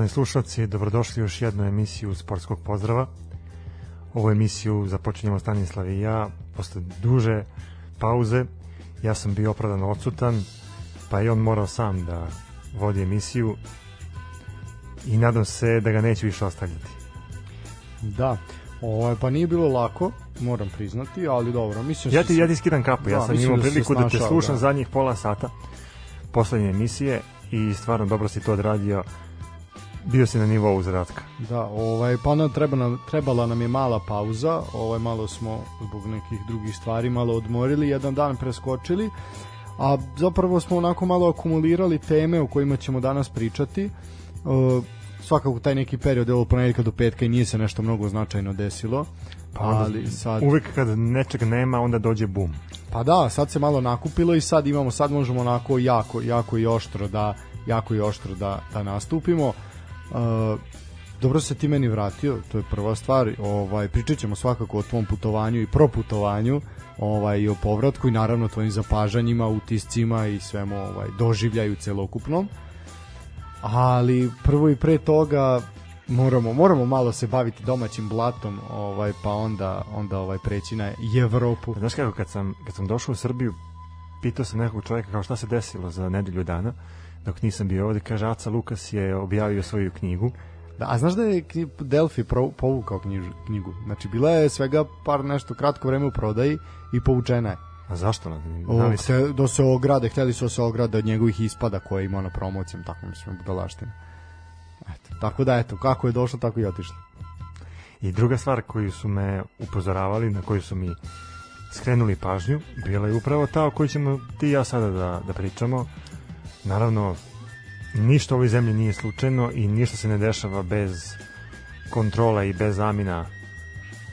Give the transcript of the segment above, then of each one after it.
Poštovani slušalci, dobrodošli u još jednu emisiju Sportskog pozdrava. Ovu emisiju započinjemo Stanislav i ja posle duže pauze. Ja sam bio opravdano odsutan, pa je on morao sam da vodi emisiju i nadam se da ga neće više ostavljati. Da, ovaj, pa nije bilo lako, moram priznati, ali dobro. Mislim ja ti, ja ti skidam kapu, da, ja sam imao da priliku da te slušam da. zadnjih pola sata poslednje emisije i stvarno dobro si to odradio bio si na nivou zadatka. Da, ovaj, pa onda treba nam, trebala nam je mala pauza, ovaj, malo smo zbog nekih drugih stvari malo odmorili, jedan dan preskočili, a zapravo smo onako malo akumulirali teme o kojima ćemo danas pričati. Uh, svakako taj neki period od ponedjeljka do petka i nije se nešto mnogo značajno desilo. Pa ali sad uvek kad nečeg nema onda dođe bum. Pa da, sad se malo nakupilo i sad imamo sad možemo onako jako jako i oštro da jako i oštro da da nastupimo. Uh, dobro se ti meni vratio, to je prva stvar. Ovaj pričat ćemo svakako o tvom putovanju i proputovanju, ovaj i o povratku i naravno tvojim zapažanjima, utiscima i svemu ovaj doživljaju celokupnom. Ali prvo i pre toga moramo moramo malo se baviti domaćim blatom, ovaj pa onda onda ovaj preći na Evropu. Znaš kako kad sam kad sam došao u Srbiju pitao sam nekog čovjeka kao šta se desilo za nedelju dana dok nisam bio ovde, kaže Aca Lukas je objavio svoju knjigu. Da, a znaš da je Delphi povukao knjižu, knjigu? Znači, bila je svega par nešto kratko vreme u prodaji i povučena je. A zašto? Da li se... Da se ograde, hteli su da se ograde od njegovih ispada koje ima na promocijama, tako mislim, budalaština. Eto, tako da, eto, kako je došlo, tako i otišlo. I druga stvar koju su me upozoravali, na koju su mi skrenuli pažnju, bila je upravo ta o kojoj ćemo ti i ja sada da, da pričamo, Naravno, ništa u ovoj zemlji nije slučajno i ništa se ne dešava bez kontrola i bez zamina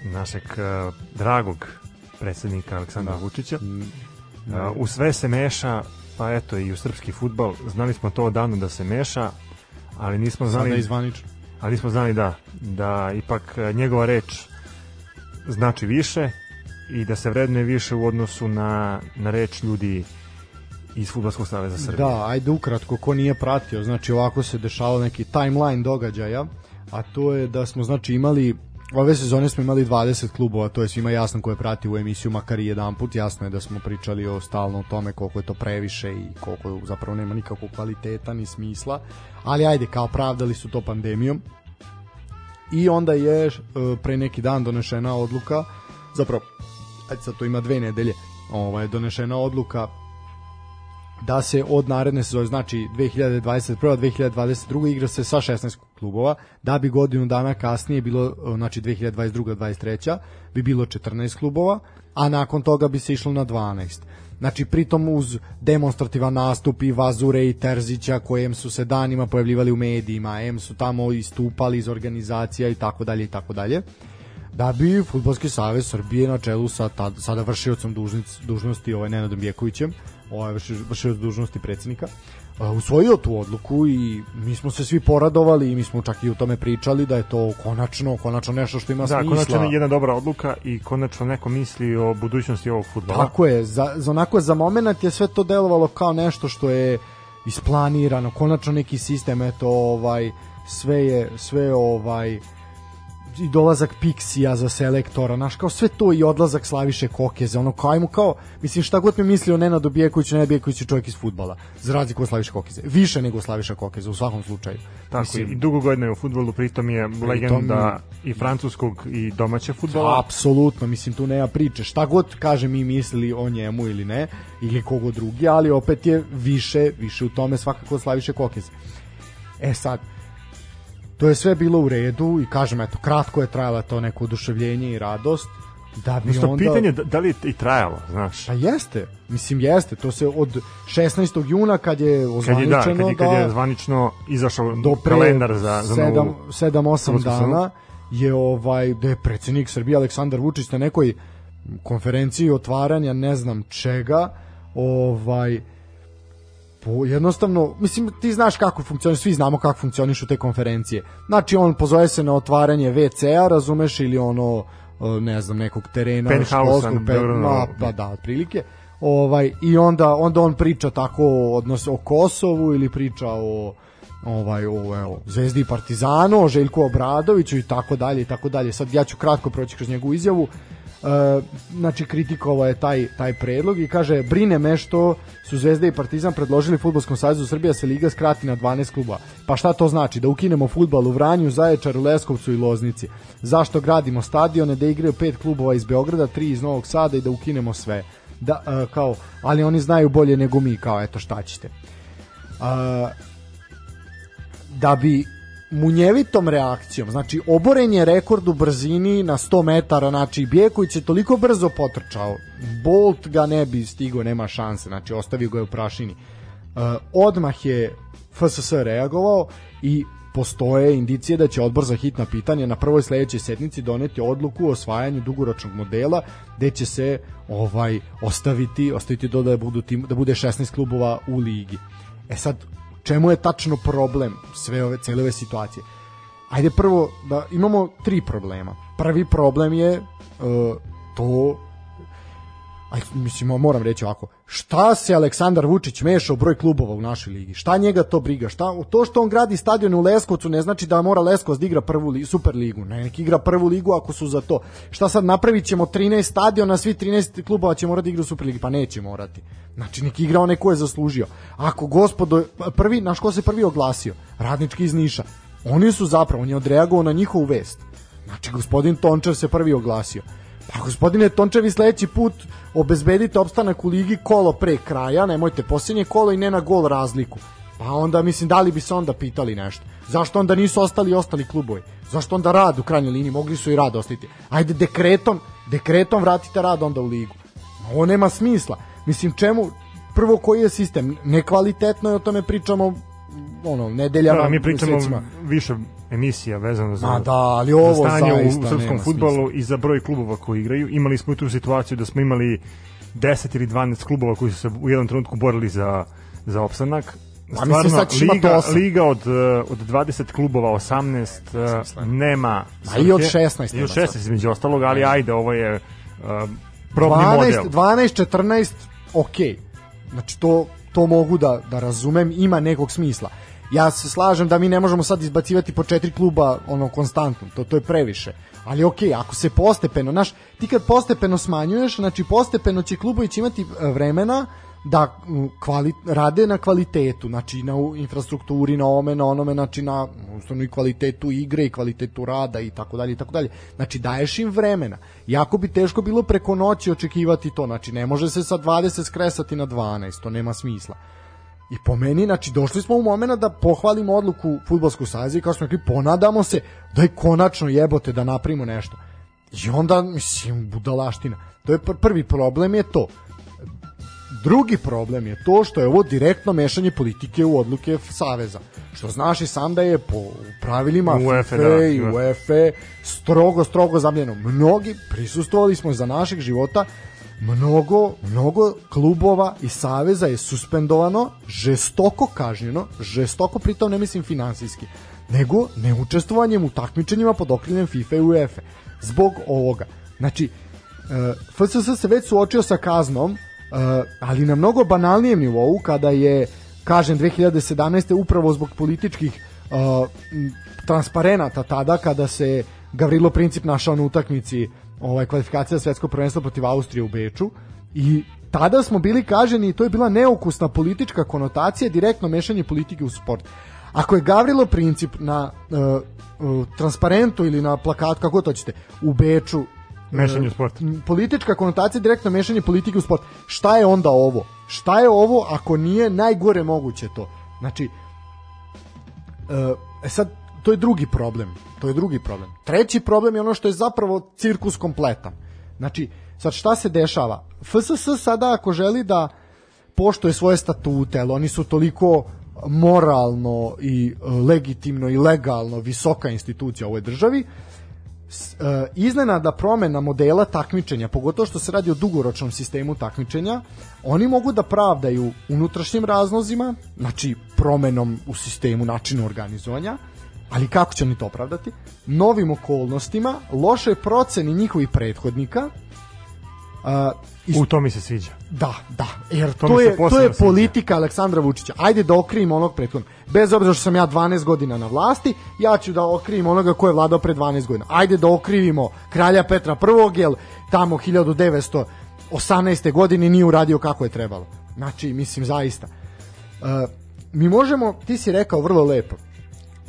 našeg uh, dragog predsednika Aleksandra da. Vučića. Uh, u sve se meša, pa eto i u srpski futbal, znali smo to odavno da se meša, ali nismo znali... Sada izvanično. Ali nismo znali da, da ipak e, njegova reč znači više i da se vrednuje više u odnosu na, na reč ljudi iz Futbolskog saveza Srbije. Da, ajde ukratko, ko nije pratio, znači ovako se dešavao neki timeline događaja, a to je da smo znači imali Ove sezone smo imali 20 klubova, to je svima jasno ko je prati u emisiju makar i jedan put, jasno je da smo pričali o stalno o tome koliko je to previše i koliko zapravo nema nikakvog kvaliteta ni smisla, ali ajde, kao pravdali su to pandemijom. I onda je e, pre neki dan donešena odluka, zapravo, ajde sad to ima dve nedelje, ovaj, donešena odluka da se od naredne sezone, znači 2021. 2022. igra se sa 16 klubova, da bi godinu dana kasnije bilo, znači 2022. 23. bi bilo 14 klubova, a nakon toga bi se išlo na 12. Znači, pritom uz demonstrativan nastup i Vazure i Terzića, kojem su se danima pojavljivali u medijima, em su tamo istupali iz organizacija i tako dalje i tako dalje da bi Futbolski savez Srbije na čelu sa tad, sada vršiocom dužnosti ovaj Nenadom Bjekovićem ovaj vršio dužnosti predsednika usvojio tu odluku i mi smo se svi poradovali i mi smo čak i o tome pričali da je to konačno konačno nešto što ima da, smisla. Da, konačno je jedna dobra odluka i konačno neko misli o budućnosti ovog fudbala. Tako je, za, za onako za momenat je sve to delovalo kao nešto što je isplanirano, konačno neki sistem eto ovaj sve je sve ovaj i dolazak Pixija za selektora, naš kao sve to i odlazak Slaviše Kokeze, ono kao ajmo kao, mislim šta god mi misli o Nenadu Bijekoviću, Nenad Bijeković je čovjek iz fudbala, za razliku od Slaviše Kokeze, više nego Slaviša Kokeze u svakom slučaju. Tako mislim, i dugo godina je u fudbalu, pritom je pritom, legenda i francuskog i domaće fudbala. Apsolutno, mislim tu nema priče, šta god kaže mi mislili o njemu ili ne, ili kogo drugi, ali opet je više, više u tome svakako Slaviše Kokeze. E sad, to je sve bilo u redu i kažem eto kratko je trajalo to neko oduševljenje i radost da bi Isto onda... pitanje da, da li je i trajalo, znaš. Pa jeste, mislim jeste, to se od 16. juna kad je ozvaničeno kad je, da, kad je, kad je da zvanično izašao do kalendar za, za 7, novu... 7-8 dana je ovaj, da je predsednik Srbije Aleksandar Vučić na nekoj konferenciji otvaranja ne znam čega ovaj po, jednostavno, mislim, ti znaš kako funkcioniš, svi znamo kako funkcionišu te konferencije. Znači, on pozove se na otvaranje WC-a, razumeš, ili ono, e, ne znam, nekog terena, dobro, ma, no. pa da, otprilike. Ovaj, I onda, onda on priča tako o, odnos, o Kosovu ili priča o ovaj o evo Zvezdi i Partizanu, o Željku Obradoviću i tako dalje i tako dalje. Sad ja ću kratko proći kroz njegovu izjavu. E, znači kritikovao je taj taj predlog i kaže brine me što su Zvezda i Partizan predložili fudbalskom savezu Srbija se liga skrati na 12 kluba. Pa šta to znači? Da ukinemo fudbal u Vranju, Zaječaru, Leskovcu i Loznici. Zašto gradimo stadione da igraju pet klubova iz Beograda, tri iz Novog Sada i da ukinemo sve? Da e, kao ali oni znaju bolje nego mi kao eto šta ćete. E, da bi munjevitom reakcijom, znači oboren je rekord u brzini na 100 metara, znači Bjeković je toliko brzo potrčao, Bolt ga ne bi stigo, nema šanse, znači ostavio ga je u prašini. Uh, odmah je FSS reagovao i postoje indicije da će odbor za hitna pitanja na prvoj sledećoj sednici doneti odluku o osvajanju dugoročnog modela gde će se ovaj ostaviti ostaviti do da budu tim, da bude 16 klubova u ligi. E sad čemu je tačno problem sve ove cele ove situacije. Ajde prvo da imamo tri problema. Prvi problem je uh, to aj mislim moram reći ovako. Šta se Aleksandar Vučić meša u broj klubova u našoj ligi? Šta njega to briga? Šta to što on gradi stadion u Leskovcu ne znači da mora Leskovac da igra prvu li, super ligu ne neki igra prvu ligu ako su za to. Šta sad napravićemo 13 stadiona svi 13 klubova će morati da igra u super ligi pa neće morati. Znači neki igra onaj ko je zaslužio. Ako gospodo prvi naš ko se prvi oglasio? Radnički iz Niša. Oni su zapravo on je odreagovao na njihovu vest. Znači gospodin Tončar se prvi oglasio Pa gospodine Tončevi sledeći put obezbedite opstanak u ligi kolo pre kraja, nemojte posljednje kolo i ne na gol razliku. Pa onda mislim da li bi se onda pitali nešto. Zašto onda nisu ostali ostali klubovi? Zašto onda rad u krajnjoj liniji? Mogli su i rad ostati. Ajde dekretom, dekretom vratite rad onda u ligu. Ovo nema smisla. Mislim čemu prvo koji je sistem? Nekvalitetno je o tome pričamo ono nedeljama, da, mi pričamo mesecima. više emisija vezano za, da, ali ovo za stanje u srpskom smisla. i za broj klubova koji igraju. Imali smo i tu situaciju da smo imali 10 ili 12 klubova koji su se u jednom trenutku borili za, za opstanak. A mislim, sad liga, liga od, eh, od 20 klubova, 18 eh, nema A i od svrhe. 16 I od nema 16 između ostalog, ali ajde, ovo je uh, probni 12, model. 12, 14, ok. Znači to, to mogu da, da razumem, ima nekog smisla. Ja se slažem da mi ne možemo sad izbacivati po četiri kluba ono konstantno, to, to je previše. Ali ok, ako se postepeno, znaš, ti kad postepeno smanjuješ, znači postepeno će klubovi će imati e, vremena da kvali, rade na kvalitetu, znači na infrastrukturi, na ome, na onome, znači na ustavno i kvalitetu igre i kvalitetu rada i tako dalje i tako dalje. Znači daješ im vremena. Jako bi teško bilo preko noći očekivati to, znači ne može se sa 20 skresati na 12, to nema smisla. I po meni, znači, došli smo u momena da pohvalimo odluku futbolskog saveza i kao smo rekli, ponadamo se da je konačno jebote da napravimo nešto. I onda, mislim, budalaština. To je pr prvi problem je to. Drugi problem je to što je ovo direktno mešanje politike u odluke Saveza. Što znaš i sam da je po pravilima UEFA, da, i da. UEFA strogo, strogo zabljeno. Mnogi prisustvovali smo za našeg života mnogo, mnogo klubova i saveza je suspendovano, žestoko kažnjeno, žestoko pritom ne mislim finansijski, nego neučestvovanjem u takmičenjima pod okriljem FIFA i UEFA. Zbog ovoga. Znači, e, FSS se već suočio sa kaznom, e, ali na mnogo banalnijem nivou kada je kažem 2017. upravo zbog političkih e, m, transparenata tada kada se Gavrilo Princip našao na utakmici ovaj kvalifikacija za svetsko prvenstvo protiv Austrije u Beču i tada smo bili kaženi i to je bila neukusna politička konotacija, direktno mešanje politike u sport. Ako je Gavrilo Princip na uh, uh, transparentu ili na plakatu, kako to ćete, u Beču Mešanje u e, sport. politička konotacija direktno mešanje politike u sport. Šta je onda ovo? Šta je ovo ako nije najgore moguće to? Znači, e sad to je drugi problem. To je drugi problem. Treći problem je ono što je zapravo cirkus kompletan. Znači, sad šta se dešava? FSS sada ako želi da poštuje svoje statute, ali oni su toliko moralno i e, legitimno i legalno visoka institucija u ovoj državi, e, iznenada promena modela takmičenja, pogotovo što se radi o dugoročnom sistemu takmičenja, oni mogu da pravdaju unutrašnjim razlozima, znači promenom u sistemu, načinu organizovanja, ali kako će oni to opravdati? Novim okolnostima, lošoj proceni njihovih prethodnika, a, i U to mi se sviđa. Da, da, jer To to, je, to je sviđa. politika Aleksandra Vučića. Ajde da okrivim onog prethodnog. Bez obzira što sam ja 12 godina na vlasti, ja ću da okrivim onoga ko je vladao pre 12 godina. Ajde da okrivimo kralja Petra I, jer tamo 1918. godine nije uradio kako je trebalo. Znači, mislim, zaista. Uh, mi možemo, ti si rekao vrlo lepo,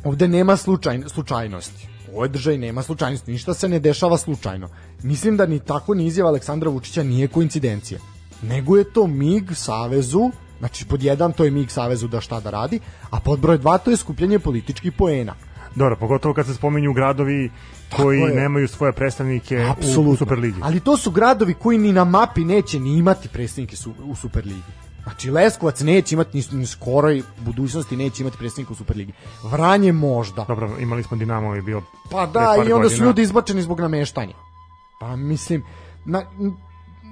ovde nema slučaj, slučajnosti. U ovoj državi nema slučajnosti, ništa se ne dešava slučajno. Mislim da ni tako ni izjava Aleksandra Vučića nije koincidencija. Nego je to mig Savezu, znači pod jedan to je mig Savezu da šta da radi, a pod broj dva to je skupljanje političkih poena. Dobro, pogotovo kad se spominju gradovi koji nemaju svoje predstavnike u, u. Superligi. Ali to su gradovi koji ni na mapi neće ni imati predstavnike su, u Superligi. Znači Leskovac neće imati ni, ni skoroj budućnosti neće imati predstavnika u Superligi. Vranje možda. Dobro, imali smo Dinamo je bio Pa da, i onda su godina. ljudi izbačeni zbog nameštanja. Pa mislim, na,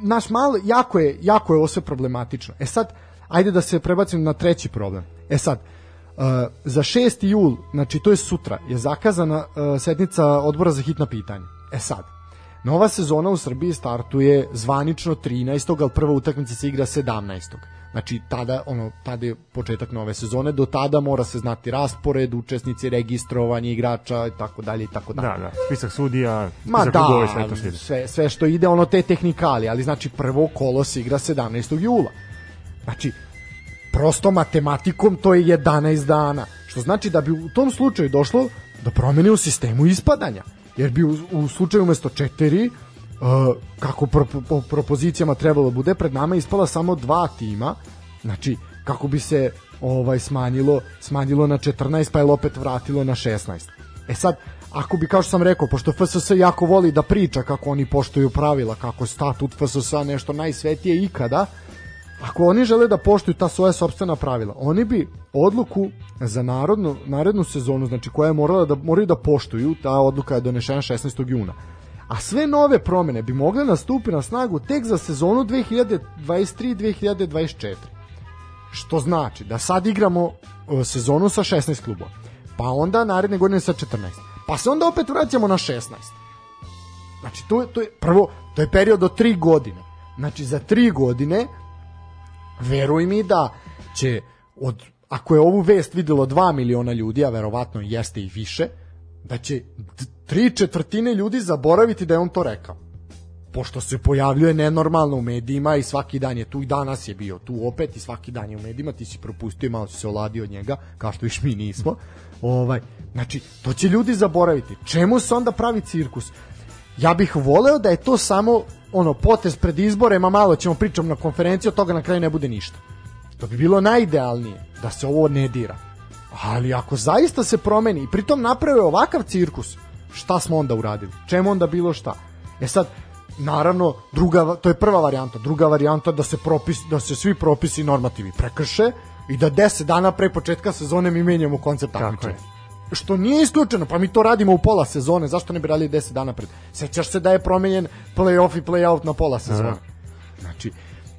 naš malo, jako je, jako je ovo sve problematično. E sad, ajde da se prebacim na treći problem. E sad, uh, za 6. jul, znači to je sutra, je zakazana uh, sednica odbora za hitna pitanja. E sad, nova sezona u Srbiji startuje zvanično 13. ali prva utakmica se igra 17. Znači tada ono tada je početak nove sezone, do tada mora se znati raspored, učesnici, registrovanje igrača i tako dalje i tako dalje. Da, da, spisak sudija, Ma spisak da, klubova i sve to što ide. sve, sve što ide, ono te tehnikali, ali znači prvo kolo se igra 17. jula. Znači, prosto matematikom to je 11 dana. Što znači da bi u tom slučaju došlo do promene u sistemu ispadanja. Jer bi u, u slučaju umesto 4 uh, kako pro, po propozicijama trebalo bude pred nama ispala samo dva tima znači kako bi se ovaj smanjilo smanjilo na 14 pa je opet vratilo na 16 e sad ako bi kao što sam rekao pošto FSS jako voli da priča kako oni poštuju pravila kako statut FSS nešto najsvetije ikada ako oni žele da poštuju ta svoja sopstvena pravila, oni bi odluku za narodnu, narednu sezonu, znači koja je morala da moraju da poštuju, ta odluka je donešena 16. juna. A sve nove promene bi mogle nastupiti na snagu tek za sezonu 2023-2024. Što znači da sad igramo e, sezonu sa 16 klubova, pa onda naredne godine sa 14, pa se onda opet vraćamo na 16. Znači, to je, to je prvo, to je period od 3 godine. Znači, za 3 godine veruj mi da će od ako je ovu vest videlo 2 miliona ljudi, a verovatno jeste i više, da će tri četvrtine ljudi zaboraviti da je on to rekao. Pošto se pojavljuje nenormalno u medijima i svaki dan je tu i danas je bio tu opet i svaki dan je u medijima, ti si propustio i malo si se oladio od njega, kao što viš mi nismo. Ovaj, znači, to će ljudi zaboraviti. Čemu se onda pravi cirkus? Ja bih voleo da je to samo ono potez pred izbore, ma malo ćemo pričam na konferenciji, od toga na kraju ne bude ništa. To bi bilo najidealnije, da se ovo ne dira. Ali ako zaista se promeni i pritom naprave ovakav cirkus, šta smo onda uradili? Čemu onda bilo šta? E sad, naravno, druga, to je prva varijanta. Druga varijanta da se, propis, da se svi propisi i normativi prekrše i da 10 dana pre početka sezone mi menjamo koncept takmičenja. Što nije isključeno, pa mi to radimo u pola sezone, zašto ne bi radili 10 dana pred? Sećaš se da je promenjen play-off i play-out na pola sezone. Znači,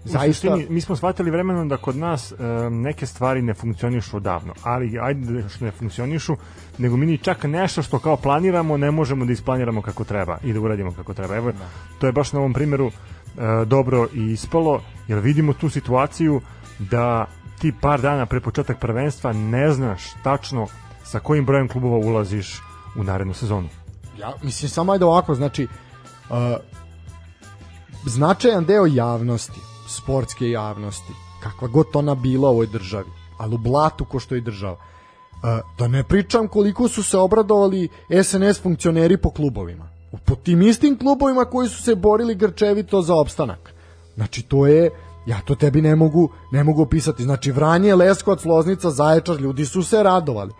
zaista... suštini, mi smo shvatili vremenom da kod nas e, neke stvari ne funkcionišu odavno, ali ajde da što ne funkcionišu, nego mi ni čak nešto što kao planiramo ne možemo da isplaniramo kako treba i da uradimo kako treba. Evo, to je baš na ovom primjeru e, dobro i ispalo, jer vidimo tu situaciju da ti par dana pre početak prvenstva ne znaš tačno sa kojim brojem klubova ulaziš u narednu sezonu. Ja, mislim, samo ajde ovako, znači, uh, značajan deo javnosti, sportske javnosti, kakva god ona bila u ovoj državi, ali u blatu ko što je država, uh, da ne pričam koliko su se obradovali SNS funkcioneri po klubovima. Po tim istim klubovima koji su se borili grčevito za opstanak. Znači, to je, ja to tebi ne mogu, ne mogu opisati. Znači, Vranje, Leskovac, Loznica, Zaječar, ljudi su se radovali.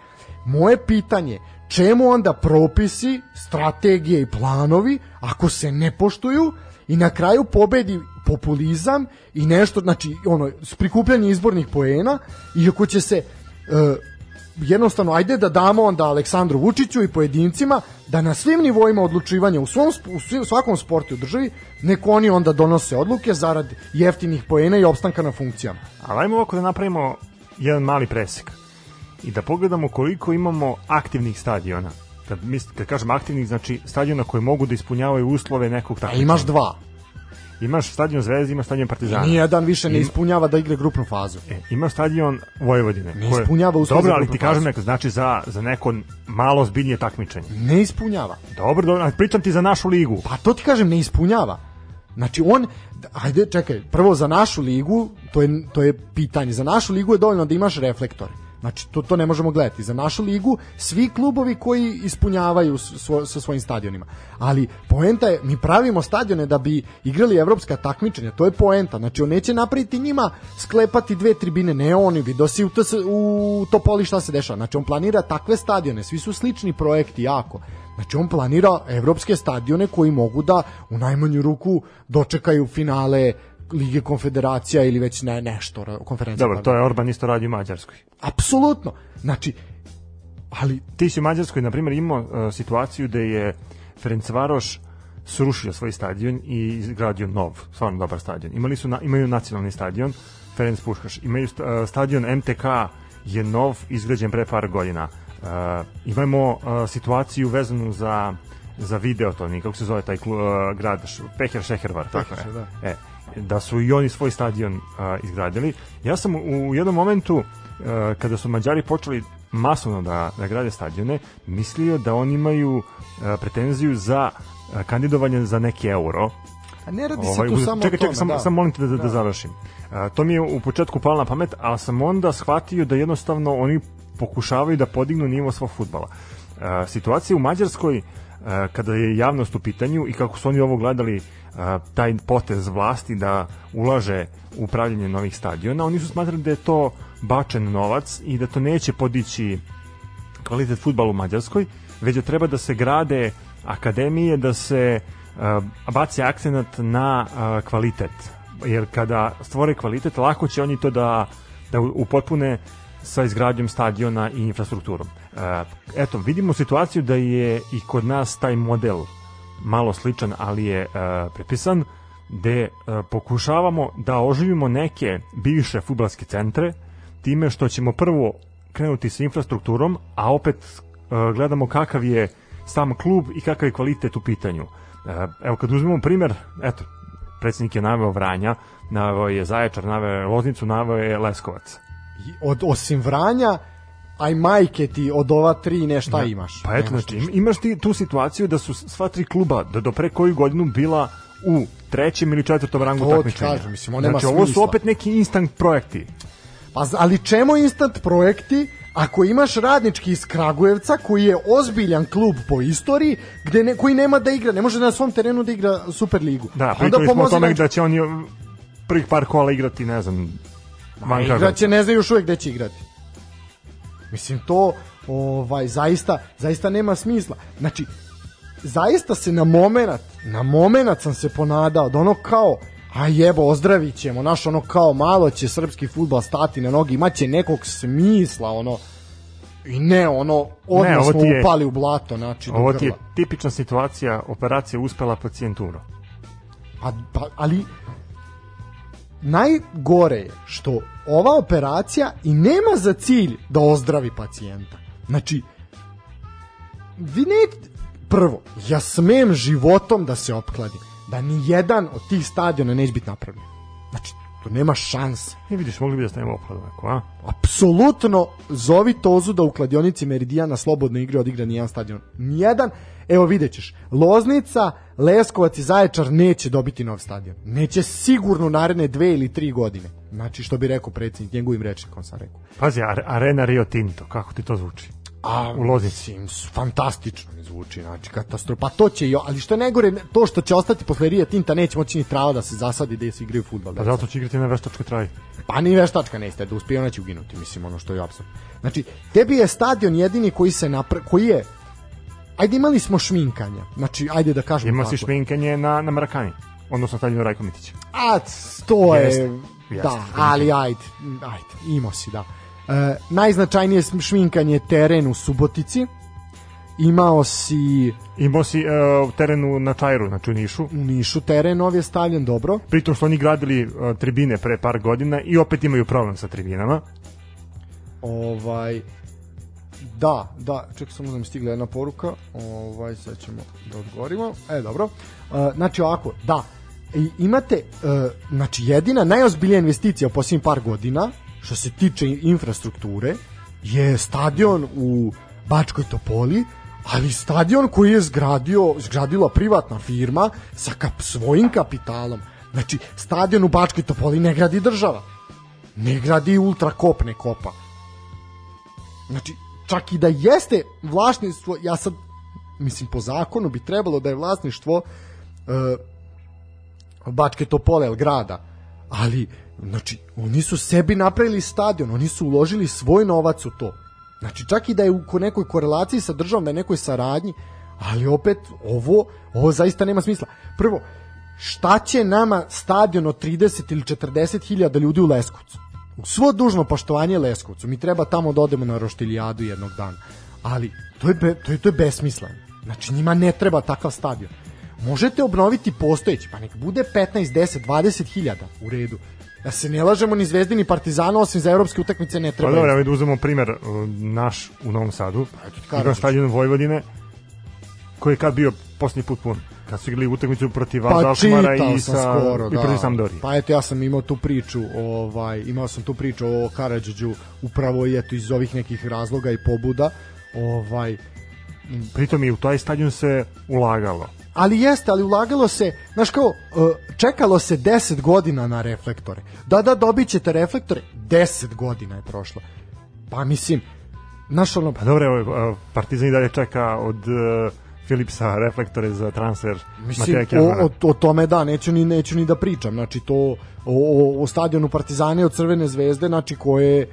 Moje pitanje, čemu onda propisi, strategije i planovi ako se ne poštuju i na kraju pobedi populizam i nešto, znači ono, prikupljanje izbornih poena i ako će se e, jednostavno ajde da damo onda Aleksandru Vučiću i pojedincima da na svim nivoima odlučivanja u, svom, u svim, svakom sportu u državi neko oni onda donose odluke zarad jeftinih poena i opstanka na funkcijama. Ali ajmo ovako da napravimo jedan mali presek i da pogledamo koliko imamo aktivnih stadiona. Kad, mis, kad kažem aktivnih, znači stadiona koji mogu da ispunjavaju uslove nekog takvog. A imaš dva. Imaš stadion Zvezde, imaš stadion Partizana. Nijedan više ne ispunjava da igra grupnu fazu. E, imaš stadion Vojvodine. Ne koje, ispunjava uslove Dobro, ali ti kažem neko, znači za, za neko malo zbiljnije takmičenje. Ne ispunjava. Dobro, dobro, pričam ti za našu ligu. Pa to ti kažem, ne ispunjava. Znači on, ajde čekaj, prvo za našu ligu, to je, to je pitanje, za našu ligu je dovoljno da imaš reflektore Znači, to, to ne možemo gledati. Za našu ligu, svi klubovi koji ispunjavaju svo, sa svojim stadionima. Ali poenta je, mi pravimo stadione da bi igrali evropska takmičenja, to je poenta. Znači, on neće napraviti njima sklepati dve tribine, ne oni, vidio si u, ts, u Topoli šta se dešava. Znači, on planira takve stadione, svi su slični projekti, jako. Znači on planira evropske stadione koji mogu da u najmanju ruku dočekaju finale Lige konfederacija ili već ne, nešto, konferencija. Dobro, to je Orban isto radi u Mađarskoj. Apsolutno. Znači, ali... Ti si u Mađarskoj, na primjer, imao uh, situaciju da je Ferencvaroš srušio svoj stadion i izgradio nov, stvarno dobar stadion. Imali su na, imaju nacionalni stadion Ferenc Puškaš, imaju uh, stadion MTK je nov, izgrađen pre par godina. Uh, imamo uh, situaciju vezanu za za video to, kako se zove taj klu, uh, grad, Peher Šehervar, tako je. Da. E, da su i oni svoj stadion uh, izgradili. Ja sam u jednom momentu uh, kada su Mađari počeli masovno da, da grade stadione, mislio da oni imaju uh, pretenziju za uh, kandidovanje za neki euro. A ne radi ovaj, se tu samo čekaj, čekaj, sam, da. sam molim te da, da, da završim. Uh, to mi je u početku palo na pamet, ali sam onda shvatio da jednostavno oni pokušavaju da podignu nivo svog futbala. Uh, situacija u Mađarskoj uh, kada je javnost u pitanju i kako su oni ovo gledali taj potez vlasti da ulaže u upravljanje novih stadiona, oni su smatrali da je to bačen novac i da to neće podići kvalitet futbala u Mađarskoj, već da treba da se grade akademije, da se uh, baci akcenat na uh, kvalitet. Jer kada stvore kvalitet, lako će oni to da, da upotpune sa izgradnjom stadiona i infrastrukturom. Uh, eto, vidimo situaciju da je i kod nas taj model malo sličan, ali je uh, prepisan, gde uh, pokušavamo da oživimo neke bivše futbalske centre time što ćemo prvo krenuti sa infrastrukturom, a opet uh, gledamo kakav je sam klub i kakav je kvalitet u pitanju. Uh, evo kad uzmemo primer, eto, predsjednik je naveo Vranja, naveo je Zaječar, naveo je Loznicu, naveo je Leskovac. Od, osim Vranja, aj majke ti od ova tri nešta da. imaš. Pa eto, znači, imaš ti tu situaciju da su sva tri kluba da do pre koju godinu bila u trećem ili četvrtom rangu to takmičenja. Kažem, mislim, on znači, ovo su opet neki instant projekti. Pa, ali čemu instant projekti ako imaš radnički iz Kragujevca koji je ozbiljan klub po istoriji gde ne, koji nema da igra, ne može na svom terenu da igra Superligu. Da, pričali smo o tome da će oni prvih par kola igrati, ne znam, van Igraće, ne znaju još uvek gde će igrati. Mislim to ovaj zaista zaista nema smisla. Znači zaista se na momenat, na momenat sam se ponadao da ono kao a jebo, ozdravit ćemo, naš ono kao malo će srpski futbal stati na nogi, imaće nekog smisla, ono, i ne, ono, odmah ne, smo je, upali u blato, znači, Ovo ti je tipična situacija, operacija uspela pacijenturo. Pa, pa, ali, najgore je što ova operacija i nema za cilj da ozdravi pacijenta. Znači, vi ne... Prvo, ja smem životom da se opkladim da ni jedan od tih stadiona neće biti napravljen. Znači, to nema šanse. Ne vidiš, mogli bi da stavimo okladu ako, a? Apsolutno, zovi Tozu da u kladionici Meridijana slobodno igre odigra nijedan stadion. Nijedan, evo vidjet ćeš, Loznica, Leskovac i Zaječar neće dobiti nov stadion. Neće sigurno naredne dve ili tri godine. Znači, što bi rekao predsjednik, njegovim rečnikom sam rekao. Pazi, Arena Rio Tinto, kako ti to zvuči? A, u Loznici. Fantastično mi zvuči, znači katastrofa. Pa to će, ali što je najgore, to što će ostati posle Rio Tinta neće moći ni trava da se zasadi da se igraju fudbal. Pa zato će igrati na veštačkoj traji. Pa ni veštačka neće, da uspije ona će uginuti, mislim, ono što je apsurd. Znači, tebi je stadion jedini koji se napre, koji je Ajde imali smo šminkanje. Znači, ajde da kažemo Ima si šminkanje na, na Marakani. Odnosno stadion Rajko Mitić. A, to je... Jest, da, ali ajde, ajde, imao si, da. E, najznačajnije šminkanje teren u Subotici. Imao si Imao si uh, terenu na Čajru, znači u Nišu. u Nišu teren, nov je stavljen dobro. Pritom što oni gradili uh, tribine pre par godina i opet imaju problem sa tribinama. Ovaj Da, da, čekaj samo da mi stigla jedna poruka. Ovaj sad ćemo da odgovorimo. E, dobro. Uh, znači ovako, da. I imate uh, znači jedina najozbiljnija investicija u posljednjih par godina što se tiče infrastrukture je stadion u Bačkoj Topoli, ali stadion koji je zgradio, zgradila privatna firma sa kap, svojim kapitalom. Znači, stadion u Bačkoj Topoli ne gradi država. Ne gradi Ultrakop ne kopa. Znači, čak i da jeste vlasništvo, ja sad, mislim, po zakonu bi trebalo da je vlasništvo uh, Bačke Topole, grada, ali, znači, oni su sebi napravili stadion, oni su uložili svoj novac u to. Znači, čak i da je u nekoj korelaciji sa državom, da je nekoj saradnji, ali opet, ovo, ovo zaista nema smisla. Prvo, šta će nama stadion od 30 ili 40 hiljada ljudi u Leskovcu? U svo dužno poštovanje Leskovcu, mi treba tamo da odemo na roštilijadu jednog dana. Ali, to je, be, to je, to je besmisleno. Znači, njima ne treba takav stadion. Možete obnoviti postojeći, pa nek bude 15, 10, 20 hiljada u redu. Da se ne lažemo ni Zvezdi ni Partizanu, osim za evropske utakmice ne treba. Pa dobro, da uzmemo primer naš u Novom Sadu. Igra stadion Vojvodine, koji je kad bio posljednji put pun kad su igrali utakmicu protiv pa, Alkmara i sa skoro, i protiv da. Sampdorije. Pa eto ja sam imao tu priču, ovaj imao sam tu priču o Karadžiću upravo i eto iz ovih nekih razloga i pobuda, ovaj pritom i u taj stadion se ulagalo. Ali jeste, ali ulagalo se, znaš kao, e, čekalo se 10 godina na reflektore. Da, da, dobit ćete reflektore, 10 godina je prošlo. Pa mislim, znaš ono... Pa dobro, evo, Partizan i dalje čeka od uh, Philipsa reflektore za transfer Mislim, o, o, o, tome da, neću ni, neću ni da pričam. Znači, to o, o, o stadionu Partizane od Crvene zvezde, znači koje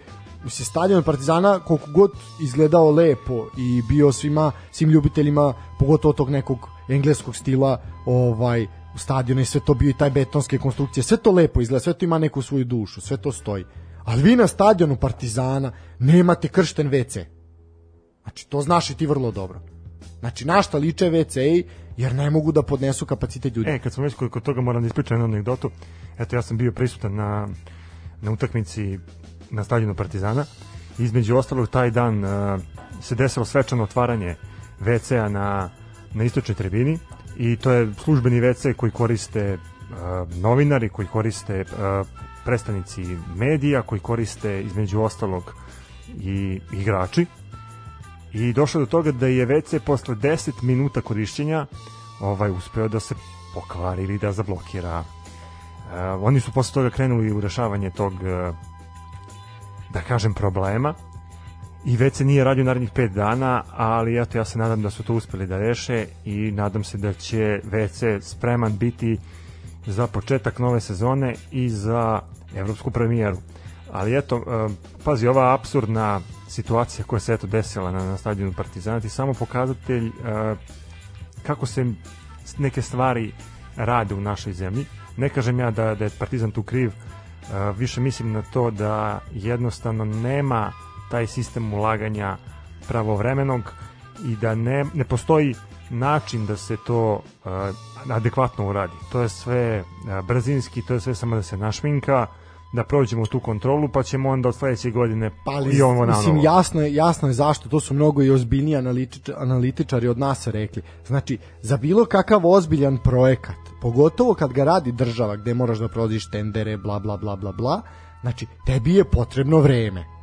mislim, stadion Partizana koliko god izgledao lepo i bio svima, svim ljubiteljima, pogotovo tog nekog engleskog stila, ovaj, u stadionu i sve to bio i taj betonske konstrukcije, sve to lepo izgleda, sve to ima neku svoju dušu, sve to stoji. Ali vi na stadionu Partizana nemate kršten WC. Znači, to znaš i ti vrlo dobro. Znači, na šta liče WC jer ne mogu da podnesu kapacitet ljudi. E, kad smo već kod toga moram da ispričam jednu anegdotu. Eto, ja sam bio prisutan na, na utakmici na stadionu Partizana. Između ostalog, taj dan uh, se desilo svečano otvaranje WC-a na, na istočnoj tribini i to je službeni WC koji koriste uh, novinari, koji koriste uh, predstavnici medija, koji koriste između ostalog i igrači i došlo do toga da je WC posle 10 minuta korišćenja ovaj uspeo da se pokvari ili da zablokira. Uh, oni su posle toga krenuli u rešavanje tog uh, da kažem problema i WC nije radio narednih 5 dana, ali eto ja se nadam da su to uspeli da reše i nadam se da će WC spreman biti za početak nove sezone i za evropsku premijeru. Ali eto, uh, pazi, ova absurdna situacija koja se eto desila na, na stadionu Partizana ti samo pokazatelj uh, kako se neke stvari rade u našoj zemlji. Ne kažem ja da, da je Partizan tu kriv, uh, više mislim na to da jednostavno nema taj sistem ulaganja pravovremenog i da ne, ne postoji način da se to uh, adekvatno uradi. To je sve uh, brzinski, to je sve samo da se našminka, da prođemo tu kontrolu, pa ćemo onda od sledeće godine pa ali, i ovo na Mislim, jasno je, jasno je zašto, to su mnogo i ozbiljniji analitičari, analitičari od nas rekli. Znači, za bilo kakav ozbiljan projekat, pogotovo kad ga radi država, gde moraš da prođiš tendere, bla, bla, bla, bla, bla, znači, tebi je potrebno vreme.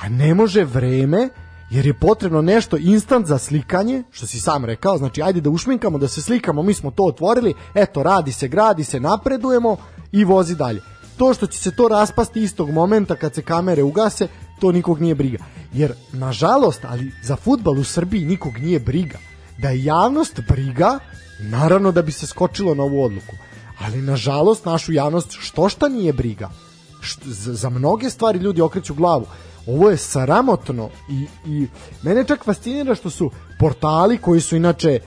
A ne može vreme jer je potrebno nešto instant za slikanje, što si sam rekao, znači ajde da ušminkamo, da se slikamo, mi smo to otvorili, eto, radi se, gradi se, napredujemo i vozi dalje to što će se to raspasti istog momenta kad se kamere ugase, to nikog nije briga. Jer, nažalost, ali za futbal u Srbiji nikog nije briga. Da je javnost briga, naravno da bi se skočilo na ovu odluku. Ali, nažalost, našu javnost što šta nije briga. Št, za, mnoge stvari ljudi okreću glavu. Ovo je sramotno i, i mene čak fascinira što su portali koji su inače e,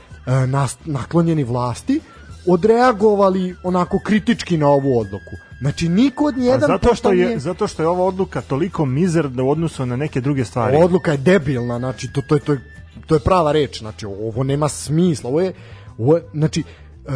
naklonjeni vlasti odreagovali onako kritički na ovu odluku Znači, niko od nijedan zato što je nije- zato što je ova odluka toliko mizerna u odnosu na neke druge stvari. Odluka je debilna, znači to, to, je, to, je, to je prava reč, znači ovo nema smisla, ovo je, ovo je znači e,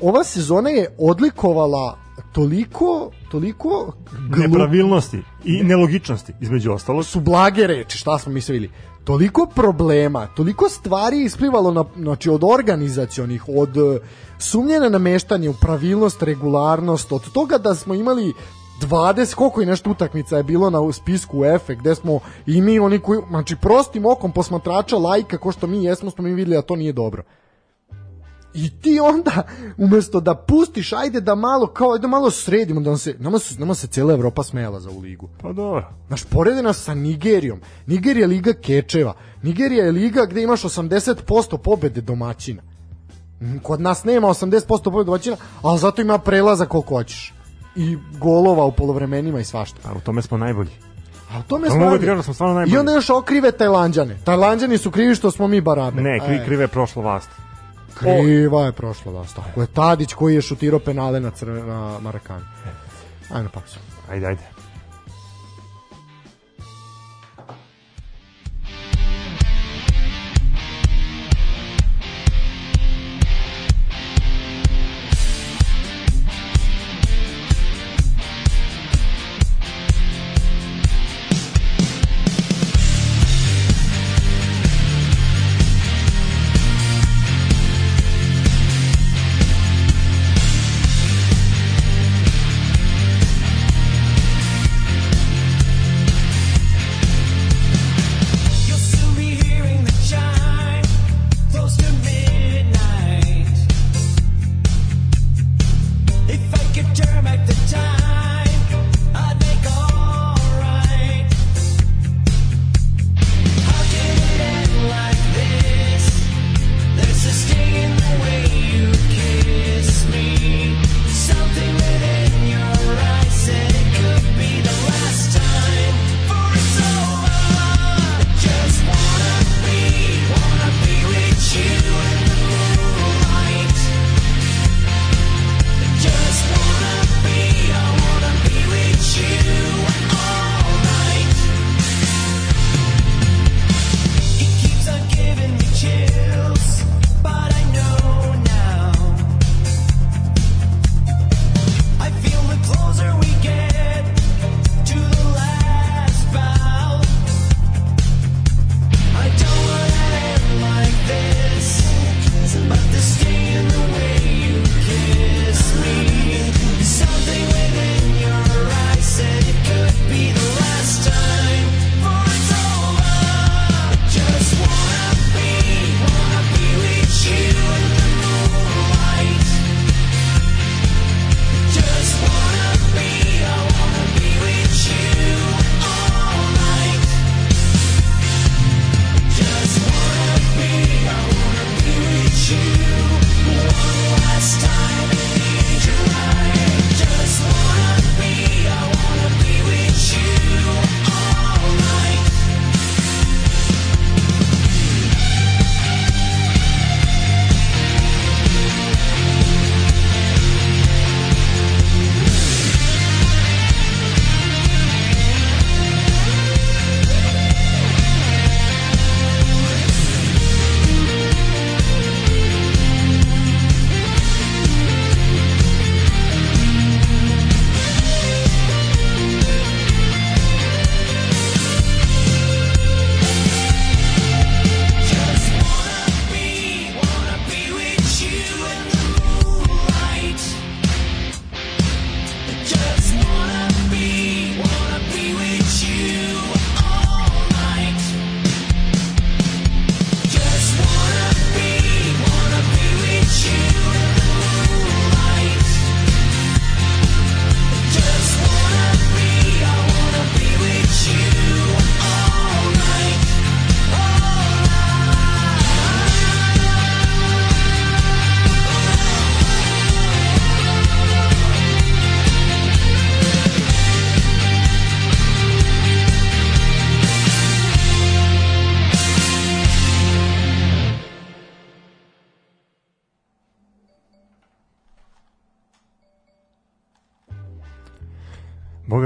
ova sezona je odlikovala toliko, toliko glu- Nepravilnosti i nelogičnosti između ostalog. su blage reči, šta smo mi sve vidjeli. Toliko problema, toliko stvari isplivalo na, znači od organizacionih, od e, sumnje na nameštanje, u pravilnost, regularnost, od toga da smo imali 20, koliko je nešto utakmica je bilo na spisku UEFA, gde smo i mi oni koji, znači prostim okom posmatrača lajka, ko što mi jesmo, smo mi vidjeli da to nije dobro. I ti onda, umesto da pustiš, ajde da malo, kao, ajde da malo sredimo, da nam se, nama, su, nama se cijela Evropa smela za u ligu. Pa dobro. Znaš, porede nas sa Nigerijom. Nigerija je liga kečeva. Nigerija je liga gde imaš 80% pobede domaćina. Kod nas nema 80% pobede domaćina, ali zato ima prelaza koliko hoćeš. I golova u polovremenima i svašta. A u tome smo najbolji. A u tome Pa smo da stvarno najbolji. I onda još okrive Tajlanđane. Tajlanđani su krivi što smo mi barabe. Ne, kri, E, krive je prošla vlast. Kriva je prošla vas. Tako je Tadić koji je šutirao penale na, na Marakani. Na paksu. Ajde, ajde.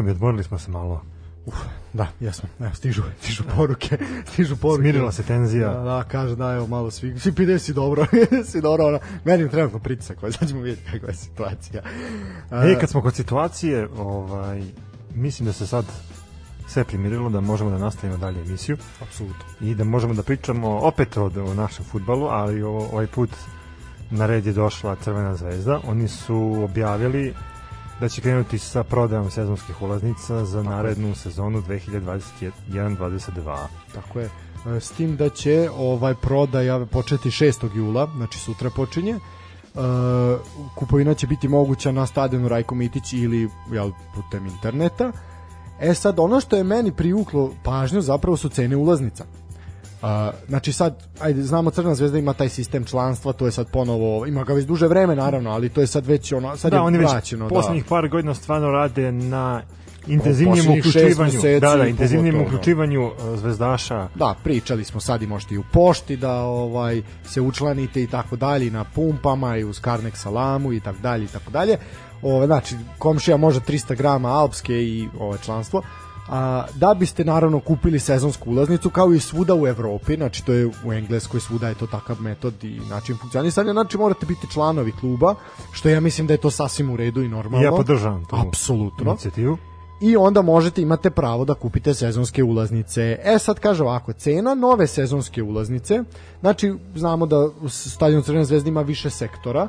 Boga mi, odmorili smo se malo. Uf, da, jesmo. Evo, stižu, stižu poruke, stižu poruke. Smirila se tenzija. Da, da, kaže da, evo, malo svi, svi pide si dobro, si dobro, ona, meni trenutno pritisak, pa sad ćemo vidjeti kakva je situacija. E, kad smo kod situacije, ovaj, mislim da se sad sve primirilo da možemo da nastavimo dalje emisiju. Apsolutno. I da možemo da pričamo opet o, o našem futbalu, ali o, ovaj put na red je došla Crvena zvezda. Oni su objavili da će krenuti sa prodajom sezonskih ulaznica za Tako narednu je. sezonu 2021-22. Tako je. E, s tim da će ovaj prodaja početi 6. jula, znači sutra počinje. Uh, kupovina će biti moguća na stadionu Rajko Mitić ili jel, putem interneta. E sad, ono što je meni privuklo pažnju zapravo su cene ulaznica. Uh, znači sad, ajde, znamo Crna zvezda ima taj sistem članstva, to je sad ponovo, ima ga već duže vreme naravno, ali to je sad već ono, sad da, je oni vraćeno. Već poslednjih da. par godina stvarno rade na intenzivnijem uključivanju da, da, intenzivnijem uključivanju zvezdaša. Da, pričali smo sad i možete i u pošti da ovaj se učlanite i tako dalje na pumpama i uz karnek salamu i tako dalje i tako dalje. Ove, znači, komšija može 300 grama alpske i ovo članstvo a, da biste naravno kupili sezonsku ulaznicu kao i svuda u Evropi, znači to je u Engleskoj svuda je to takav metod i način funkcionisanja, znači morate biti članovi kluba, što ja mislim da je to sasvim u redu i normalno. Ja podržavam tu Apsolutno. inicijativu. I onda možete imate pravo da kupite sezonske ulaznice. E sad kaže ovako, cena nove sezonske ulaznice, znači znamo da stadion Crvene zvezde ima više sektora,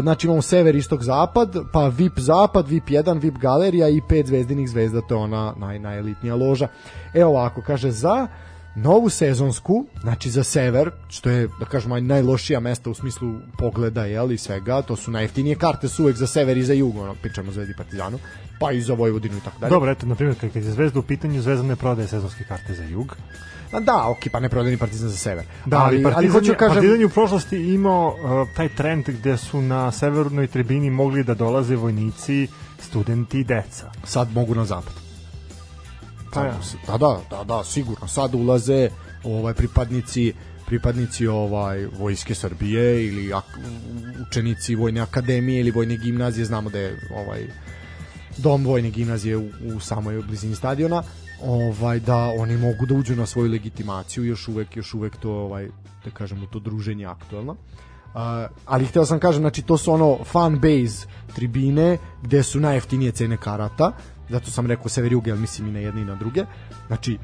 znači imamo sever, istok, zapad, pa VIP zapad, VIP 1, VIP galerija i pet zvezdinih zvezda, to je ona naj, najelitnija loža. Evo ovako, kaže, za novu sezonsku, znači za sever, što je, da kažemo, najlošija mesta u smislu pogleda, jel, i svega, to su najjeftinije karte su uvek za sever i za jug, ono, pričamo Zvezdi Partizanu, pa i za Vojvodinu i tako dalje. Dobro, eto, na primjer, kad je Zvezda u pitanju, Zvezda ne prodaje sezonske karte za jug, da, ok, pa ne prodani Partizan za sever. Da, ali, ali, ali hoću kažem... Partizan je u prošlosti imao uh, taj trend gde su na severnoj tribini mogli da dolaze vojnici, studenti i deca. Sad mogu na zapad. Pa ja. Da, da, da, da, sigurno. Sad ulaze ovaj pripadnici pripadnici ovaj vojske Srbije ili ak, učenici vojne akademije ili vojne gimnazije, znamo da je ovaj dom vojne gimnazije u, u samoj blizini stadiona ovaj da oni mogu da uđu na svoju legitimaciju još uvek još uvek to ovaj da kažemo to druženje aktuelno. Uh, ali hteo sam kažem, znači to su ono fan base tribine gde su najjeftinije cene karata. Zato sam rekao sever jug, mislim i na jedne i na druge. Znači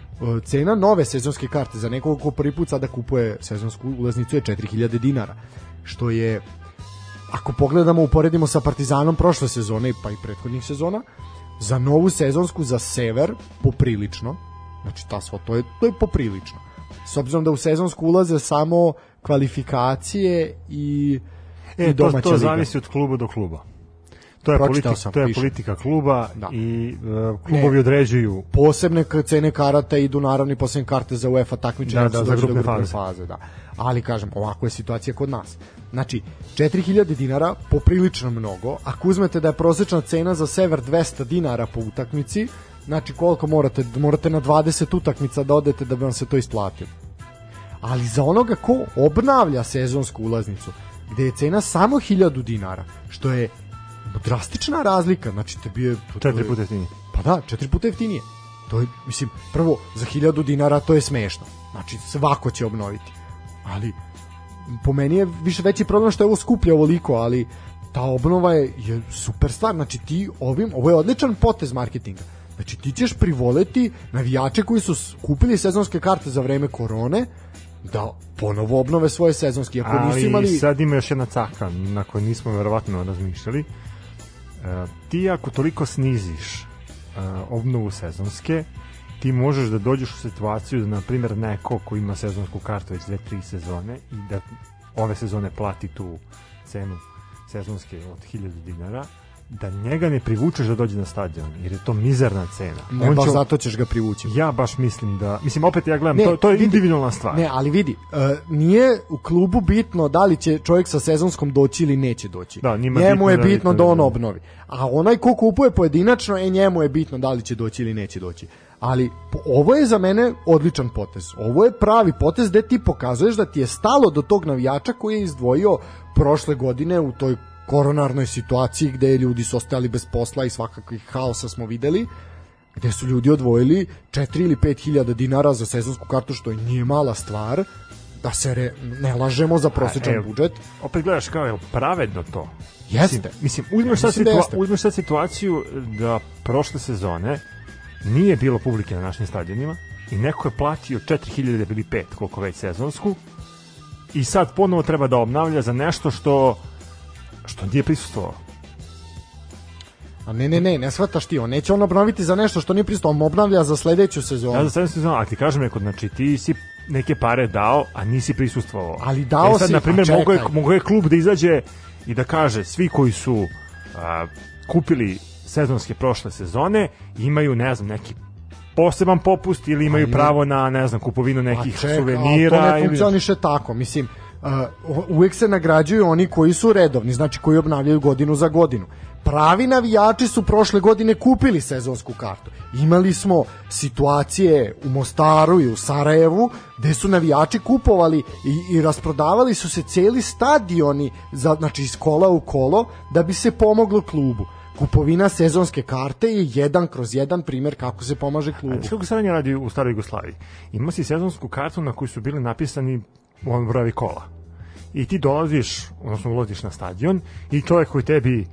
cena nove sezonske karte za nekog ko prvi put sada kupuje sezonsku ulaznicu je 4000 dinara što je ako pogledamo uporedimo sa Partizanom prošle sezone pa i prethodnih sezona za novu sezonsku za sever poprilično. Znači ta svo to je to je poprilično. S obzirom da u sezonsku ulaze samo kvalifikacije i e, i domaća to, to zavisi od kluba do kluba to je politika, sam, to je politika kluba da. i uh, klubovi ne, određuju posebne cene karata idu naravno i posebne karte za UEFA takmičenja da, da, za grupne, grupne faze. faze da. ali kažem ovako je situacija kod nas Znači, 4000 dinara poprilično mnogo. Ako uzmete da je prosečna cena za sever 200 dinara po utakmici, znači koliko morate? Morate na 20 utakmica da odete da bi vam se to isplatilo. Ali za onoga ko obnavlja sezonsku ulaznicu, gde je cena samo 1000 dinara, što je drastična razlika, znači te je... To, četiri puta jeftinije. Pa da, četiri puta jeftinije. To je, mislim, prvo, za 1000 dinara to je smešno. Znači, svako će obnoviti. Ali, po meni je više veći problem što je ovo skuplje ovoliko, ali ta obnova je, je super stvar. Znači ti ovim, ovo je odličan potez marketinga. Znači ti ćeš privoleti navijače koji su kupili sezonske karte za vreme korone da ponovo obnove svoje sezonske. Ako ali nisu imali... sad ima još jedna caka na kojoj nismo verovatno razmišljali. E, ti ako toliko sniziš e, obnovu sezonske, ti možeš da dođeš u situaciju da, na primjer, neko ko ima sezonsku kartu već dve, tri sezone i da ove sezone plati tu cenu sezonske od 1000 dinara, da njega ne privučeš da dođe na stadion, jer je to mizerna cena. Ne, On baš će... zato ćeš ga privući. Ja baš mislim da, mislim, opet ja gledam, ne, to, to je vidi, individualna stvar. Ne, ali vidi, uh, nije u klubu bitno da li će čovjek sa sezonskom doći ili neće doći. Da, njima njemu je bitno da, da on obnovi. A onaj ko kupuje pojedinačno, e njemu je bitno da li će doći ili neće doći ali ovo je za mene odličan potez. Ovo je pravi potez gde ti pokazuješ da ti je stalo do tog navijača koji je izdvojio prošle godine u toj koronarnoj situaciji gde ljudi su ostajali bez posla i svakakvih haosa smo videli, gde su ljudi odvojili 4 ili 5 hiljada dinara za sezonsku kartu, što i nije mala stvar, da se re, ne lažemo za prosječan A, e, budžet. Opet gledaš kao je pravedno to. Jeste. Mislim, uzmeš sad, Mislim da situa jeste. uzmeš sad situaciju da prošle sezone nije bilo publike na našim stadionima i neko je platio 4000 ili 5 koliko već sezonsku i sad ponovo treba da obnavlja za nešto što što nije prisustvovao. A ne, ne, ne, ne shvataš ti, on neće on obnoviti za nešto što nije pristo, on obnavlja za sledeću sezonu. Ja za sedam sezona, a ti kažem neko, znači ti si neke pare dao, a nisi prisustvovao. Ali dao e sad, si, na primjer, a mogo je, mogo je klub da izađe i da kaže svi koji su a, kupili sezonske prošle sezone imaju, ne znam, neki poseban popust ili imaju pravo na, ne znam, kupovinu A nekih čekaj, suvenira. ali to ne ili... funkcioniše tako, mislim, uh, uvek se nagrađuju oni koji su redovni, znači koji obnavljaju godinu za godinu. Pravi navijači su prošle godine kupili sezonsku kartu. Imali smo situacije u Mostaru i u Sarajevu gde su navijači kupovali i, i rasprodavali su se celi stadioni za, znači iz kola u kolo da bi se pomoglo klubu. Kupovina sezonske karte je jedan kroz jedan primjer kako se pomaže klubu. Znaš kako se radi u staroj Jugoslaviji? Ima si sezonsku kartu na kojoj su bili napisani on brojevi kola. I ti dolaziš, odnosno ulaziš na stadion i čovjek koji tebi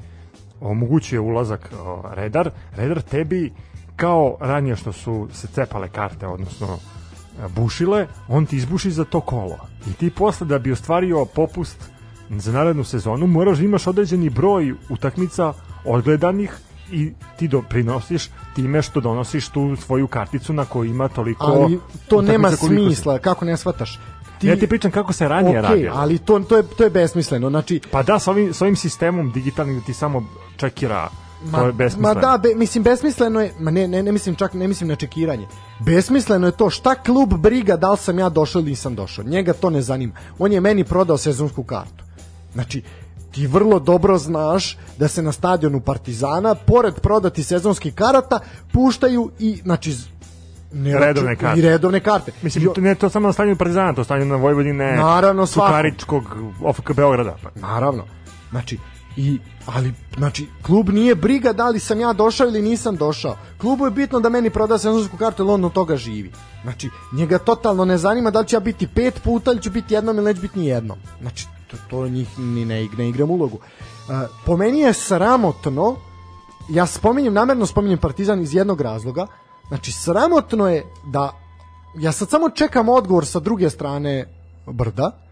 omogućuje ulazak redar, redar tebi kao ranije što su se cepale karte, odnosno e, bušile, on ti izbuši za to kolo. I ti posle da bi ostvario popust za narednu sezonu moraš da imaš određeni broj utakmica odgledanih i ti doprinosiš time što donosiš tu svoju karticu na kojoj ima toliko ali to nema smisla, kako ne shvataš? Ti, Ja ti pričam kako se ranije okay, radilo. ali to, to, je, to je besmisleno, znači, Pa da, sa ovim, sa ovim sistemom digitalnim da ti samo čekira, to je ma, besmisleno. ma da, be, mislim, besmisleno je, ma ne, ne, ne mislim čak, ne mislim na čekiranje, besmisleno je to šta klub briga da li sam ja došao ili nisam došao, njega to ne zanima, on je meni prodao sezonsku kartu, znači, ti vrlo dobro znaš da se na stadionu Partizana, pored prodati sezonskih karata, puštaju i, znači, ne, Redovne karte. I redovne karte. Mislim, I- ne to samo na stanju Partizana, to stanje na Vojvodine, Naravno. Sukaričkog, OFK Beograda. Pa. Naravno. Znači, i, ali, znači, klub nije briga da li sam ja došao ili nisam došao. Klubu je bitno da meni proda sezonsku kartu, jer on od toga živi. Znači, njega totalno ne zanima da li ću ja biti pet puta ili ću biti jednom ili neću biti ni jednom. Znači, to, to njih ni ne, ne igram ulogu. Uh, po meni je sramotno, ja spominjem, namerno spominjem Partizan iz jednog razloga, znači, sramotno je da, ja sad samo čekam odgovor sa druge strane brda,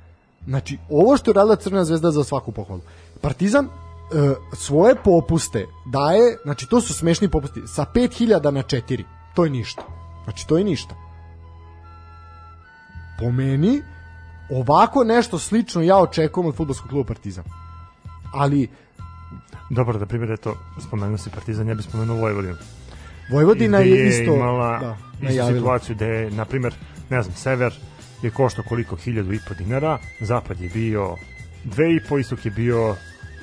Znači, ovo što je radila Crvena zvezda za svaku pohvalu. Partizan e, svoje popuste daje, znači to su smešni popusti, sa 5000 na 4. To je ništa. Znači, to je ništa. Po meni, ovako nešto slično ja očekujem od futbolskog kluba Partizan. Ali Dobro, da primjer, eto, spomenuo si Partizan, ja bih spomenuo Vojvodinu. Vojvodina je isto imala da, istu situaciju gde je, na primjer, ne znam, Sever je koštao koliko, hiljadu i po dinara, Zapad je bio dve i po, istok je bio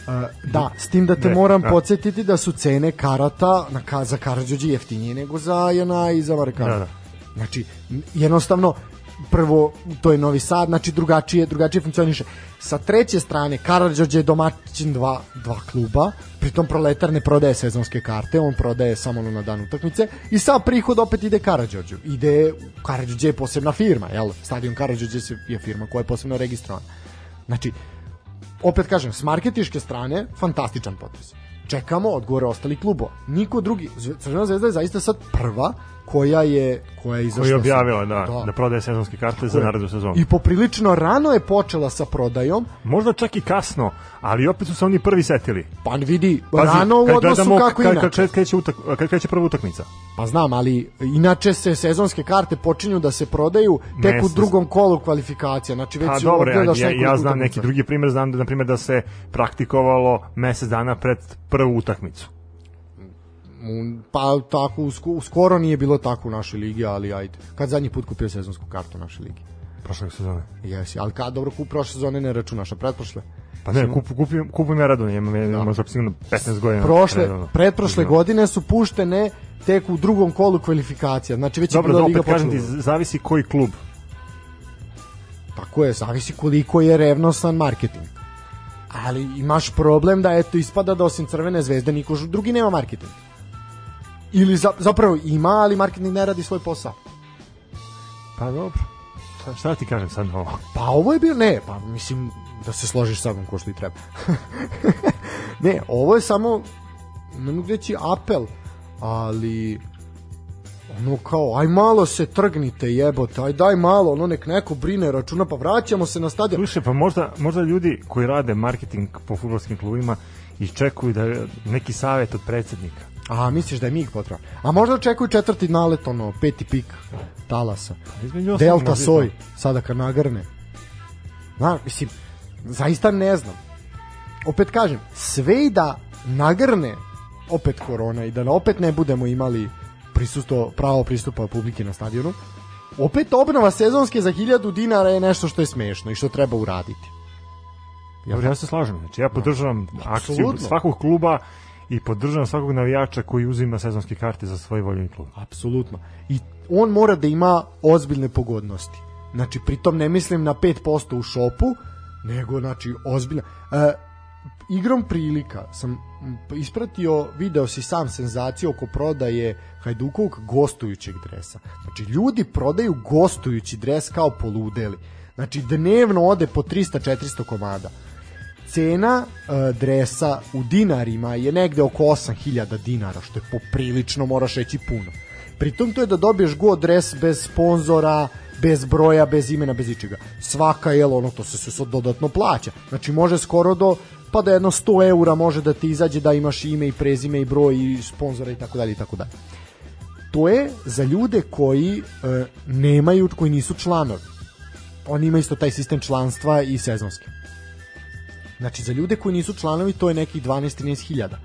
E, da, s tim da te Ne, moram da. podsjetiti da su cene karata na, ka, za Karadžođi jeftinije nego za Jana i za Varekana. Da, da. Znači, jednostavno, prvo, to je Novi Sad, znači drugačije, drugačije funkcioniše. Sa treće strane, Karadžođe je domaćin dva, dva kluba, pritom Proletar ne prodaje sezonske karte, on prodaje samo na dan utakmice i sav prihod opet ide Karadžođu. Ide, Karadžođe je posebna firma, jel? Stadion Karadžođe se- je firma koja je posebno registrovana. Znači, opet kažem, s marketiške strane, fantastičan potez. Čekamo odgovore ostalih klubova. Niko drugi, Crvena zvezda je zaista sad prva koja je koja je izašla koji je objavila da, da, prodaje sezonske karte za narednu sezonu. I poprilično rano je počela sa prodajom, Možda čak i kasno, ali opet su se oni prvi setili. pa vidi, Pazi, rano u odnosu gledamo kako kad, inače. kad, kreće utak, kad kreće prva utakmica. Pa znam, ali inače se sezonske karte počinju da se prodaju tek u Mesec. drugom kolu kvalifikacija. Znači već Pa dobro, ja, ja, ja znam utakmica. neki drugi primjer, znam da, na primjer, da se praktikovalo mesec dana pred prvu utakmicu. Pa tako, usko- skoro nije bilo tako u našoj ligi, ali ajde. Kad zadnji put kupio sezonsku kartu u našoj ligi? Prošle sezone. Jesi, ali kad dobro kup prošle sezone ne računaš, a pretprošle? Pa ne, kup, kupim, kupujem ja radno, imam, imam možda sigurno 15 godina. Prošle, redovno. pretprošle Da. godine su puštene tek u drugom kolu kvalifikacija. Znači već Dobro, je da bila opet liga kažem ti, zavisi koji klub. Tako je, zavisi koliko je revnosan marketing. ali imaš problem da eto ispada da osim Crvene zvezde niko drugi nema marketing. Ili za, zapravo ima, ali marketing ne radi svoj posao. Pa dobro. Šta, šta ti kažem sad na ovo? Pa ovo je bio, ne, pa mislim da se složiš sa mnom ko što i treba. ne, ovo je samo, ne mogu reći apel, ali ono kao, aj malo se trgnite jebote, aj daj malo, ono nek neko brine računa, pa vraćamo se na stadion. Slušaj, pa možda, možda ljudi koji rade marketing po futbolskim klubima i čekuju da neki savet od predsednika. A, misliš da je mig potreban? A možda očekuju četvrti nalet, ono, peti pik talasa. Ostalog Delta soj, sada kad nagrne. Na, mislim, zaista ne znam. Opet kažem, sve i da nagrne opet korona i da opet ne budemo imali prisustvo, pravo pristupa publike na stadionu, opet obnova sezonske za 1000 dinara je nešto što je smešno i što treba uraditi. Dobro, ja se slažem. Znači, ja podržavam akciju Apsolutno. svakog kluba i podržavam svakog navijača koji uzima sezonske karte za svoj voljeni klub. Apsolutno. I on mora da ima ozbiljne pogodnosti. Znači, pritom ne mislim na 5% u šopu, nego, znači, ozbiljno. E, igrom prilika sam ispratio, video si sam senzaciju oko prodaje Hajdukovog gostujućeg dresa. Znači, ljudi prodaju gostujući dres kao poludeli. Znači, dnevno ode po 300-400 komada. Cena e, dresa u dinarima je negde oko 8000 dinara, što je poprilično, moraš reći puno. Pritom to je da dobiješ god dres bez sponzora, bez broja, bez imena, bez ičega. Svaka, jel, ono, to se sve dodatno plaća. Znači, može skoro do, pa da jedno 100 eura može da ti izađe da imaš ime i prezime i broj i sponzora i tako dalje i tako dalje. To je za ljude koji e, nemaju, koji nisu članovi. Oni imaju isto taj sistem članstva i sezonski. Znači, za ljude koji nisu članovi, to je nekih 12-13 hiljada.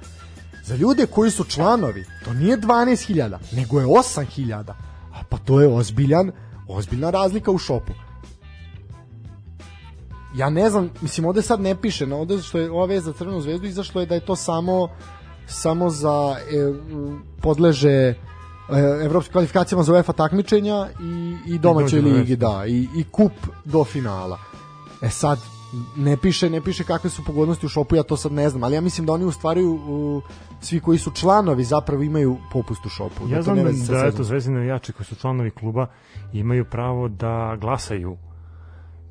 Za ljude koji su članovi, to nije 12 hiljada, nego je 8 hiljada. A pa to je ozbiljan, ozbiljna razlika u šopu. Ja ne znam, mislim, ovde sad ne piše, no ovde što je ova vez za Crvenu zvezdu izašlo je da je to samo samo za e, podleže e, evropskim kvalifikacijama za UEFA takmičenja i, i domaćoj ligi, da, i, i kup do finala. E sad, ne piše, ne piše kakve su pogodnosti u šopu, ja to sad ne znam, ali ja mislim da oni u stvari u, svi koji su članovi zapravo imaju popust u šopu. Ja to znam da, da eto, zvezdini navijači koji su članovi kluba imaju pravo da glasaju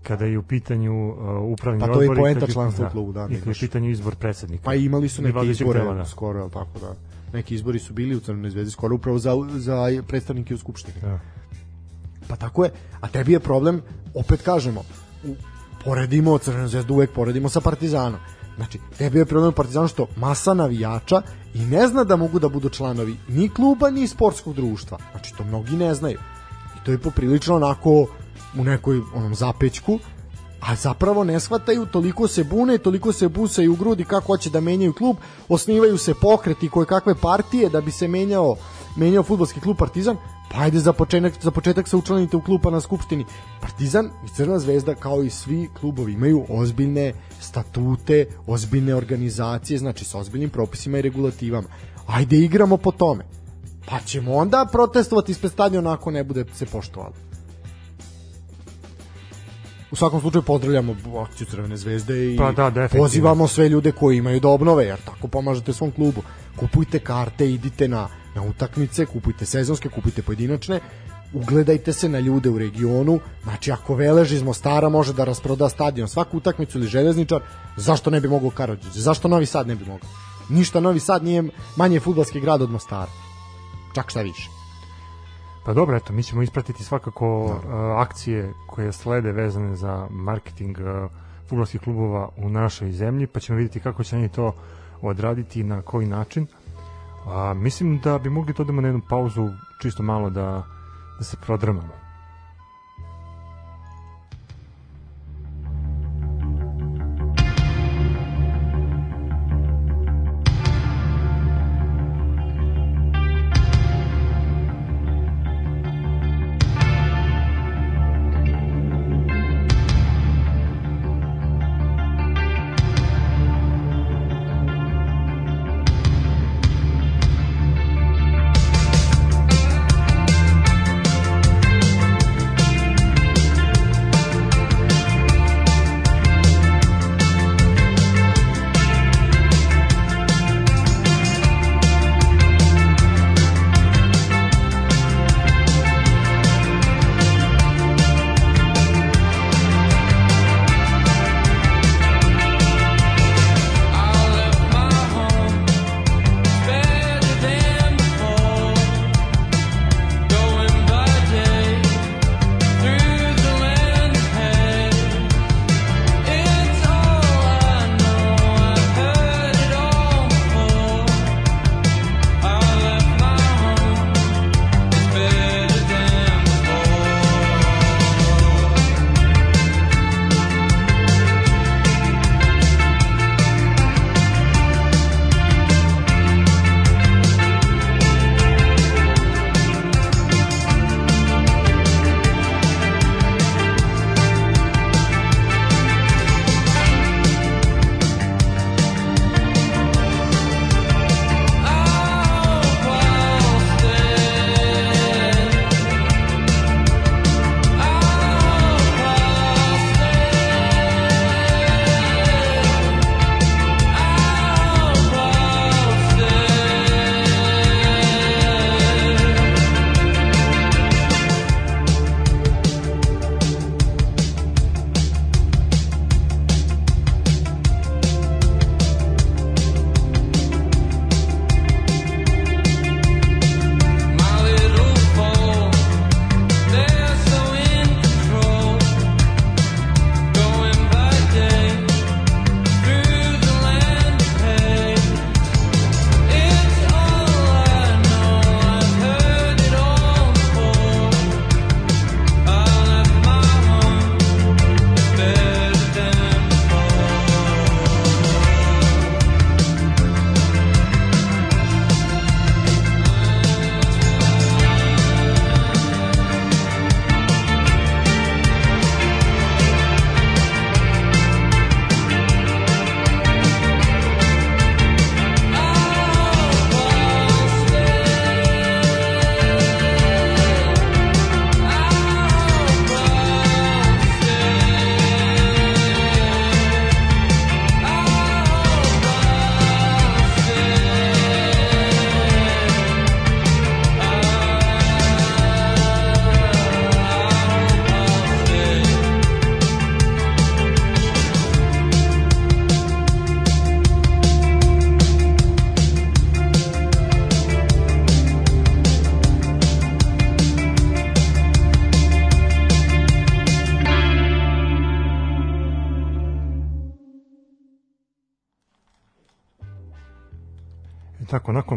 kada je u pitanju uh, upravni Pa to odbor je poenta članstva u klubu, da, i kad je u pitanju izbor predsednika. Pa imali su neke izbore tela, da. skoro, jel tako da. Neki izbori su bili u Crvenoj zvezdi skoro upravo za, za predstavnike u Skupštini. Da. Pa tako je. A tebi je problem, opet kažemo, u, poredimo Crvenu zvezdu, uvek poredimo sa Partizanom. Znači, tebi je problem u Partizanu što masa navijača i ne zna da mogu da budu članovi ni kluba, ni sportskog društva. Znači, to mnogi ne znaju. I to je poprilično onako u nekoj onom zapećku, a zapravo ne shvataju, toliko se bune, toliko se busaju u grudi kako hoće da menjaju klub, osnivaju se pokreti koje kakve partije da bi se menjao menjao fudbalski klub Partizan, pa ajde za početak, za početak se učlanite u kluba na skupštini. Partizan i Crna zvezda kao i svi klubovi imaju ozbiljne statute, ozbiljne organizacije, znači sa ozbiljnim propisima i regulativama. Ajde igramo po tome. Pa ćemo onda protestovati ispred stadiona ako ne bude se poštovalo. U svakom slučaju pozdravljamo akciju Crvene zvezde i Pa da, pozivamo sve ljude koji imaju da obnove, jer tako pomažete svom klubu. Kupujte karte, idite na, na utakmice, kupujte sezonske, kupujte pojedinačne, ugledajte se na ljude u regionu, znači ako Velež iz Mostara može da rasproda stadion svaku utakmicu ili železničar, zašto ne bi mogao Karadžić? Zašto Novi Sad ne bi mogao? Ništa Novi Sad nije manje futbalski grad od Mostara. Čak šta više. Pa dobro, eto, mi ćemo ispratiti svakako uh, akcije koje slede vezane za marketing uh, fudbalskih klubova u našoj zemlji, pa ćemo vidjeti kako će oni to odraditi i na koji način. A, mislim da bi mogli da idemo na jednu pauzu, čisto malo da, da se prodrmamo.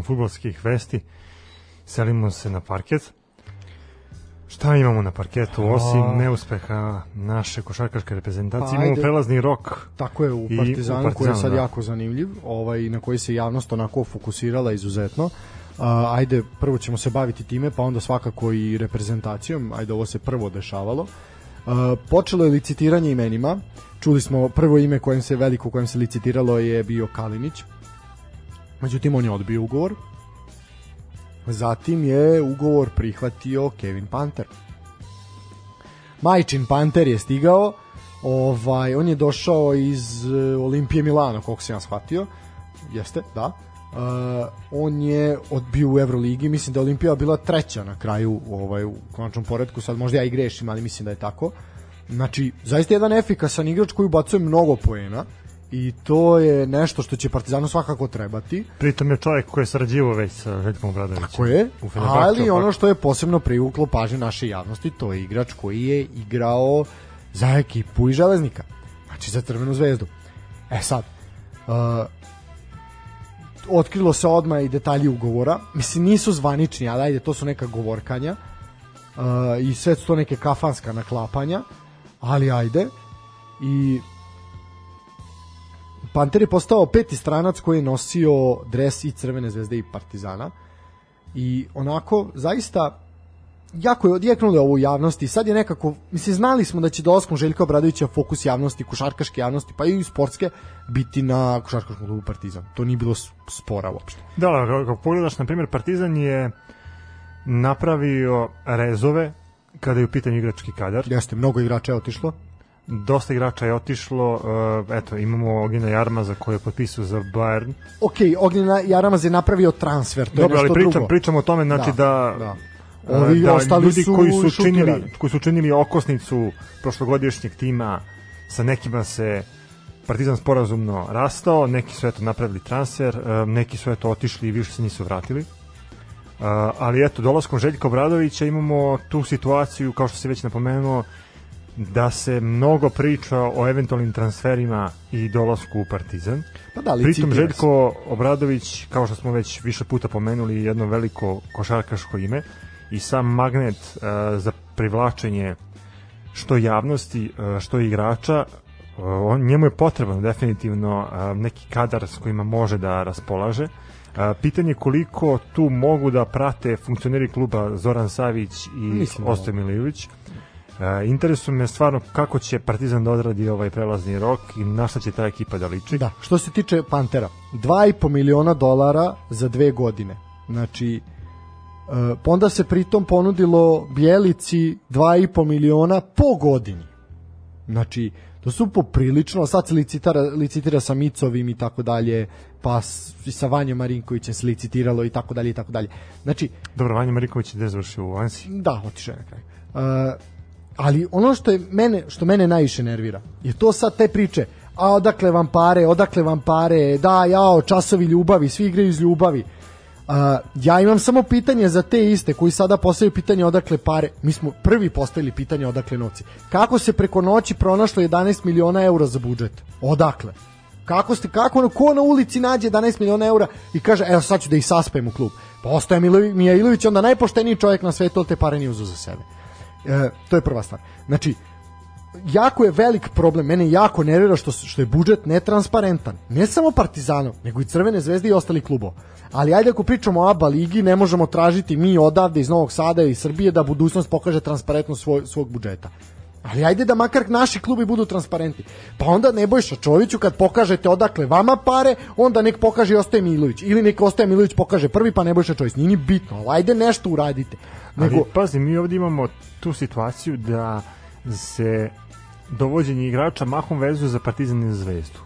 Futbolskih vesti selimo se na parket. Šta imamo na parketu osim A. neuspeha naše košarkaške reprezentacije? Pa, imamo prelazni rok. Tako je, u Partizanu, koji je sad da. jako zanimljiv, ovaj, na koji se javnost onako fokusirala izuzetno. A, ajde, prvo ćemo se baviti time, pa onda svakako i reprezentacijom. Ajde, ovo se prvo dešavalo. A, počelo je licitiranje imenima. Čuli smo prvo ime kojem se veliko kojem se licitiralo je bio Kalinić. Međutim, on je odbio ugovor. Zatim je ugovor prihvatio Kevin Panter. Majčin Panter je stigao, ovaj, on je došao iz e, Olimpije Milano, koliko sam ja shvatio, jeste, da. Uh, on je odbio u Euroligi, mislim da je Olimpija bila treća na kraju ovaj, u konačnom poredku, sad možda ja i grešim, ali mislim da je tako. Znači, zaista jedan efikasan igrač koji ubacuje mnogo poena i to je nešto što će Partizanu svakako trebati. Pritom je čovjek koji je sarađivao već sa Željkom Obradovićem. Tako je, ali ono što je posebno privuklo pažnju naše javnosti, to je igrač koji je igrao za ekipu i železnika. Znači za Crvenu zvezdu. E sad, uh, otkrilo se odmah i detalji ugovora. Mislim, nisu zvanični, ali ajde, to su neka govorkanja. Uh, I sve su to neke kafanska naklapanja. Ali ajde. I Panter je postao peti stranac koji je nosio dres i Crvene zvezde i Partizana. I onako zaista jako je odjeknulo ovo u javnosti sad je nekako, mislim znali smo da će dolaskom Željka Obradovića fokus javnosti košarkaške javnosti pa i sportske biti na košarkaškom klubu Partizan. To nije bilo spora uopšte. Da, da, kako pogledaš, na primjer, Partizan je napravio rezove kada je u pitanju igrački kadar. jeste, mnogo igrača je otišlo Dosta igrača je otišlo, uh, eto, imamo Ogina Jarmaza koji je potpisao za Bayern. ok, Ognjena Jaramaz je napravio transfer to Dobro, je ali nešto pričam, drugo pričam o tome, znači da, da. uh, Ovi da ostali ljudi su koji su, činili, šutirani. koji su činili okosnicu prošlogodišnjeg tima, sa nekima se Partizan sporazumno rastao, neki su eto napravili transfer, uh, neki su eto otišli i više se nisu vratili. Ali eto, dolaskom Željka Obradovića imamo tu situaciju, kao što se već napomenuo, da se mnogo priča o eventualnim transferima i dolasku u Partizan. pa da, Pritom. Željko Obradović, kao što smo već više puta pomenuli, je jedno veliko košarkaško ime i sam magnet uh, za privlačenje što javnosti, uh, što igrača, uh, on, njemu je potreban definitivno uh, neki kadar s kojima može da raspolaže. Uh, pitanje je koliko tu mogu da prate funkcioneri kluba Zoran Savić i da Uh, interesuje me stvarno kako će Partizan da odradi ovaj prelazni rok i na šta će ta ekipa da liči. Da, što se tiče Pantera, 2,5 miliona dolara za dve godine. Znači, e, pa onda se pritom ponudilo Bjelici 2,5 miliona po godini. Znači, to su poprilično, sad se licitira, licitira sa Micovim i tako dalje, pa sa Vanjom Marinkovićem se licitiralo i tako dalje i tako dalje. Znači, Dobro, Vanja Mariković je gde završio u Ansi. Da, otišao je na kraj. Uh, ali ono što je mene što mene najviše nervira je to sad te priče a odakle vam pare, odakle vam pare, da, jao, časovi ljubavi, svi igraju iz ljubavi. Uh, ja imam samo pitanje za te iste koji sada postavljaju pitanje odakle pare. Mi smo prvi postavili pitanje odakle novci. Kako se preko noći pronašlo 11 miliona eura za budžet? Odakle? Kako ste, kako, ko na ulici nađe 11 miliona eura i kaže, evo sad ću da ih saspem u klub. Pa ostaje Milo- Mija Ilović, onda najpošteniji čovjek na svetu, ali te pare nije uzeo za sebe. E, to je prva stvar. Znači, jako je velik problem, mene jako nervira što, što je budžet netransparentan. Ne samo Partizanov, nego i Crvene zvezde i ostali klubova. Ali ajde ako pričamo o ABA ligi, ne možemo tražiti mi odavde iz Novog Sada i Srbije da budućnost pokaže transparentnost svoj, svog budžeta. Ali ajde da makar naši klubi budu transparentni. Pa onda Nebojša Čoviću kad pokažete odakle vama pare, onda nek pokaže i Ostaje Milović. Ili nek Ostaje Milović pokaže prvi pa Nebojša Čović. Nije ni bitno, ali ajde nešto uradite. Nego, Ali pazi, mi ovdje imamo tu situaciju da se dovođenje igrača mahom vezuje za Partizan i Zvezdu.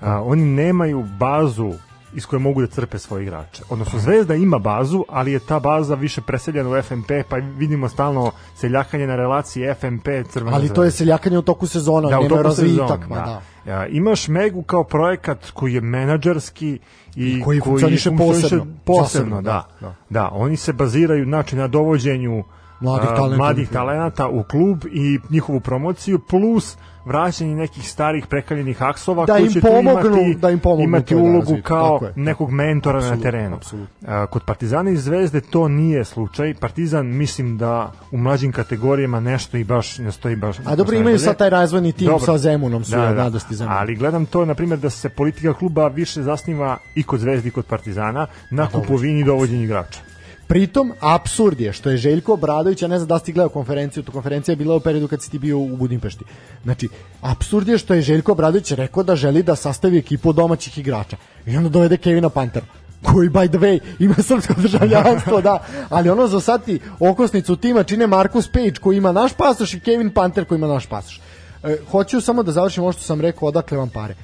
A, oni nemaju bazu iz koje mogu da crpe svoje igrače. Odnosno, Zvezda ima bazu, ali je ta baza više preseljena u FMP, pa vidimo stalno seljakanje na relaciji FMP Crvena ali to je seljakanje u toku sezona, da, u nema toku razvitak. sezona, da. da. Ja, imaš Megu kao projekat koji je menadžerski i koji funkcioniše posebno. posebno, Zasebno, da. da, da. Da, oni se baziraju znači na dovođenju Mladih talenata. mladih talenata u klub i njihovu promociju plus vraćanje nekih starih prekaljenih aksova Da koji će pomognu- imati, da im pomognu imati da ulogu razviju. kao nekog mentora na Apsolutno, terenu. apsolutno. A, Kod Partizana i Zvezde to nije slučaj. Partizan mislim da u mlađim kategorijama nešto i baš ne stoji baš. A dobro, imaju sad taj razvojni tim Dobro. sa Zemunom, su da, radosti Zemunom. Ali gledam to, na primjer, da se politika kluba više zasniva i kod Zvezdi i kod Partizana na kupovini i dovođenju igrača. Pritom, absurd je što je Željko Obradović, ja ne znam da si gledao konferenciju, to konferencija je bila u periodu kad si ti bio u Budimpešti. Znači, absurd je što je Željko Obradović rekao da želi da sastavi ekipu domaćih igrača. I onda dovede Kevina Pantera koji by the way ima srpsko državljanstvo, da, ali ono za sad ti okosnicu tima čine Marcus Page koji ima naš pasoš i Kevin Panter koji ima naš pasoš. E, hoću samo da završim ovo što sam rekao, odakle vam pare.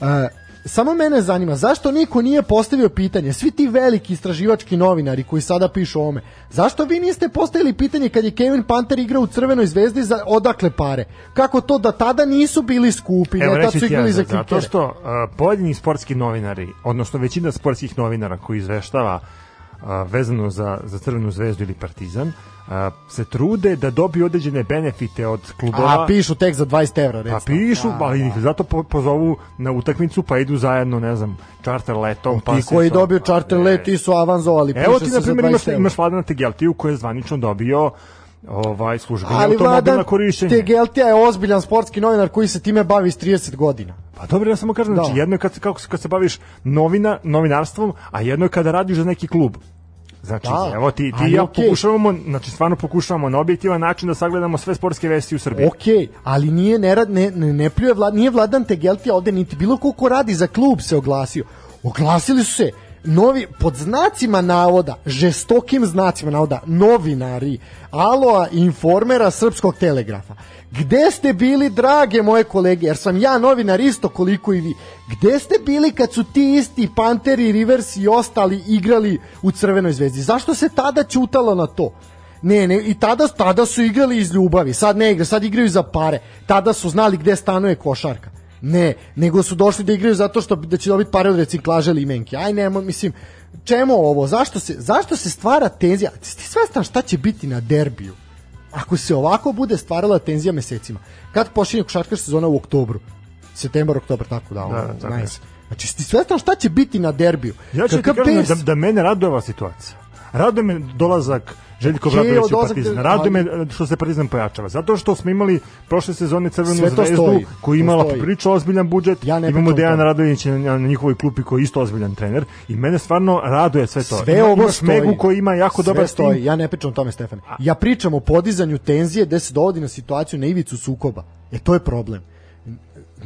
E, samo mene zanima, zašto niko nije postavio pitanje, svi ti veliki istraživački novinari koji sada pišu o ome, zašto vi niste postavili pitanje kad je Kevin Panter igrao u Crvenoj zvezdi za odakle pare? Kako to da tada nisu bili skupi, Evo ne tad reći su ti ja, igrali za zato što uh, pojedini sportski novinari, odnosno većina sportskih novinara koji izveštava uh, vezano za, za Crvenu zvezdu ili Partizan, uh, se trude da dobiju određene benefite od klubova. A pišu tek za 20 evra, recimo. Pa pišu, Da, ali da. ih zato po, pozovu na utakmicu pa idu zajedno, ne znam, čarter letom. pa Ti koji to- dobio charter let, ti su avanzovali. Evo ti, na primjer, 20 imaš, imaš Vladana Tegeltiju koji je zvanično dobio ovaj službeni Ali automobil na korišćenje. Tegeltija je ozbiljan sportski novinar koji se time bavi s 30 godina. Pa dobro, ja samo kažem, znači Da. jedno je kad, se- kako, se- kad se baviš novina, novinarstvom, a jedno je kada radiš za neki klub. Znači, Da, evo ti, ti ja okej. pokušavamo, znači stvarno pokušavamo na objektivan način da sagledamo sve sportske vesti u Srbiji. Ok, ali nije ne, rad- ne, ne, ne pljuje vlad, nije Vladan Tegeltija ovde niti bilo ko ko radi za klub se oglasio. Oglasili su se novi, pod znacima navoda, žestokim znacima navoda, novinari Aloa informera Srpskog telegrafa. Gde ste bili, drage moje kolege, jer sam ja novinar isto koliko i vi. Gde ste bili kad su ti isti Panteri, Rivers i ostali igrali u Crvenoj zvezdi? Zašto se tada ćutalo na to? Ne, ne, i tada, tada su igrali iz ljubavi, sad ne igraju, sad igraju za pare. Tada su znali gde stanuje košarka. Ne, nego su došli da igraju zato što da će dobiti pare od reciklaže limenke. Aj nemo, mislim, čemu ovo? Zašto se, zašto se stvara tenzija? Ti svestan šta će biti na derbiju? Ako se ovako bude stvarala tenzija mesecima. Kad počinje košarkaška sezona u oktobru? Septembar, oktobar, tako da. Da, ono, tako je. nice. Znači, ti svestan šta će biti na derbiju? Ja ću ti kažem da, da mene raduje ova situacija. Raduje me dolazak Željko Gdje je Partizan. Raduje me što se Partizan pojačava. Zato što smo imali prošle sezone Crvenu zvezdu to imala poprilično ozbiljan budžet. Ja Imamo Dejana. Radovića na, na njihovoj klupi koji je isto ozbiljan trener i mene stvarno raduje sve to. Sve Ima- ovo imaš. Megu koji ima jako Sve dobar stoji. tim. Ja ne pričam o tome, Stefan. Ja pričam o podizanju tenzije gde se dovodi na situaciju na ivicu sukoba. E to je problem.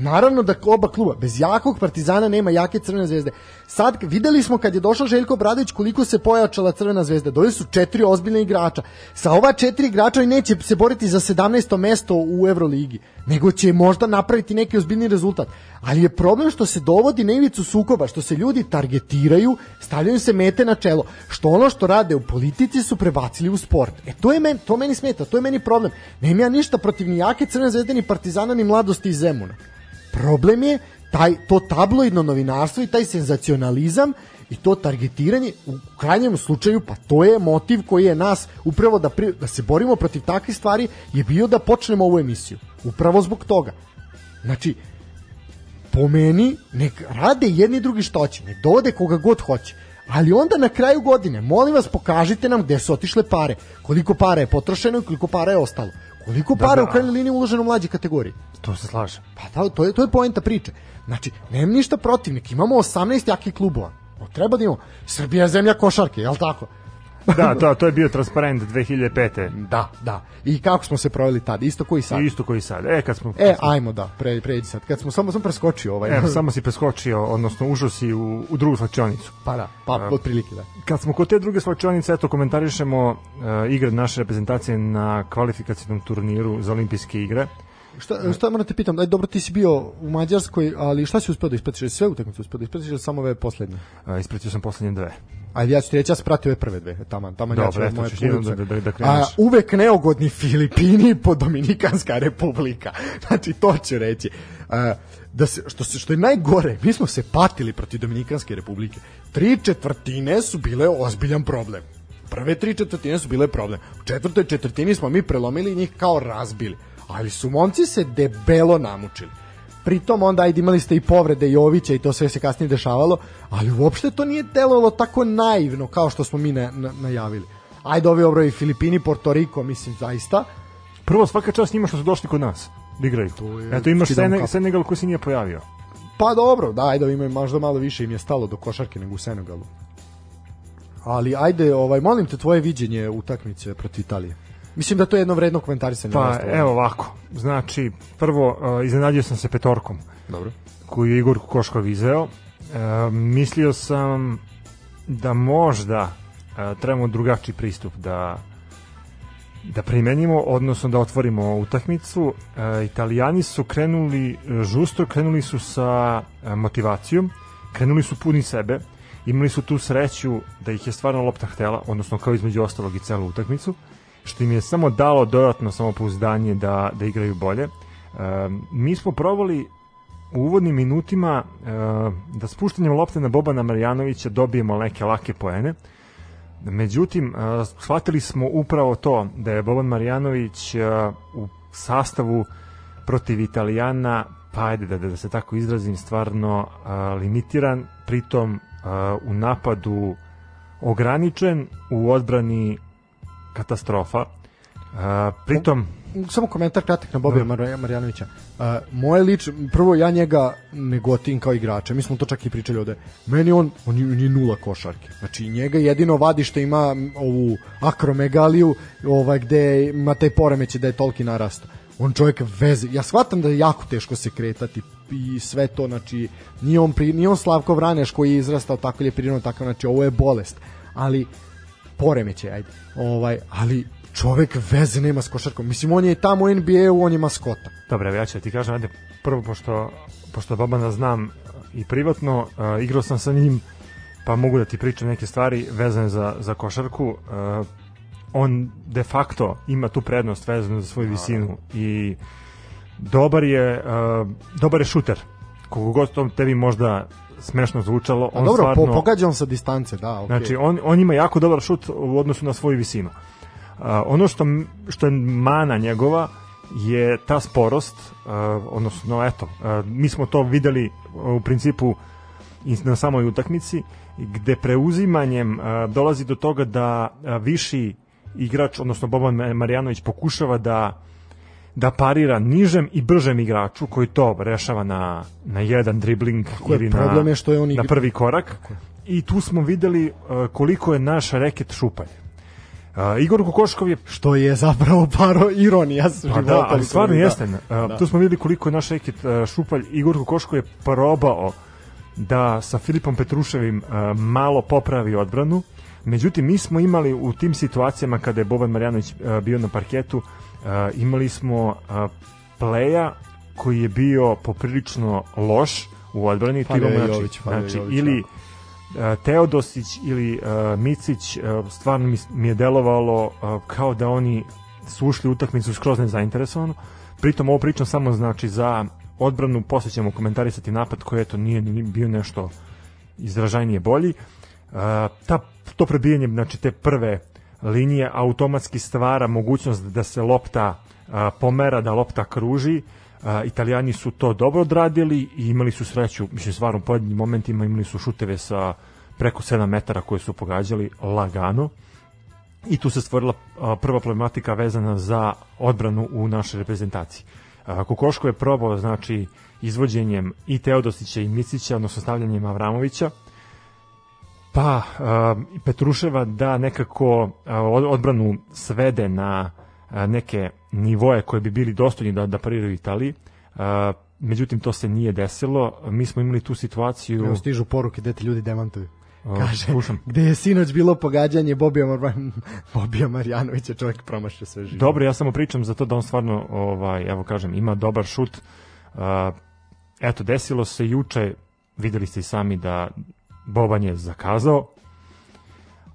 Naravno da oba kluba, bez jakog partizana nema jake crvene zvezde. Sad videli smo kad je došao Željko Bradović koliko se pojačala crvena zvezda. Doveli su četiri ozbiljne igrača. Sa ova četiri igrača neće se boriti za 17. mesto u Euroligi, nego će možda napraviti neki ozbiljni rezultat. Ali je problem što se dovodi na ivicu sukoba, što se ljudi targetiraju, stavljaju se mete na čelo. Što ono što rade u politici su prebacili u sport. E to je meni, to meni smeta, to je meni problem. Nemam ja ništa protiv ni jake crvene zvezde, ni partizana, ni mladosti iz Zemuna. Problem je taj, to tabloidno novinarstvo i taj senzacionalizam i to targetiranje u krajnjem slučaju pa to je motiv koji je nas upravo da, pri, da se borimo protiv takvih stvari je bio da počnemo ovu emisiju. Upravo zbog toga. Znači po meni nek rade jedni drugi što hoće nek dovode koga god hoće ali onda na kraju godine molim vas pokažite nam gde su otišle pare koliko para je potrošeno i koliko para je ostalo koliko para da. u krajnjoj liniji uloženo u mlađe kategorije To se slaže. Pa da, to je, to je poenta priče. Znači, nemam ništa protivnik, imamo 18 jakih klubova. O, treba da imamo. Srbija je zemlja košarke, jel tako? Da, da, to je bio transparent 2005. Da, da. I kako smo se proveli tad, isto koji sad. Isto koji sad. E, kad smo... E, ajmo da, pre, pređi sad. Kad smo samo sam preskočio ovaj. Evo, samo si preskočio, odnosno ušao si u, u drugu slačionicu. Pa da, pa otprilike da. Kad smo kod te druge slačionice, eto, komentarišemo uh, igre naše reprezentacije na kvalifikacijnom turniru za olimpijske igre. Šta, šta moram te pitam, aj dobro ti si bio u Mađarskoj, ali šta si uspeo da ispratiš? Sve utakmice uspeo da ispratiš samo ove poslednje? Uh, ispratio sam poslednje dve. Ajde, ja ću ti reći, ja sam pratio ove prve dve, taman, taman ja ću Dobro, ove eto, moje jednom punice. da- da- da A, uvek neogodni Filipini po Dominikanska republika. Znači, to ću reći. A, da se, što, se, što je najgore, mi smo se patili protiv Dominikanske republike. Tri četvrtine su bile ozbiljan problem. Prve tri četvrtine su bile problem. U četvrtoj četvrtini smo mi prelomili i njih kao razbili. Ali su momci se debelo namučili. Pritom onda ajde imali ste i povrede Jovića i to sve se kasnije dešavalo, ali uopšte to nije delovalo tako naivno kao što smo mi na, na, najavili. Ajde ovi obrovi Filipini, Porto Riko, mislim zaista. Prvo svaka čast njima što su došli kod nas da igraju. Eto imaš Senegal, Senegal koji se nije pojavio. Pa dobro, da, ajde imaju možda malo više im je stalo do košarke nego u Senegalu. Ali ajde, ovaj molim te tvoje viđenje utakmice protiv Italije. Mislim da to je jedno vredno komentarisanje. Pa evo ovako. Znači, prvo uh, iznenadio sam se petorkom. Dobro. Koju je Igor Koškov izveo. Uh, mislio sam da možda uh, trebamo drugačiji pristup da da primenimo, odnosno da otvorimo utakmicu. E, Italijani su krenuli žusto, krenuli su sa e, motivacijom, krenuli su puni sebe, imali su tu sreću da ih je stvarno lopta htela, odnosno kao između ostalog i celu utakmicu, što im je samo dalo dodatno samopouzdanje da, da igraju bolje. E, mi smo probali u uvodnim minutima e, da spuštanjem lopte na Bobana Marjanovića dobijemo neke lake poene, Međutim, shvatili smo upravo to da je Boban Marjanović u sastavu protiv Italijana, pa ajde da, da se tako izrazim, stvarno limitiran, pritom u napadu ograničen, u odbrani katastrofa. pritom samo komentar kratak na Bobija Mar Marjanovića. Uh, moje lič, prvo ja njega ne gotim kao igrača, mi smo to čak i pričali ovde. Meni on, on je, nula košarke. Znači njega jedino vadi što ima ovu akromegaliju, ovaj, gde ima taj poremeće da je toliki narasta. On čovjek veze. Ja shvatam da je jako teško se kretati i sve to, znači, nije on, pri, nije on Slavko Vraneš koji je izrastao tako ili je prirodno tako, znači ovo je bolest. Ali poremeće, ajde. Ovaj, ali čovek veze nema s košarkom. Mislim, on je tamo u NBA-u, on je maskota. Dobro, ja ću ti kažem, ajde, prvo, pošto, pošto Bobana znam i privatno, uh, igrao sam sa njim, pa mogu da ti pričam neke stvari vezane za, za košarku. Uh, on de facto ima tu prednost vezanu za svoju visinu i dobar je, uh, dobar je šuter. Koliko god to tebi možda smešno zvučalo, on dobro, stvarno... Po, pogađa on sa distance, da, okay. Znači, on, on ima jako dobar šut u odnosu na svoju visinu. Uh, ono što, što je mana njegova je ta sporost, uh, odnosno eto, uh, mi smo to videli u principu na samoj utakmici, gde preuzimanjem uh, dolazi do toga da uh, viši igrač, odnosno Boban Marjanović pokušava da da parira nižem i bržem igraču koji to rešava na, na jedan dribling Kako ili problem na, je što je on na prvi korak. I tu smo videli uh, koliko je naš reket šupalj. Uh, Igor Kokoškov je što je zapravo paro ironija s pa da, ali stvarno da. jeste. Uh, da. Tu smo videli koliko je naš ekip uh, Šupalj Igor Kokoškov je probao da sa Filipom Petruševim uh, malo popravi odbranu. Međutim, mi smo imali u tim situacijama kada je Boban Marjanović uh, bio na parketu, uh, imali smo uh, pleja koji je bio poprilično loš u odbrani. Falja znači, Jović, znači, Jović, ili da E, Teodosić ili uh, Micić uh, stvarno mi, je delovalo uh, kao da oni su ušli u utakmicu skroz nezainteresovano. Pritom ovo pričam samo znači za odbranu, posle ćemo komentarisati napad koji eto nije ni bio nešto izražajnije bolji. Uh, ta, to prebijanje, znači te prve linije automatski stvara mogućnost da se lopta uh, pomera, da lopta kruži, A, Italijani su to dobro odradili i imali su sreću, mislim stvarno u pojedinim momentima imali su šuteve sa preko 7 metara koje su pogađali lagano. I tu se stvorila a, prva problematika vezana za odbranu u našoj reprezentaciji. A, Kokoško je probao znači izvođenjem i Teodosića i Micića, odnosno stavljanjem Avramovića, pa a, Petruševa da nekako a, odbranu svede na neke nivoe koje bi bili dostojni da, da pariraju Italiji. međutim, to se nije desilo. Mi smo imali tu situaciju... Evo stižu poruke gde ti ljudi demantuju. Kaže, slušam. gde je sinoć bilo pogađanje Bobija, Mar Bobija Marjanovića, čovjek promašio sve živo. Dobro, ja samo pričam za to da on stvarno, ovaj, evo kažem, ima dobar šut. Uh, eto, desilo se juče, videli ste i sami da Boban je zakazao,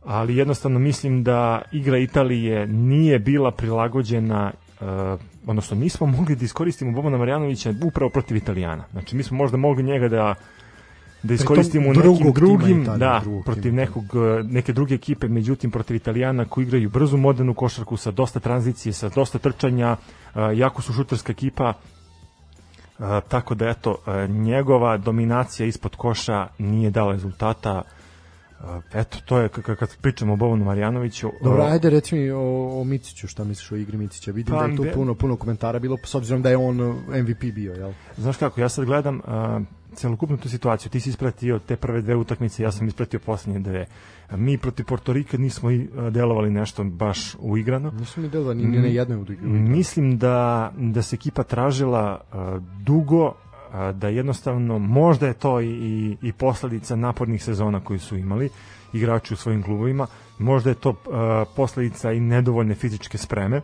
ali jednostavno mislim da igra Italije nije bila prilagođena uh, odnosno nismo mogli da iskoristimo Bobana Marjanovića upravo protiv Italijana. Znači mi smo možda mogli njega da da iskoristimo u nekim drugim, Italije, da, drugog protiv tima. nekog, e, neke druge ekipe, međutim protiv Italijana koji igraju brzu modernu košarku sa dosta tranzicije, sa dosta trčanja, e, jako su šuterska ekipa, tako da eto e, njegova dominacija ispod koša nije dala rezultata eto to je kad pričamo o Bovanu Marjanoviću Dobro, ajde reci mi o, o Miciću, šta misliš o igri Micića? Vidim Pa, da je tu puno, puno komentara bilo, s obzirom da je on uh, MVP bio, jel? Znaš kako, ja sad gledam uh, celokupnu tu situaciju. Ti si ispratio te prve dve utakmice, ja sam ispratio poslednje dve. Mi protiv Portorika nismo i, uh, delovali nešto baš uigrano. Nisu mi delova ni, ni na jednoj u Mislim da, da se ekipa tražila uh, dugo, da jednostavno možda je to i, i, i posledica napornih sezona koji su imali igrači u svojim klubovima, možda je to uh, posledica i nedovoljne fizičke spreme,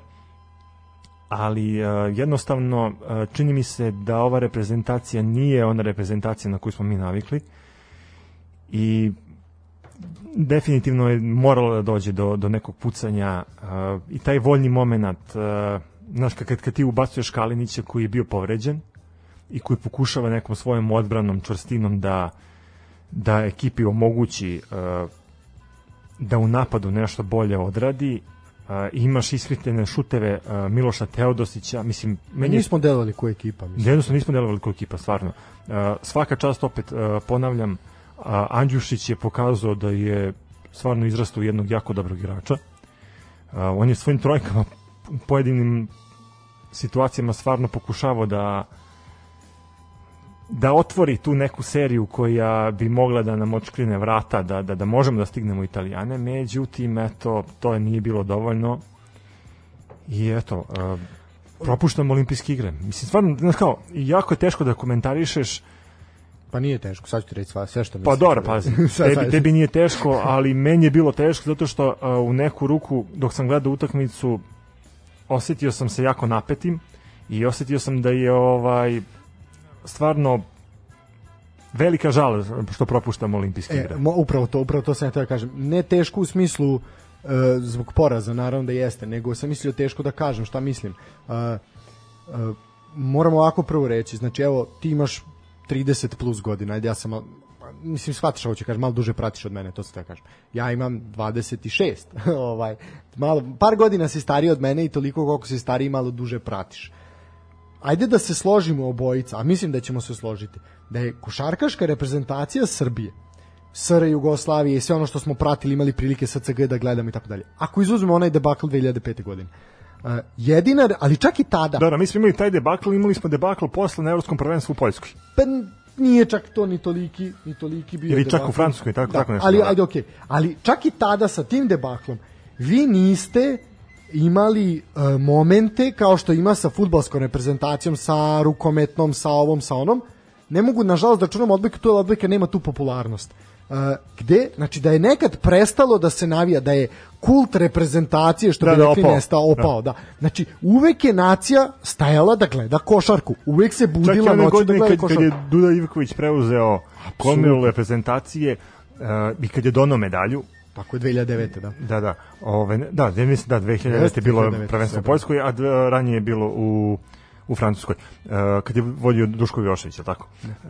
ali uh, jednostavno uh, čini mi se da ova reprezentacija nije ona reprezentacija na koju smo mi navikli i definitivno je moralo da dođe do, do nekog pucanja uh, i taj voljni moment uh, znaš kad, kad ti ubacuješ Kalinića koji je bio povređen i koji pokušava nekom svojom odbranom čvrstinom da da ekipi omogući uh, da u napadu nešto bolje odradi uh, imaš iskrivljene šuteve uh, Miloša Teodosića mislim Mi meni nismo delovali ko ekipa, mislim. Jednostavno nismo delovali kao ekipa, stvarno. Uh, svaka čast opet, uh, ponavljam, uh, Andjušić je pokazao da je stvarno izrastao jednog jako dobrog igrača. Uh, on je svojim trojkama u pojedinim situacijama stvarno pokušavao da da otvori tu neku seriju koja bi mogla da nam očkrine vrata, da, da, da možemo da stignemo Italijane, međutim, eto, to nije bilo dovoljno i eto, uh, propuštamo olimpijske igre. Mislim, stvarno, znaš kao, jako je teško da komentarišeš, Pa nije teško, sad ću ti reći sva, sve što pa mislim. dobro, pazi, tebi, tebi nije teško, ali meni je bilo teško zato što uh, u neku ruku, dok sam gledao utakmicu, osetio sam se jako napetim i osetio sam da je ovaj stvarno velika žal što propuštamo olimpijske E, igre. mo, upravo to, upravo to sam ja teo da kažem. Ne teško u smislu e, zbog poraza, naravno da jeste, nego sam mislio teško da kažem šta mislim. E, e, moramo ovako prvo reći, znači evo, ti imaš 30 plus godina, ajde ja sam mal, mislim shvataš ovo ću kažem, malo duže pratiš od mene, to se da kažem. Ja imam 26, ovaj, malo, par godina si stariji od mene i toliko koliko si stariji malo duže pratiš ajde da se složimo obojica, a mislim da ćemo se složiti, da je košarkaška reprezentacija Srbije, SR Jugoslavije i sve ono što smo pratili, imali prilike SCG da gledamo i tako dalje. Ako izuzmemo onaj debakl 2005. godine. Uh, jedina, ali čak i tada, Dobro, mi smo imali taj debakl, imali smo debakl posle na evropskom prvenstvu u Poljskoj. pa nije čak to ni toliki, ni toliki bio Ili čak debakl. u Francuskoj, tako- tako nešto, Ali, da. ajde, okej. Ali čak i tada sa tim debaklom, vi niste imali e, momente kao što ima sa futbalskom reprezentacijom, sa rukometnom, sa ovom, sa onom. Ne mogu, nažalost, da čunom odbojka, to odbojka nema tu popularnost. Uh, gde, znači da je nekad prestalo da se navija, da je kult reprezentacije, što Da, bi da, rekli, opao. nestao, opao, da. Znači, uvek je nacija stajala da gleda košarku. Uvek se budila noću da gleda kad, kad košarku. je Duda Ivković preuzeo komilu reprezentacije uh, i kad je donao medalju, Tako je 2009. da. Da, da. Ove, da, ne mislim da 2009 je bilo 2009, prvenstvo u sve Poljskoj, a ranije je bilo u u Francuskoj, uh, kad je vodio Duško Jošević, je tako? Uh,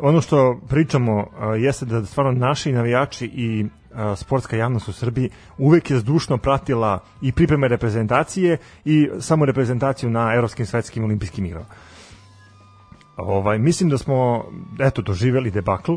ono što pričamo uh, jeste da stvarno naši navijači i uh, sportska javnost u Srbiji uvek je zdušno pratila i pripreme reprezentacije i samo reprezentaciju na evropskim svetskim olimpijskim igrama. Ovaj, mislim da smo, eto, doživeli debakl.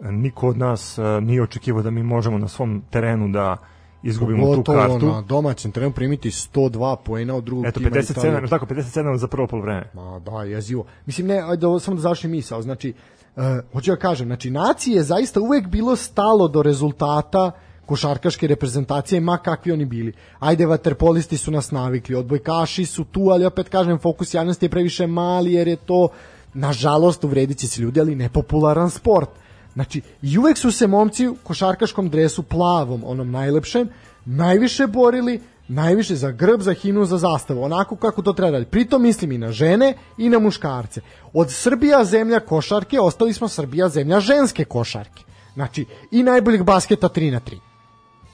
Niko od nas uh, nije očekivao da mi možemo na svom terenu da izgubimo tu Pogotovo kartu. na domaćem terenu primiti 102 poena od drugog Eto, tima 57, Italije. je tako, 57 za prvo polovreme. Ma da, jezivo. Mislim, ne, ajde, ovo samo da završim misao. Znači, uh, hoću da kažem, znači, naciji je zaista uvek bilo stalo do rezultata košarkaške reprezentacije, ma kakvi oni bili. Ajde, vaterpolisti su nas navikli, odbojkaši su tu, ali opet kažem, fokus javnosti je previše mali, jer je to, nažalost, uvredit će se ljudi, ali nepopularan sport. Znači, i uvek su se momci u košarkaškom dresu plavom, onom najlepšem, najviše borili, najviše za grb, za himnu, za zastavu, onako kako to treba raditi. Pritom mislim i na žene i na muškarce. Od Srbija zemlja košarke, ostali smo Srbija zemlja ženske košarke. Znači, i najboljeg basketa 3 na 3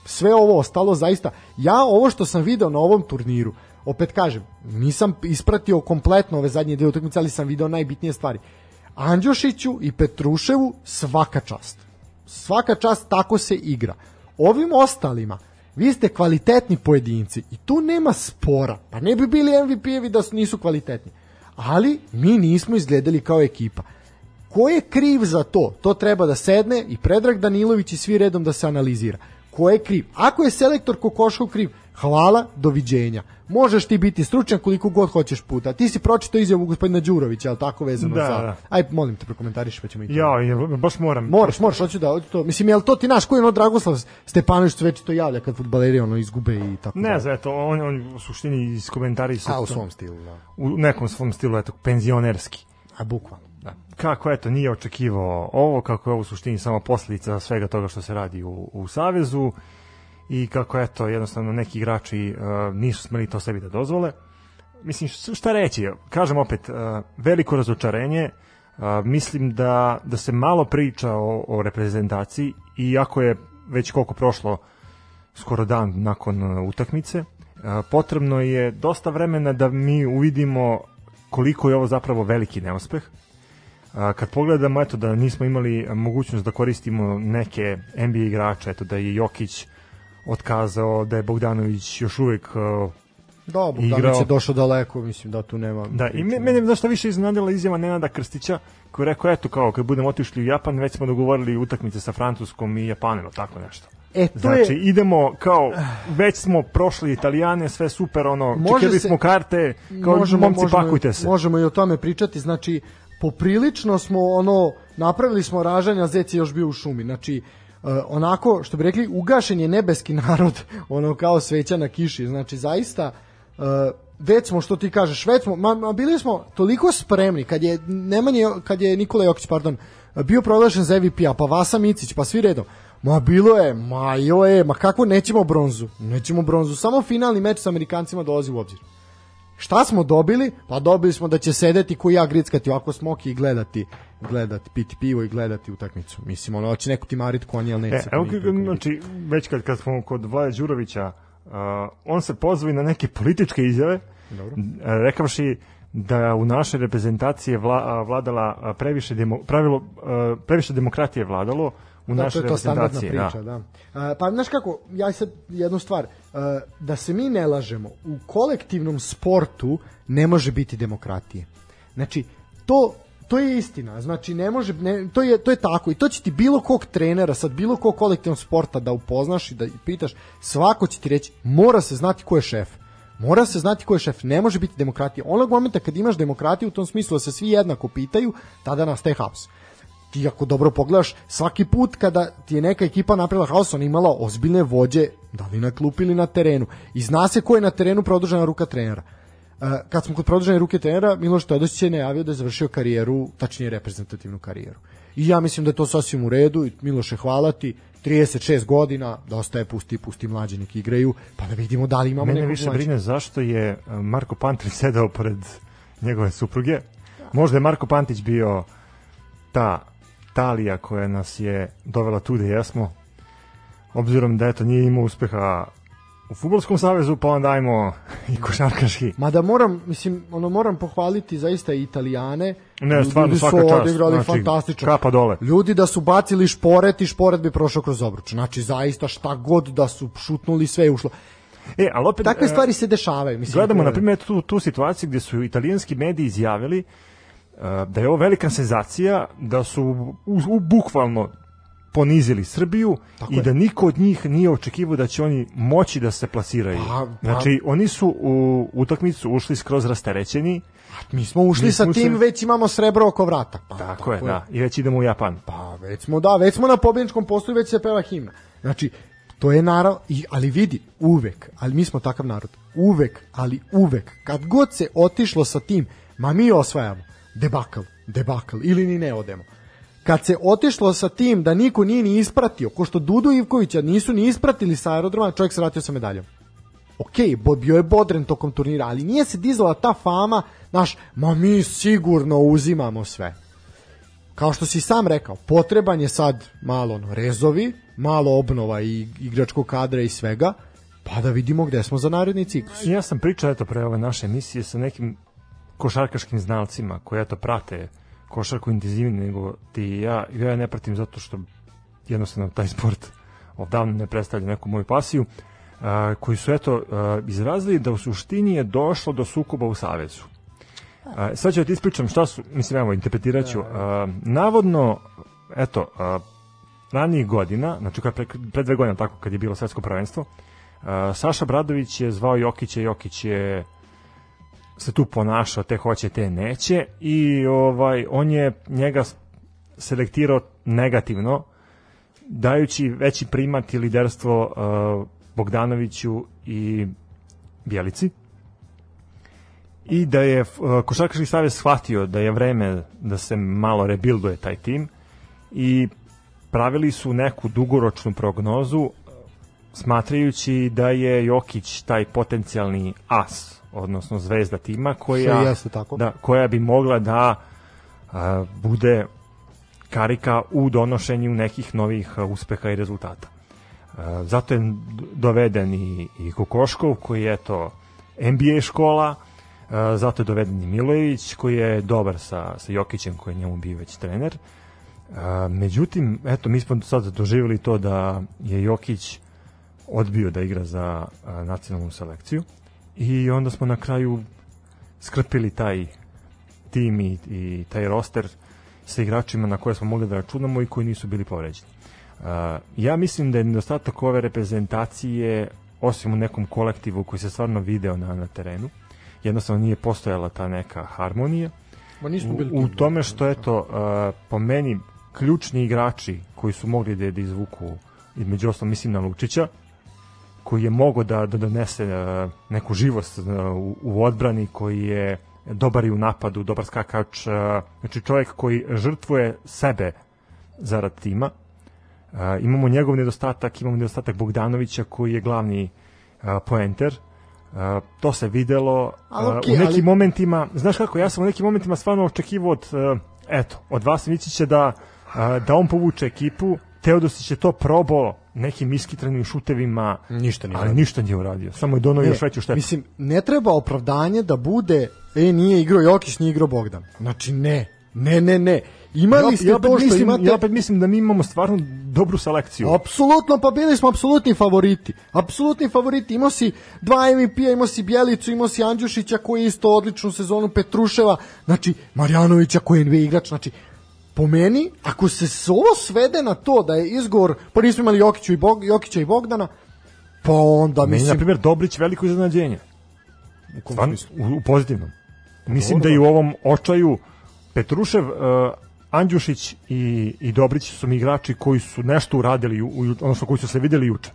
sve ovo ostalo zaista ja ovo što sam video na ovom turniru opet kažem nisam ispratio kompletno ove zadnje dve utakmice ali sam video najbitnije stvari Andjošiću i Petruševu svaka čast. Svaka čast tako se igra. Ovim ostalima, vi ste kvalitetni pojedinci i tu nema spora. Pa ne bi bili MVP-evi da nisu kvalitetni. Ali mi nismo izgledali kao ekipa. Ko je kriv za to? To treba da sedne i Predrag Danilović i svi redom da se analizira. Ko je kriv? Ako je selektor Kokoškov kriv, hvala, doviđenja. Možeš ti biti stručan koliko god hoćeš puta. Ti si pročitao izjavu gospodina Đurovića, al tako vezano Da, za. da. Aj, molim te, prokomentariš pa ćemo i to. Ja, je, baš moram. Moraš, moraš, hoću da, hoću to. Mislim, jel to ti naš, koji ono Dragoslav Stepanović sve to javlja kad fudbaleri ono izgube i tako Ne znam, eto, on, on u suštini iz komentari su A, u svom stilu, da. u nekom svom stilu, eto, penzionerski. A, bukvalno. Da. Kako eto nije očekivao ovo, kako je ovo u suštini samo posljedica svega toga što se radi u, u Savezu i kako eto jednostavno neki igrači uh, nisu smeli to sebi da dozvole. Mislim šta reći, kažem opet uh, veliko razočarenje, uh, mislim da, da se malo priča o, o reprezentaciji iako je već koliko prošlo skoro dan nakon utakmice, uh, potrebno je dosta vremena da mi uvidimo koliko je ovo zapravo veliki neuspeh. Kad pogledamo eto da nismo imali mogućnost da koristimo neke NBA igrače, eto da je Jokić otkazao, da je Bogdanović još uvek uh, Da, Bogdanović Igrao. je došao daleko, mislim da tu nema... da i me, mene je zašto više iznenadila izjava Nenada Krstića koji je rekao eto kao kad budemo otišli u Japan već smo dogovorili utakmice sa Francuskom i Japanom, tako nešto. E, to Znači je... idemo kao već smo prošli Italijane, sve super ono, Može čekali se- smo karte, kao momci pakujte se. Možemo i o tome pričati, znači poprilično smo ono napravili smo ražanja, zec je još bio u šumi. Znači uh, onako što bi rekli ugašen je nebeski narod, ono kao sveća na kiši. Znači zaista uh, već smo što ti kažeš, već smo ma, ma bili smo toliko spremni kad je Nemanje kad je Nikola Jokić, pardon, bio proglašen za MVP-a, pa Vasa Micić, pa svi redom. Ma bilo je, ma jo je, ma kako nećemo bronzu? Nećemo bronzu, samo finalni meč sa Amerikancima dolazi u obzir. Šta smo dobili? Pa dobili smo da će sedeti ko ja grickati ovako smoki i gledati, gledati, piti pivo i gledati utakmicu. Mislim, ono, će neko ti marit konji, ali E, neće. evo, kako, vidjeti. znači, već kad, kad smo kod Vlade Đurovića, uh, on se pozvao na neke političke izjave, Dobro. uh, rekavši da u našoj reprezentaciji vla, a, vladala a, previše, demo, pravilo, uh, previše demokratije je vladalo u Da, to je to standardna reprezentaciji. priča, da. A, pa znaš kako, ja sad jednu stvar, a, da se mi ne lažemo, u kolektivnom sportu ne može biti demokratije. Znači, to to je istina. Znači ne može ne, to je to je tako i to će ti bilo kog trenera, sad bilo kog kolektivnog sporta da upoznaš i da pitaš, svako će ti reći mora se znati ko je šef. Mora se znati ko je šef, ne može biti demokratija. Onog momenta kad imaš demokratiju u tom smislu da se svi jednako pitaju, tada nastaje haos ti ako dobro pogledaš, svaki put kada ti je neka ekipa napravila haos, ona je imala ozbiljne vođe, da li na klupi ili na terenu. I zna se ko je na terenu produžena ruka trenera. E, kad smo kod produžene ruke trenera, Miloš Teodosić je najavio da je završio karijeru, tačnije reprezentativnu karijeru. I ja mislim da je to sasvim u redu Miloše hvala ti, 36 godina, dosta je pusti, pusti mlađe neki igraju, pa da vidimo da li imamo Mene nekog više mlađeg. brine zašto je uh, Marko Pantić sedao pored njegove supruge. Možda je Marko Pantić bio ta talija koja nas je dovela tu gde jesmo. Obzirom da eto nije imao uspeha u futbolskom savezu, pa onda ajmo i košarkaški. Mada moram, mislim, ono moram pohvaliti zaista i Italijane. Ne, stvarno, Ljudi su svaka čast. odigrali Znači, fantastično. kapa dole. Ljudi da su bacili šporet i šporet bi prošao kroz obruč. Znači, zaista šta god da su šutnuli, sve je ušlo. E, ali opet... Takve e, stvari se dešavaju. Mislim, Gledamo, na primjer, tu, tu situaciju gdje su italijanski mediji izjavili uh, da je ovo velika senzacija, da su u, u, bukvalno ponizili Srbiju Tako i je. da niko od njih nije očekivao da će oni moći da se plasiraju. Pa, pa- Znači, oni su u utakmicu ušli skroz rasterećeni, Mi smo ušli Mi sa smo tim, ušli- već imamo srebro oko vrata. Pa, tako, je, da, i već idemo u Japan. Pa već smo, da, već smo na pobjedničkom postoju, već se peva himna. Znači, to je naravno, ali vidi, uvek, ali mi smo takav narod, uvek, ali uvek, kad god se otišlo sa tim, ma mi osvajamo, debakl, debakl, ili ni ne odemo. Kad se otišlo sa tim da niko nije ni ispratio, ko što Dudu Ivkovića nisu ni ispratili sa aerodroma, čovjek se vratio sa medaljom ok, bio je bodren tokom turnira, ali nije se dizala ta fama, naš, ma mi sigurno uzimamo sve. Kao što si sam rekao, potreban je sad malo ono, rezovi, malo obnova i igračkog kadra i svega, pa da vidimo gde smo za naredni ciklus. Ja sam pričao eto pre ove naše emisije sa nekim košarkaškim znalcima koji eto prate košarku intenzivniji nego ti i ja. Ja ne pratim zato što jednostavno taj sport odavno ne predstavlja neku moju pasiju. A, koji su eto izrazili da u suštini je došlo do sukoba u Savezu. Sad ću da ti ispričam šta su, mislim, evo, interpretirat ću. Navodno, eto, a, ranijih godina, znači pre, pre dve godine tako kad je bilo svetsko prvenstvo, Saša Bradović je zvao Jokića, Jokić je se tu ponašao, te hoće, te neće. I ovaj on je njega selektirao negativno dajući veći primat i liderstvo uh, Bogdanoviću i Bjelici. I da je uh, Košarkaški savez shvatio da je vreme da se malo rebuilduje taj tim i pravili su neku dugoročnu prognozu smatrajući da je Jokić taj potencijalni as odnosno zvezda tima koja, jeste tako. Da, koja bi mogla da a, bude karika u donošenju nekih novih uspeha i rezultata. A, zato je doveden i, i Kokoškov koji je to NBA škola, a, zato je doveden i Milojević koji je dobar sa, sa Jokićem koji je njemu bio već trener. A, međutim, eto, mi smo sad doživjeli to da je Jokić odbio da igra za a, nacionalnu selekciju i onda smo na kraju skrpili taj tim i, i taj roster sa igračima na koje smo mogli da računamo i koji nisu bili povređeni. Uh, ja mislim da je nedostatak ove reprezentacije osim u nekom kolektivu koji se stvarno video na, na terenu jednostavno nije postojala ta neka harmonija Ma nismo bili u, u tome što eto uh, po meni ključni igrači koji su mogli da, da izvuku između ostalog mislim na Lučića koji je mogao da, da donese uh, neku živost uh, u, u odbrani, koji je dobar i u napadu, dobar skakač, uh, znači čovjek koji žrtvuje sebe zarad tima. Uh, imamo njegov nedostatak, imamo nedostatak Bogdanovića koji je glavni uh, poenter. Uh, to se videlo uh, okay, u nekim ali... momentima, znaš kako, ja sam u nekim momentima stvarno očekivao od, uh, eto, od vas da, uh, da on povuče ekipu, Teodosić je to probao nekim iskitrenim šutevima, ništa nije ali uradio. ništa nije uradio. Samo je donao još veću štetu. Mislim, ne treba opravdanje da bude, e, nije igrao Jokić, nije igrao Bogdan. Znači, ne. Ne, ne, ne. Imali ja, ste ja to što mislim, imate... Ja opet mislim da mi imamo stvarno dobru selekciju. Apsolutno, pa bili smo apsolutni favoriti. Apsolutni favoriti. Imao si dva MVP-a, imao si Bjelicu, imao si Andjušića koji je isto odličnu sezonu, Petruševa, znači Marjanovića koji je NBA igrač, znači po meni, ako se ovo svede na to da je izgovor, pa nismo imali Jokića i, Bog, Jokića i Bogdana, pa onda meni, mislim... na primjer, Dobrić veliko iznenađenje. U, Stvarno, u, u pozitivnom. Mislim da i u ovom očaju Petrušev, uh, Andjušić i, i Dobrić su mi igrači koji su nešto uradili, u, odnosno koji su se videli juče.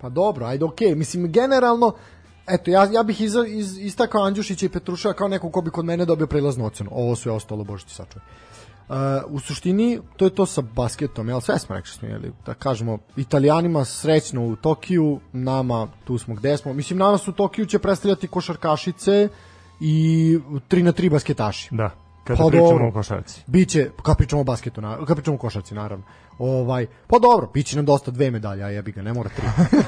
Pa dobro, ajde okej. Okay. Mislim, generalno, eto, ja, ja bih iz, iz, istakao Andjušića i Petruša kao neko ko bi kod mene dobio prelaznu ocenu. Ovo sve ostalo, bože ti sačuvaj. Uh, u suštini, to je to sa basketom, jel sve smo rekli smo, jel, da kažemo, italijanima srećno u Tokiju, nama tu smo gde smo, mislim, nama su u Tokiju će predstavljati košarkašice i 3 na 3 basketaši. Da, kada pa pričamo dobro, o košarci. Biće, kada pričamo o basketu, na, kada pričamo o košarci, naravno. Ovaj, pa dobro, biće nam dosta dve medalje, a jebi ga, ne mora tri.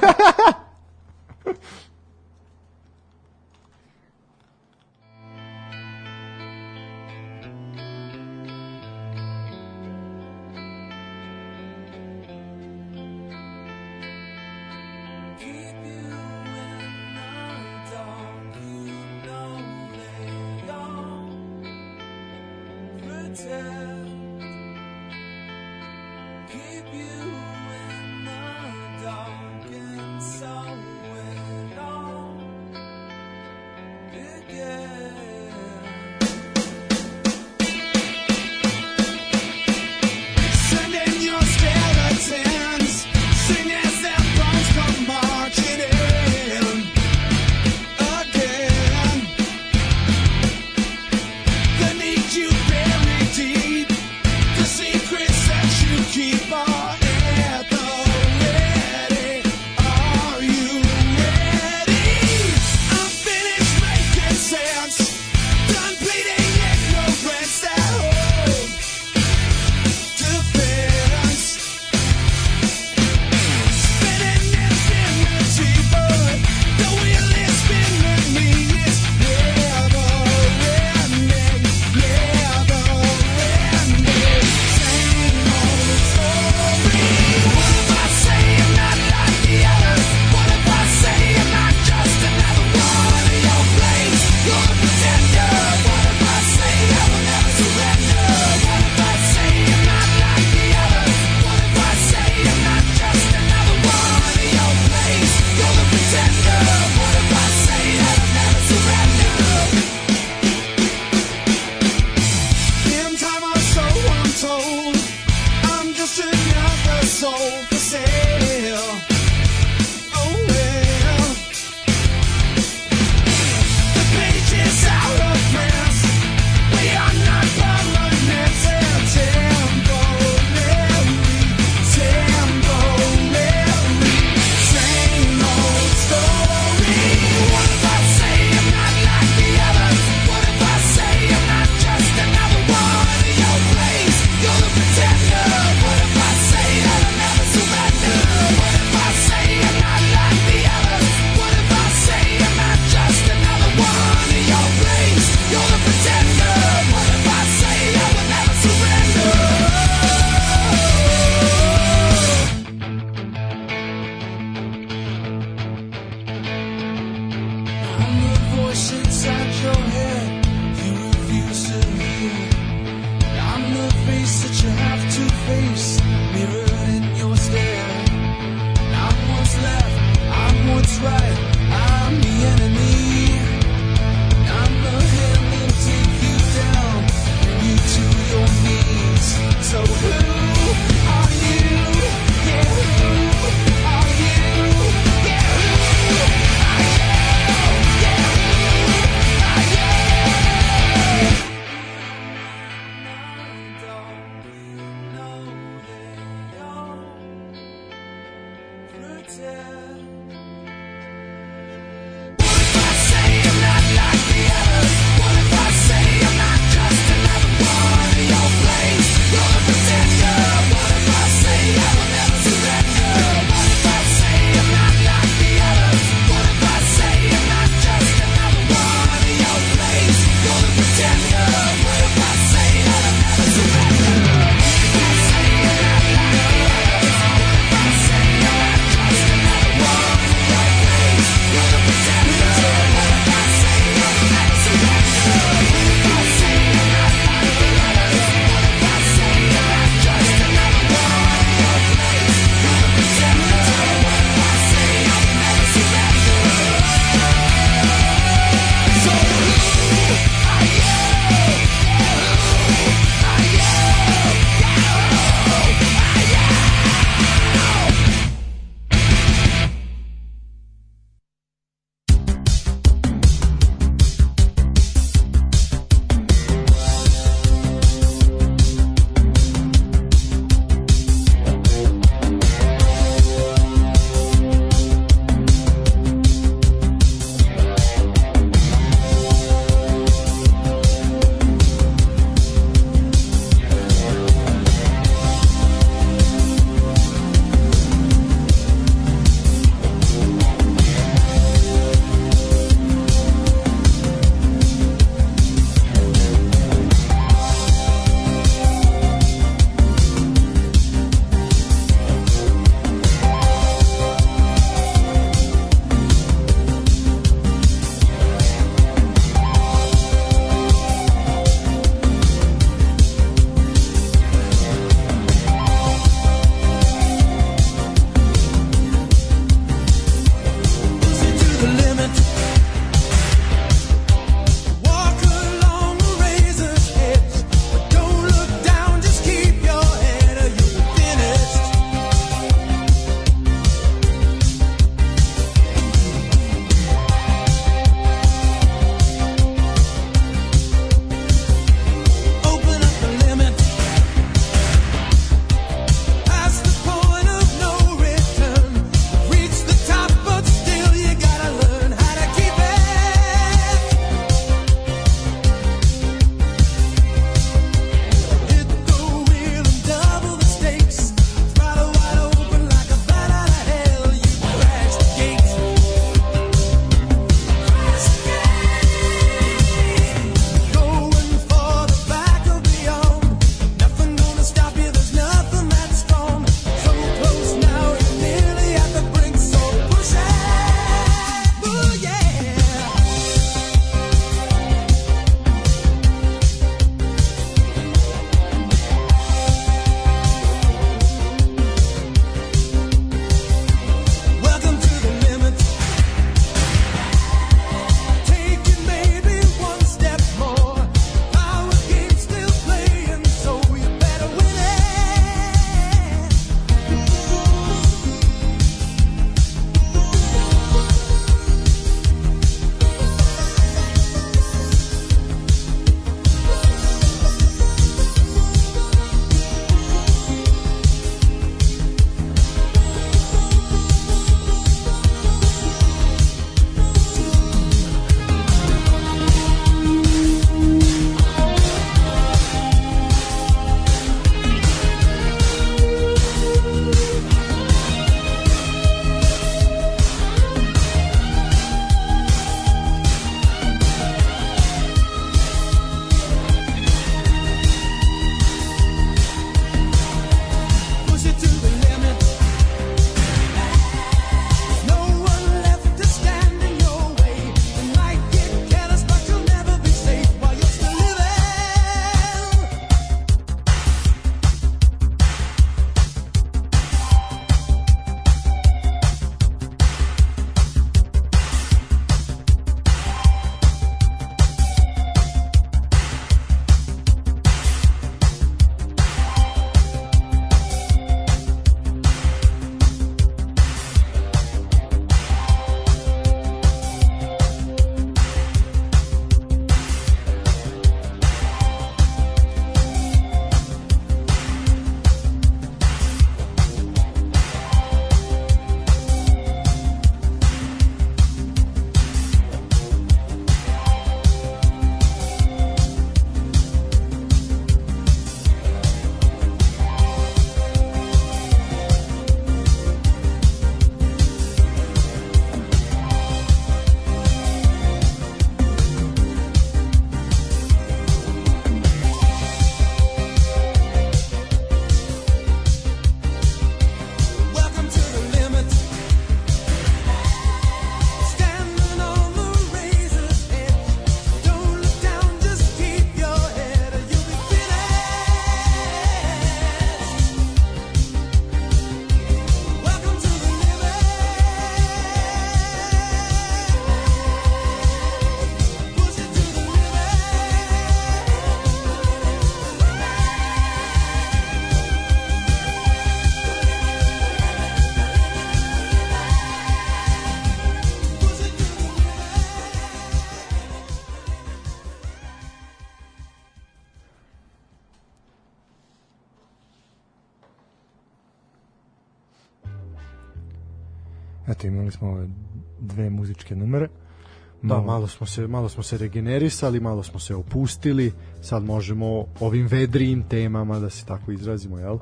malo smo se malo smo se regenerisali, malo smo se opustili. Sad možemo ovim vedrijim temama da se tako izrazimo, jel?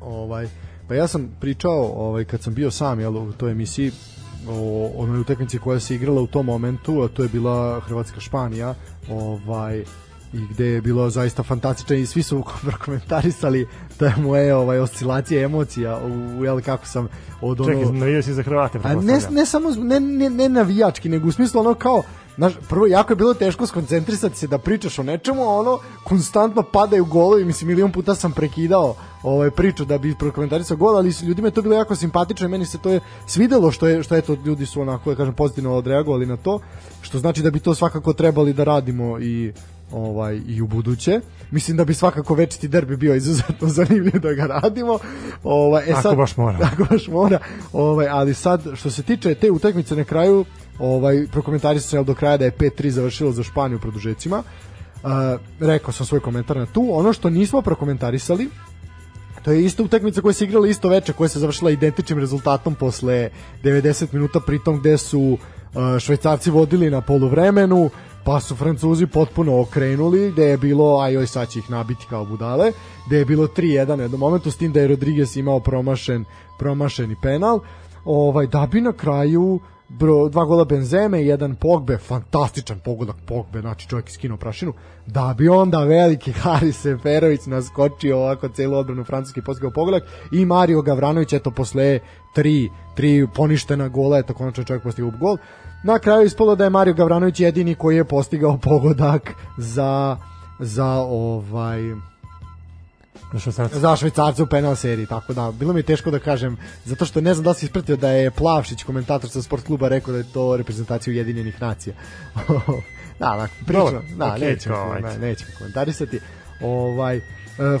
Ovaj pa ja sam pričao ovaj kad sam bio sam jel u toj emisiji o onoj utakmici koja se igrala u tom momentu, a to je bila Hrvatska Španija, ovaj i gde je bilo zaista fantastično i svi su komentarisali je moje ovaj oscilacije emocija u jel kako sam od ono Čekaj, navijao si za Hrvate a ne, ne samo ne, ne, ne navijački nego u smislu ono kao Znaš, prvo, jako je bilo teško skoncentrisati se da pričaš o nečemu, a ono, konstantno padaju golovi, mislim, milion puta sam prekidao ovaj, priču da bi prokomentarisao gol, ali ljudima je to bilo jako simpatično i meni se to je svidelo što je, što eto, ljudi su onako, da kažem, pozitivno odreagovali na to, što znači da bi to svakako trebali da radimo i ovaj i u buduće. Mislim da bi svakako večiti derbi bio izuzetno zanimljiv da ga radimo. Ovaj e sad, ako baš mora. Ako baš mora. Ovaj ali sad što se tiče te utakmice na kraju, ovaj prokomentarisao sam do kraja da je 5-3 završilo za Španiju u produžecima. Uh, rekao sam svoj komentar na tu. Ono što nismo prokomentarisali, to je isto utakmica koja se igrala isto veče, koja se završila identičnim rezultatom posle 90 minuta, pritom gde su uh, švajcarci vodili na poluvremenu, pa su Francuzi potpuno okrenuli, gde je bilo, aj oj sad će ih nabiti kao budale, gde je bilo 3-1 u jednom momentu, s tim da je Rodriguez imao promašen, promašeni penal, ovaj, da bi na kraju bro, dva gola Benzeme i jedan Pogbe, fantastičan pogodak Pogbe, znači čovjek iskinuo prašinu, da bi onda veliki Haris Seferović naskočio ovako celu odbranu francuski postigao pogodak i Mario Gavranović, eto posle tri, tri poništena gola, eto konačno čovjek postigao gol. Na kraju ispalo da je Mario Gavranović jedini koji je postigao pogodak za za ovaj švajcarce. Za švajcarce u penal seriji, tako da bilo mi je teško da kažem, zato što ne znam da si ispratio da je Plavšić, komentator sa sport kluba, rekao da je to reprezentacija Ujedinjenih nacija. da, da, pričano, da, okay, nećemo, ne, nećemo komentarisati. Ovaj, e,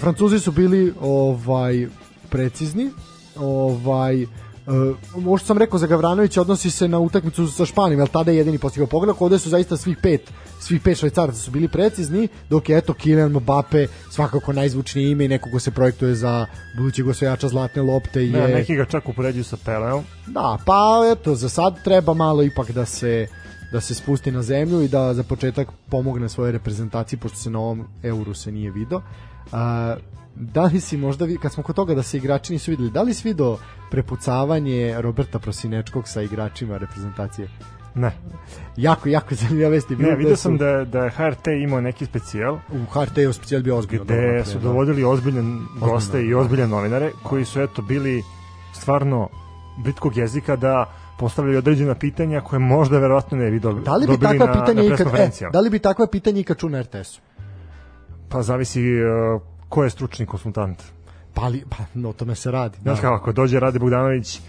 Francuzi su bili ovaj precizni, ovaj Uh, možda sam rekao za Gavranovića odnosi se na utakmicu sa Španijom, jer tada je jedini postigao pogodak, ovde su zaista svih pet, svih pet švajcaraca su bili precizni, dok je eto Kylian Mbappe svakako najzvučniji ime i neko ko se projektuje za budućeg osvajača zlatne lopte je... Ne, neki ga čak upoređuju sa Peleom. Da, pa eto, za sad treba malo ipak da se da se spusti na zemlju i da za početak pomogne svojoj reprezentaciji, pošto se na ovom euru se nije video. Uh, da li si možda, kad smo kod toga da se igrači nisu videli, da li si video prepucavanje Roberta Prosinečkog sa igračima reprezentacije? Ne. Jako, jako zanimljiva vest je bilo. Ne, vidio sam da, da je HRT imao neki specijal. U HRT je specijal bio ozbiljno. Gde su dovodili ozbiljne goste i ozbiljne novinare koji su eto bili stvarno britkog jezika da postavljaju određena pitanja koje možda verovatno ne bi dobili, da li bi dobili takva pitanja na, ikad, e, da li bi takva pitanja ikad čuo na RTS-u? Pa zavisi uh, ko je stručni konsultant? Pa, li, pa no, o tome se radi. Znaš da. kako, ako dođe Rade Bogdanović,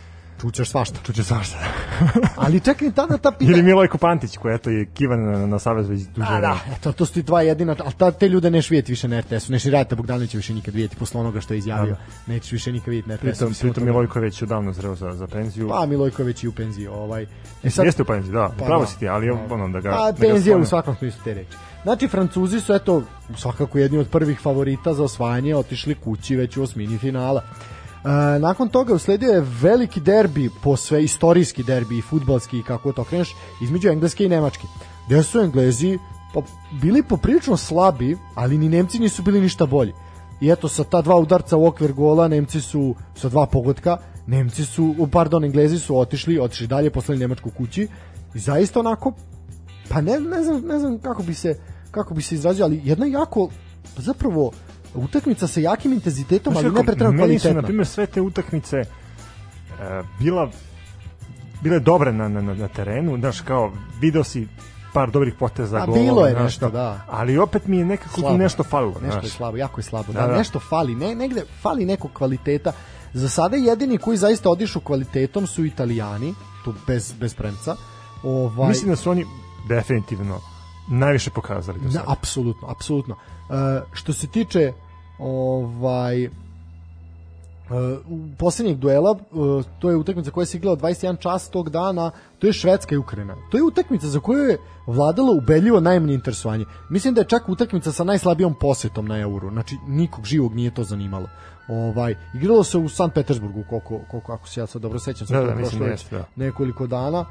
čućeš svašta. Čućeš svašta. Ali čekaj, tada ta pitanja... Ili Milojko Pantić, koji eto je kivan na, na savez već duže. Da, da, eto, to su ti dva jedina, ali ta, te ljude neš vidjeti više na RTS-u, neš i Rade Bogdanovića više nikad vidjeti, posle onoga što je izjavio, da. nećeš više nikad vidjeti na RTS-u. Pritom, pritom Milojko već odavno zreo za, za penziju. Pa, Milojko već i u penziji. Ovaj. E sad, Jeste u penziji, da, pa, pravo da, si ti, ali da. ono da ga... Pa, da penzija u svakom smislu te reči. Znači, Francuzi su, eto, svakako jedni od prvih favorita za osvajanje, otišli kući već u osmini finala. E, nakon toga usledio je veliki derbi, po sve istorijski derbi futbalski i kako to kreneš, između Engleske i Nemačke. Gde su Englezi pa, bili poprilično slabi, ali ni Nemci nisu bili ništa bolji. I eto, sa ta dva udarca u okvir gola, Nemci su sa dva pogotka, Nemci su, pardon, Englezi su otišli, otišli dalje, poslali Nemačku kući i zaista onako, pa ne, ne, znam, ne znam kako bi se kako bi se izrazio, ali jedna jako zapravo utakmica sa jakim intenzitetom, ali ne pretredno kvalitetna. Meni su, na primjer, sve te utakmice e, bila bile dobre na, na, na terenu, znaš, kao, video si par dobrih poteza A, bilo je nešto, da. Ali opet mi je nekako slabo. nešto falilo. Nešto znaš. je slabo, jako je slabo. Da, da, da. nešto fali, ne, negde fali nekog kvaliteta. Za sada jedini koji zaista odišu kvalitetom su Italijani, tu bez, bez premca. Ovaj... Mislim da su oni definitivno najviše pokazali do sada. Da, apsolutno, apsolutno. Uh, što se tiče ovaj Uh, poslednjeg duela, uh, to je utakmica koja se igrala 21 čas tog dana, to je Švedska i Ukrajina. To je utakmica za koju je vladalo ubedljivo najmanje interesovanje. Mislim da je čak utakmica sa najslabijom posetom na Euro. Znači, nikog živog nije to zanimalo. Ovaj igralo se u Sankt Petersburgu koliko koliko ako se ja sad dobro sećam, Da, da, mislim prošlo da da. nekoliko dana.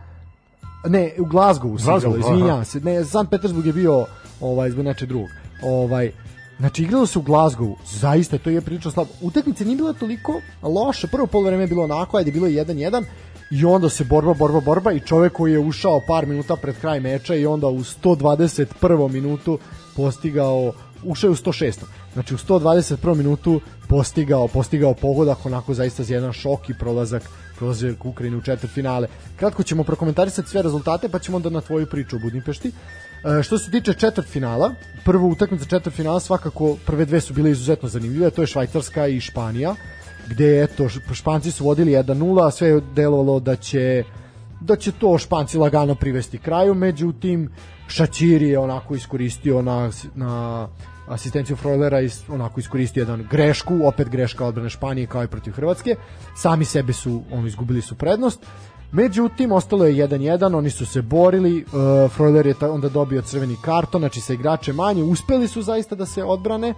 Ne, u Glasgowu se igralo, izvinjavam se. Ne, Sankt Petersburg je bio ovaj zbog nečeg drugog. Ovaj Znači igralo se u Glasgowu, zaista to je prilično slabo. Utakmica nije bila toliko loša, prvo poluvreme je bilo onako, ajde bilo je 1-1 i onda se borba, borba, borba i čovek koji je ušao par minuta pred kraj meča i onda u 121. minutu postigao, ušao je u 106. Znači u 121. minutu postigao, postigao pogodak onako zaista za jedan šok i prolazak prolazak Ukrajine u četvrtfinale. Kratko ćemo prokomentarisati sve rezultate, pa ćemo onda na tvoju priču u Budimpešti. E, što se tiče četvrtfinala, prva utakmica četvrtfinala svakako prve dve su bile izuzetno zanimljive, to je Švajcarska i Španija, gde eto Španci su vodili 1:0, a sve je delovalo da će da će to Španci lagano privesti kraju, međutim Šačiri je onako iskoristio na, na asistenciju Frojlera i onako iskoristio jedan grešku, opet greška odbrane Španije kao i protiv Hrvatske. Sami sebe su, oni izgubili su prednost. Međutim, ostalo je 1-1, oni su se borili, uh, Freuler je ta, onda dobio crveni karton, znači sa igrače manje, uspeli su zaista da se odbrane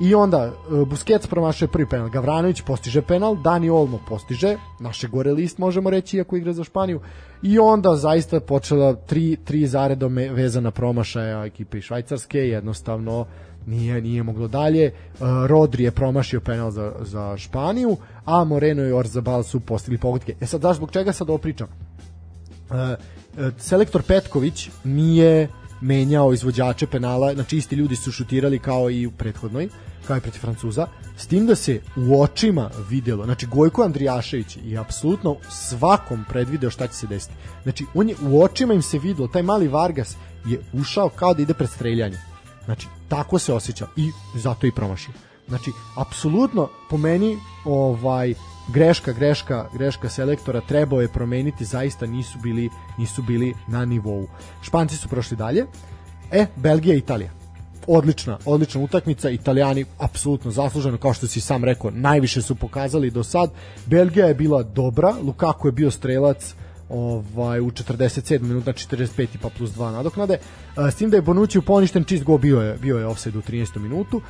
i onda uh, Busquets promašuje prvi penal, Gavranović postiže penal, Dani Olmo postiže, naše gore list možemo reći iako igra za Španiju i onda zaista počela tri, tri zaredom vezana promašaja ekipe Švajcarske, jednostavno nije nije moglo dalje. Uh, Rodri je promašio penal za, za Španiju, a Moreno i Orzabal su postigli pogodke. E sad, znaš zbog čega sad ovo pričam? Uh, uh, selektor Petković nije menjao izvođače penala, znači isti ljudi su šutirali kao i u prethodnoj, kao i protiv Francuza, s tim da se u očima videlo, znači Gojko Andrijašević je apsolutno svakom predvideo šta će se desiti. Znači, on je, u očima im se videlo, taj mali Vargas je ušao kao da ide pred streljanje. Znači, tako se osjeća i zato i promašio. Znači, apsolutno po meni ovaj greška, greška, greška selektora trebao je promeniti, zaista nisu bili nisu bili na nivou. Španci su prošli dalje. E, Belgija i Italija. Odlična, odlična utakmica. Italijani apsolutno zasluženo, kao što si sam rekao, najviše su pokazali do sad. Belgija je bila dobra, Lukaku je bio strelac, ovaj u 47 minuta 45 pa plus 2 nadoknade. S tim da je Bonucci u poništen čist go bio je bio je ofsajd u 13. minutu.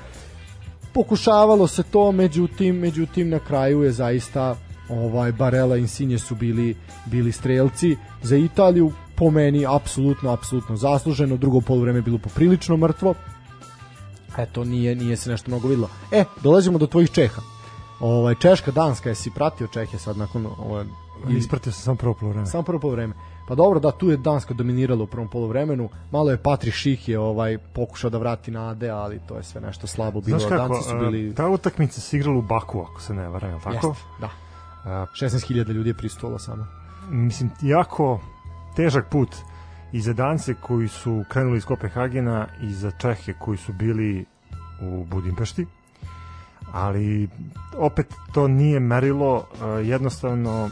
Pokušavalo se to, međutim, međutim na kraju je zaista ovaj Barella i Insigne su bili bili strelci za Italiju po meni apsolutno apsolutno zasluženo drugo poluvreme bilo poprilično mrtvo eto nije nije se nešto mnogo videlo e dolazimo do tvojih Čeha ovaj Češka Danska jesi pratio Čehe sad nakon ovaj Ispratio sam samo prvo polovreme. Samo prvo polovreme. Pa dobro, da, tu je Danska dominirala u prvom polovremenu. Malo je Patri Ših je ovaj, pokušao da vrati nade, ali to je sve nešto slabo bilo. Znaš kako, Danci su bili... ta utakmica se igrala u Baku, ako se ne varam, je li tako? Jest, da. 16.000 ljudi je pristovalo samo. Mislim, jako težak put i za Dance koji su krenuli iz Kopenhagena i za Čehe koji su bili u Budimpešti ali opet to nije merilo jednostavno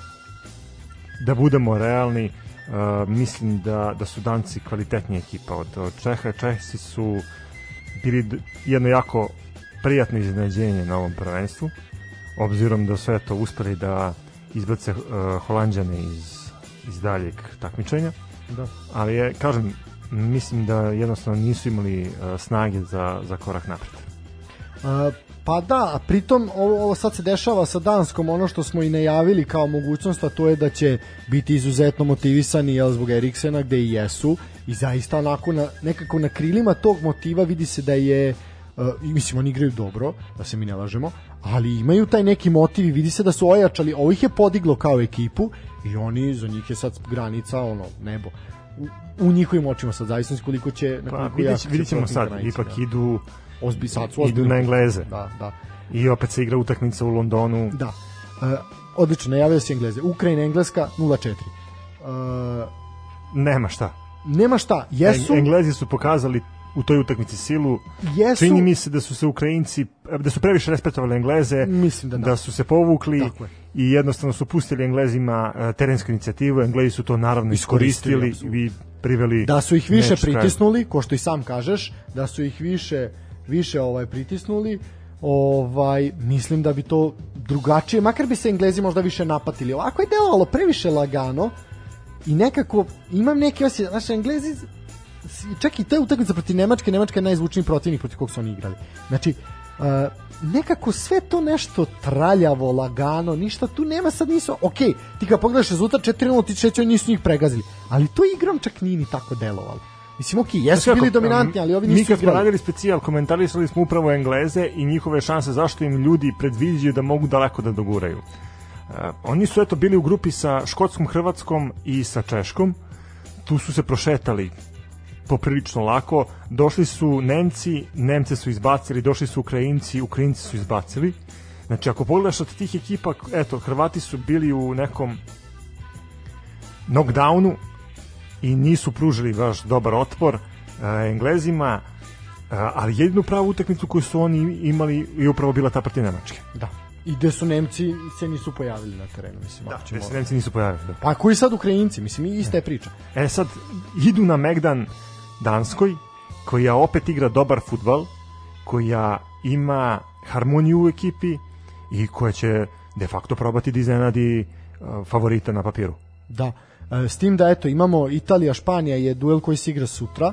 da budemo realni, uh, mislim da, da su Danci kvalitetnija ekipa od, od Čeha. Čehsi su bili jedno jako prijatno iznenađenje na ovom prvenstvu, obzirom da su eto uspeli da izbace uh, Holandjane iz, iz daljeg takmičenja. Da. Ali je, kažem, mislim da jednostavno nisu imali uh, snage za, za korak napred. Uh, Pa da, a pritom ovo, ovo sad se dešava sa Danskom, ono što smo i najavili kao mogućnost, a to je da će biti izuzetno motivisani jel, zbog Eriksena, gde i jesu, i zaista onako na, nekako na krilima tog motiva vidi se da je uh, mislim oni igraju dobro, da se mi ne lažemo, ali imaju taj neki motiv i vidi se da su ojačali, ovo ih je podiglo kao ekipu i oni, za njih je sad granica, ono, nebo. U, u njihovim očima sad, zavisno koliko će... Na Pa, vidjet, vidjet ćemo će sad, ipak da. idu Ozbi, sad su idu ozbiljno. na Engleze. Da, da. I opet se igra utakmica u Londonu. Da. Uh, odlično, najavio si Engleze. Ukrajina, Engleska 0-4. Uh, Nema šta. nema šta, jesu, Eng- Englezi su pokazali u toj utakmici silu. jesu, Čini mi se da su se Ukrajinci da su previše respektovali Engleze, mislim da da. da su se povukli Tako je. i jednostavno su pustili Englezima eh, terensku inicijativu. Englezi su to naravno Iskoristili, iskoristili i priveli da su ih više kraju. pritisnuli, ko što i sam kažeš, da su ih više više ovaj pritisnuli, ovaj mislim da bi to drugačije, makar bi se Englezi možda više napatili. Ovako je delovalo previše lagano i nekako imam neki osjećaj, znaš, Englezi čak i te utakmice protiv Nemačke, Nemačka je najzvučniji protivnik protiv kog su oni igrali. Znači, Uh, nekako sve to nešto traljavo, lagano, ništa tu nema sad nisu, ok, ti kad pogledaš rezultat 4-0 ti će nisu njih pregazili, ali to igram čak nije ni tako delovalo. Mislim, ok, jesu bili dominantni, ali ovi nisu Mi kad smo radili specijal, komentarisali smo upravo Engleze i njihove šanse zašto im ljudi predviđaju da mogu daleko da doguraju. Uh, oni su eto bili u grupi sa Škotskom, Hrvatskom i sa Češkom. Tu su se prošetali poprilično lako. Došli su Nemci, Nemce su izbacili, došli su Ukrajinci, Ukrajinci su izbacili. Znači, ako pogledaš od tih ekipa, eto, Hrvati su bili u nekom knockdownu i nisu pružili baš dobar otpor uh, Englezima, uh, ali jedinu pravu utakmicu koju su oni imali je upravo bila ta protiv Nemačke. Da. I gde su Nemci se nisu pojavili na terenu, mislim. Da, gde se Nemci nisu pojavili. Da. Pa koji sad Ukrajinci, mislim, ista je priča. E sad, idu na Megdan Danskoj, koja opet igra dobar futbal, koja ima harmoniju u ekipi i koja će de facto probati da iznenadi favorita na papiru. Da. E, S tim da eto imamo Italija Španija je duel koji se igra sutra.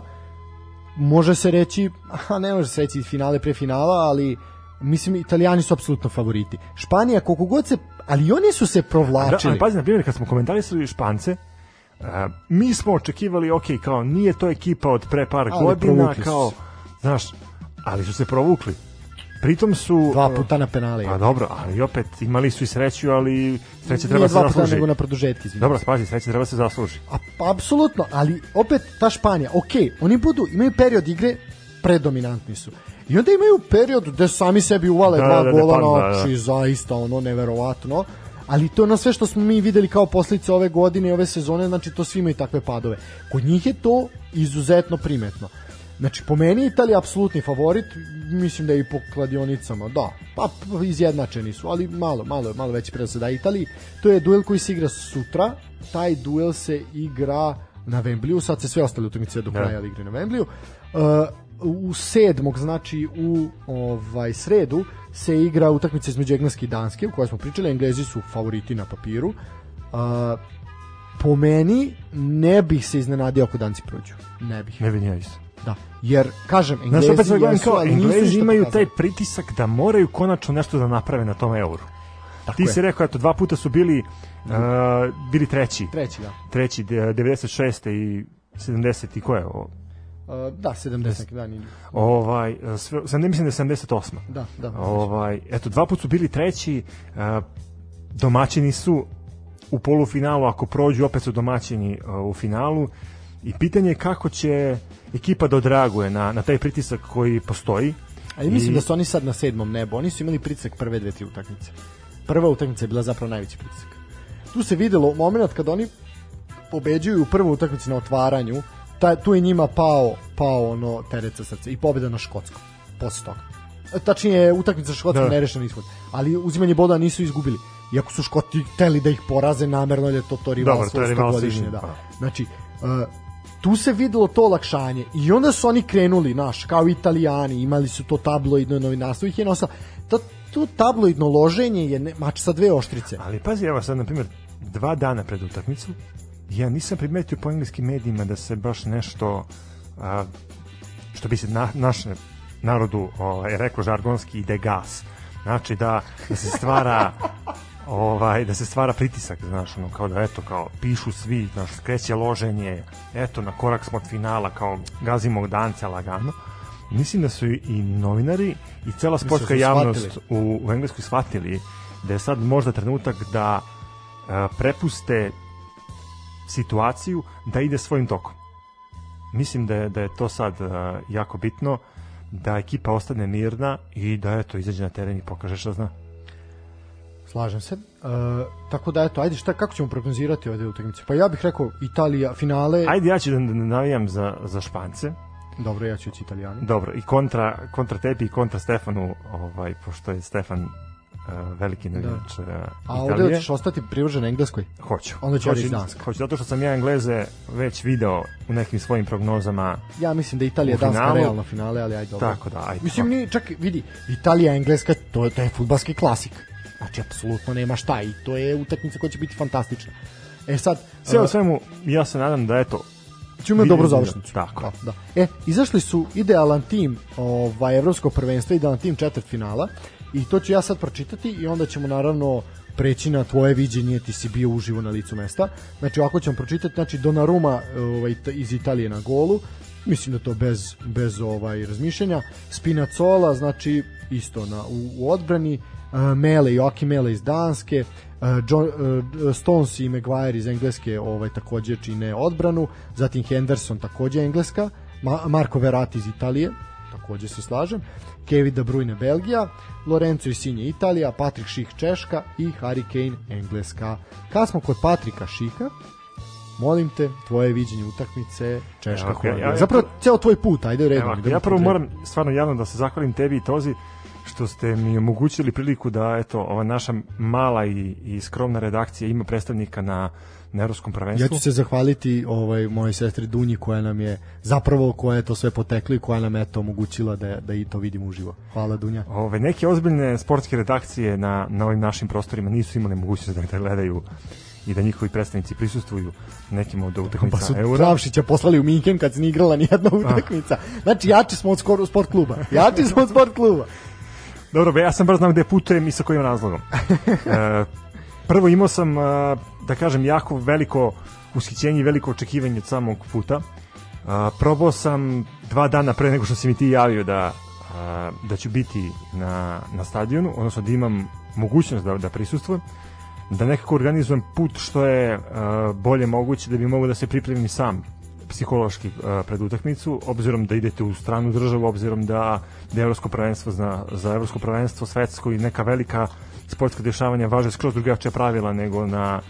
Može se reći, a ne može se reći finale pre finala, ali mislim Italijani su apsolutno favoriti. Španija koliko god se ali oni su se Da, provlačili. ali pazi, na primjer, kad smo komentarisali Špance, uh, mi smo očekivali, ok, kao nije to ekipa od pre par Ali godina, kao, znaš, ali su se provukli. Pritom su... Dva uh, puta na penale. Pa dobro, ali opet imali su i sreću, ali sreća treba Nije se dva puta zasluži. nego na produžetki. izvinite. Dobro, pazi, sreća treba se zasluži. A, pa, apsolutno, ali opet ta Španija, ok, oni budu, imaju period igre, predominantni su. I onda imaju period gde sami sebi uvale Da, dva da, da, gola padnu, na da, da. oči, zaista ono neverovatno. Ali to je ono sve što smo mi videli kao posljedice ove godine i ove sezone, znači to svi imaju takve padove. Kod njih je to izuzetno primetno. Znači, po meni Italija apsolutni favorit, mislim da je i po kladionicama, da, pa izjednačeni su, ali malo, malo, malo veći predsed da Italiji. To je duel koji se igra sutra, taj duel se igra na Wembleyu, sad se sve ostale utakmice do Da. kraja da. igraju na Wembleyu. Uh, u sedmog, znači u ovaj sredu se igra utakmica između Engleske i Danske, u kojoj smo pričali, Englezi su favoriti na papiru. Uh, po meni ne bih se iznenadio ako Danci prođu. Ne bih. Ne vidim ja isto. Da. Jer, kažem, Znaš, Englezi opet gledam jesu, kao, Englezi imaju pokazali. taj pritisak da moraju konačno nešto da naprave na tom euru. Tako Ti je. si rekao, eto, dva puta su bili, uh, bili treći. Treći, da. Treći, de- 96. i 70. i ko je ovo? Uh, da, 70 da, nije. Ovaj, sve, sam ne mislim da je 78. Da, da. Ovaj, eto, dva put su bili treći, uh, domaćini su u polufinalu, ako prođu, opet su domaćini uh, u finalu i pitanje je kako će ekipa da odreaguje na, na taj pritisak koji postoji. A i mislim I- da su oni sad na sedmom nebu. Oni su imali pritisak prve dve, tri utakmice. Prva utakmica je bila zapravo najveći pritisak. Tu se videlo moment kada oni pobeđuju u prvoj utakmici na otvaranju, ta, tu je njima pao, pao ono teret sa srca i pobeda na Škotskom posle toga. E, Tačnije, utakmica sa Škotskom Da. nerešen ishod. Ali uzimanje boda nisu izgubili. Iako su Škoti hteli da ih poraze namerno, jer je to to rivalstvo to je rivalstvo između, da. pa. Znači, uh, tu se videlo to olakšanje i onda su oni krenuli, naš, kao italijani, imali su to tabloidno novinarstvo, ih je nosilo. To, to tabloidno loženje je ne, mač sa dve oštrice. Ali pazi, evo sad, na primjer, dva dana pred utakmicu, ja nisam primetio po engleskim medijima da se baš nešto, a, što bi se na, naš narodu ovaj, reklo žargonski, ide gas. Znači da, da se stvara ovaj da se stvara pritisak, znaš, ono kao da eto kao pišu svi, znaš, skreće loženje, eto na korak smo od finala, kao gazimo dance lagano. Mislim da su i, novinari i cela sportska su javnost shvatili. u, u Engleskoj shvatili da je sad možda trenutak da a, prepuste situaciju da ide svojim tokom. Mislim da je, da je to sad a, jako bitno da ekipa ostane mirna i da eto izađe na teren i pokaže šta zna. Slažem se. E, tako da eto, ajde šta kako ćemo prognozirati ove dve utakmice? Pa ja bih rekao Italija finale. Ajde ja ću da, da navijam za, za Špance. Dobro, ja ću ići Italijani. Dobro, i kontra, kontra tebi i kontra Stefanu, ovaj, pošto je Stefan uh, veliki navijač uh, A ovde Italije. hoćeš ostati privržen Engleskoj? Hoću. Onda ću hoću, Danska. hoću, zato što sam ja Engleze već video u nekim svojim prognozama. Ja mislim da Italija Danska finalu- realno finale, ali ajde dobro. Tako da, ajde. Mislim, ni, čak vidi, Italija, Engleska, to je, to je futbalski klasik. Znači, apsolutno nema šta i to je utakmica koja će biti fantastična. E sad, Sve uh, svemu, ja se nadam da eto, ćemo imati dobru završnicu. Tako. Da, da. E, izašli su idealan tim ovaj, evropskog prvenstva, idealan tim četvrt finala i to ću ja sad pročitati i onda ćemo naravno preći na tvoje viđenje, ti si bio uživo na licu mesta. Znači, ovako ćemo pročitati, znači Donnarumma ovaj, iz Italije na golu, mislim da to bez, bez ovaj razmišljanja. Spinazzola, znači isto na, u, u odbrani, uh, Mele, Joachim Mele iz Danske, uh, John, uh, Stones i Maguire iz Engleske ovaj takođe čine odbranu, zatim Henderson takođe Engleska, Ma Marko Verratti iz Italije, takođe se slažem, Kevin De Bruyne Belgija, Lorenzo Insigne Italija, Patrick Ših Češka. I Harry Kane Engleska. Kad smo kod Patrika Šiha, molim te, tvoje viđenje utakmice Češka Evo, okay, ja- ja- Zapravo ceo tvoj put, ajde redom. Evo, idemo ja prvo moram stvarno javno da se zahvalim tebi i Tozi što ste mi omogućili priliku da eto ova naša mala i, i skromna redakcija ima predstavnika na na evropskom Ja prvenstvu. ću se zahvaliti ovaj mojoj sestri Dunji koja nam je zapravo koja je to sve poteklo i koja nam je eto omogućila da da i to vidimo uživo. Hvala Dunja. Ove, neke ozbiljne sportske redakcije na, na ovim našim prostorima nisu imale mogućnost da, da gledaju i da njihovi predstavnici prisustvuju nekim od Pa utakmica su Eura. Travšića poslali u Minken kad se nije igrala ni jedna utakmica. Znači jači smo od skoro sport kluba. Jači smo od sport kluba. Dobro, be, ja sam bar znam gde putujem i sa kojim razlogom. e, prvo imao sam, a, da kažem, jako veliko ushićenje i veliko očekivanje od samog puta. A, probao sam dva dana pre nego što si mi ti javio da, a, da ću biti na, na stadionu, odnosno da imam mogućnost da, da prisustvujem, da nekako organizujem put što je a, bolje moguće da bi mogu da se pripremim sam psihološki a, pred utakmicu, obzirom da idete u stranu državu, obzirom da, da evropsko prvenstvo za, za evropsko prvenstvo svetsko i neka velika sportska dešavanja važe skroz drugačija pravila nego na,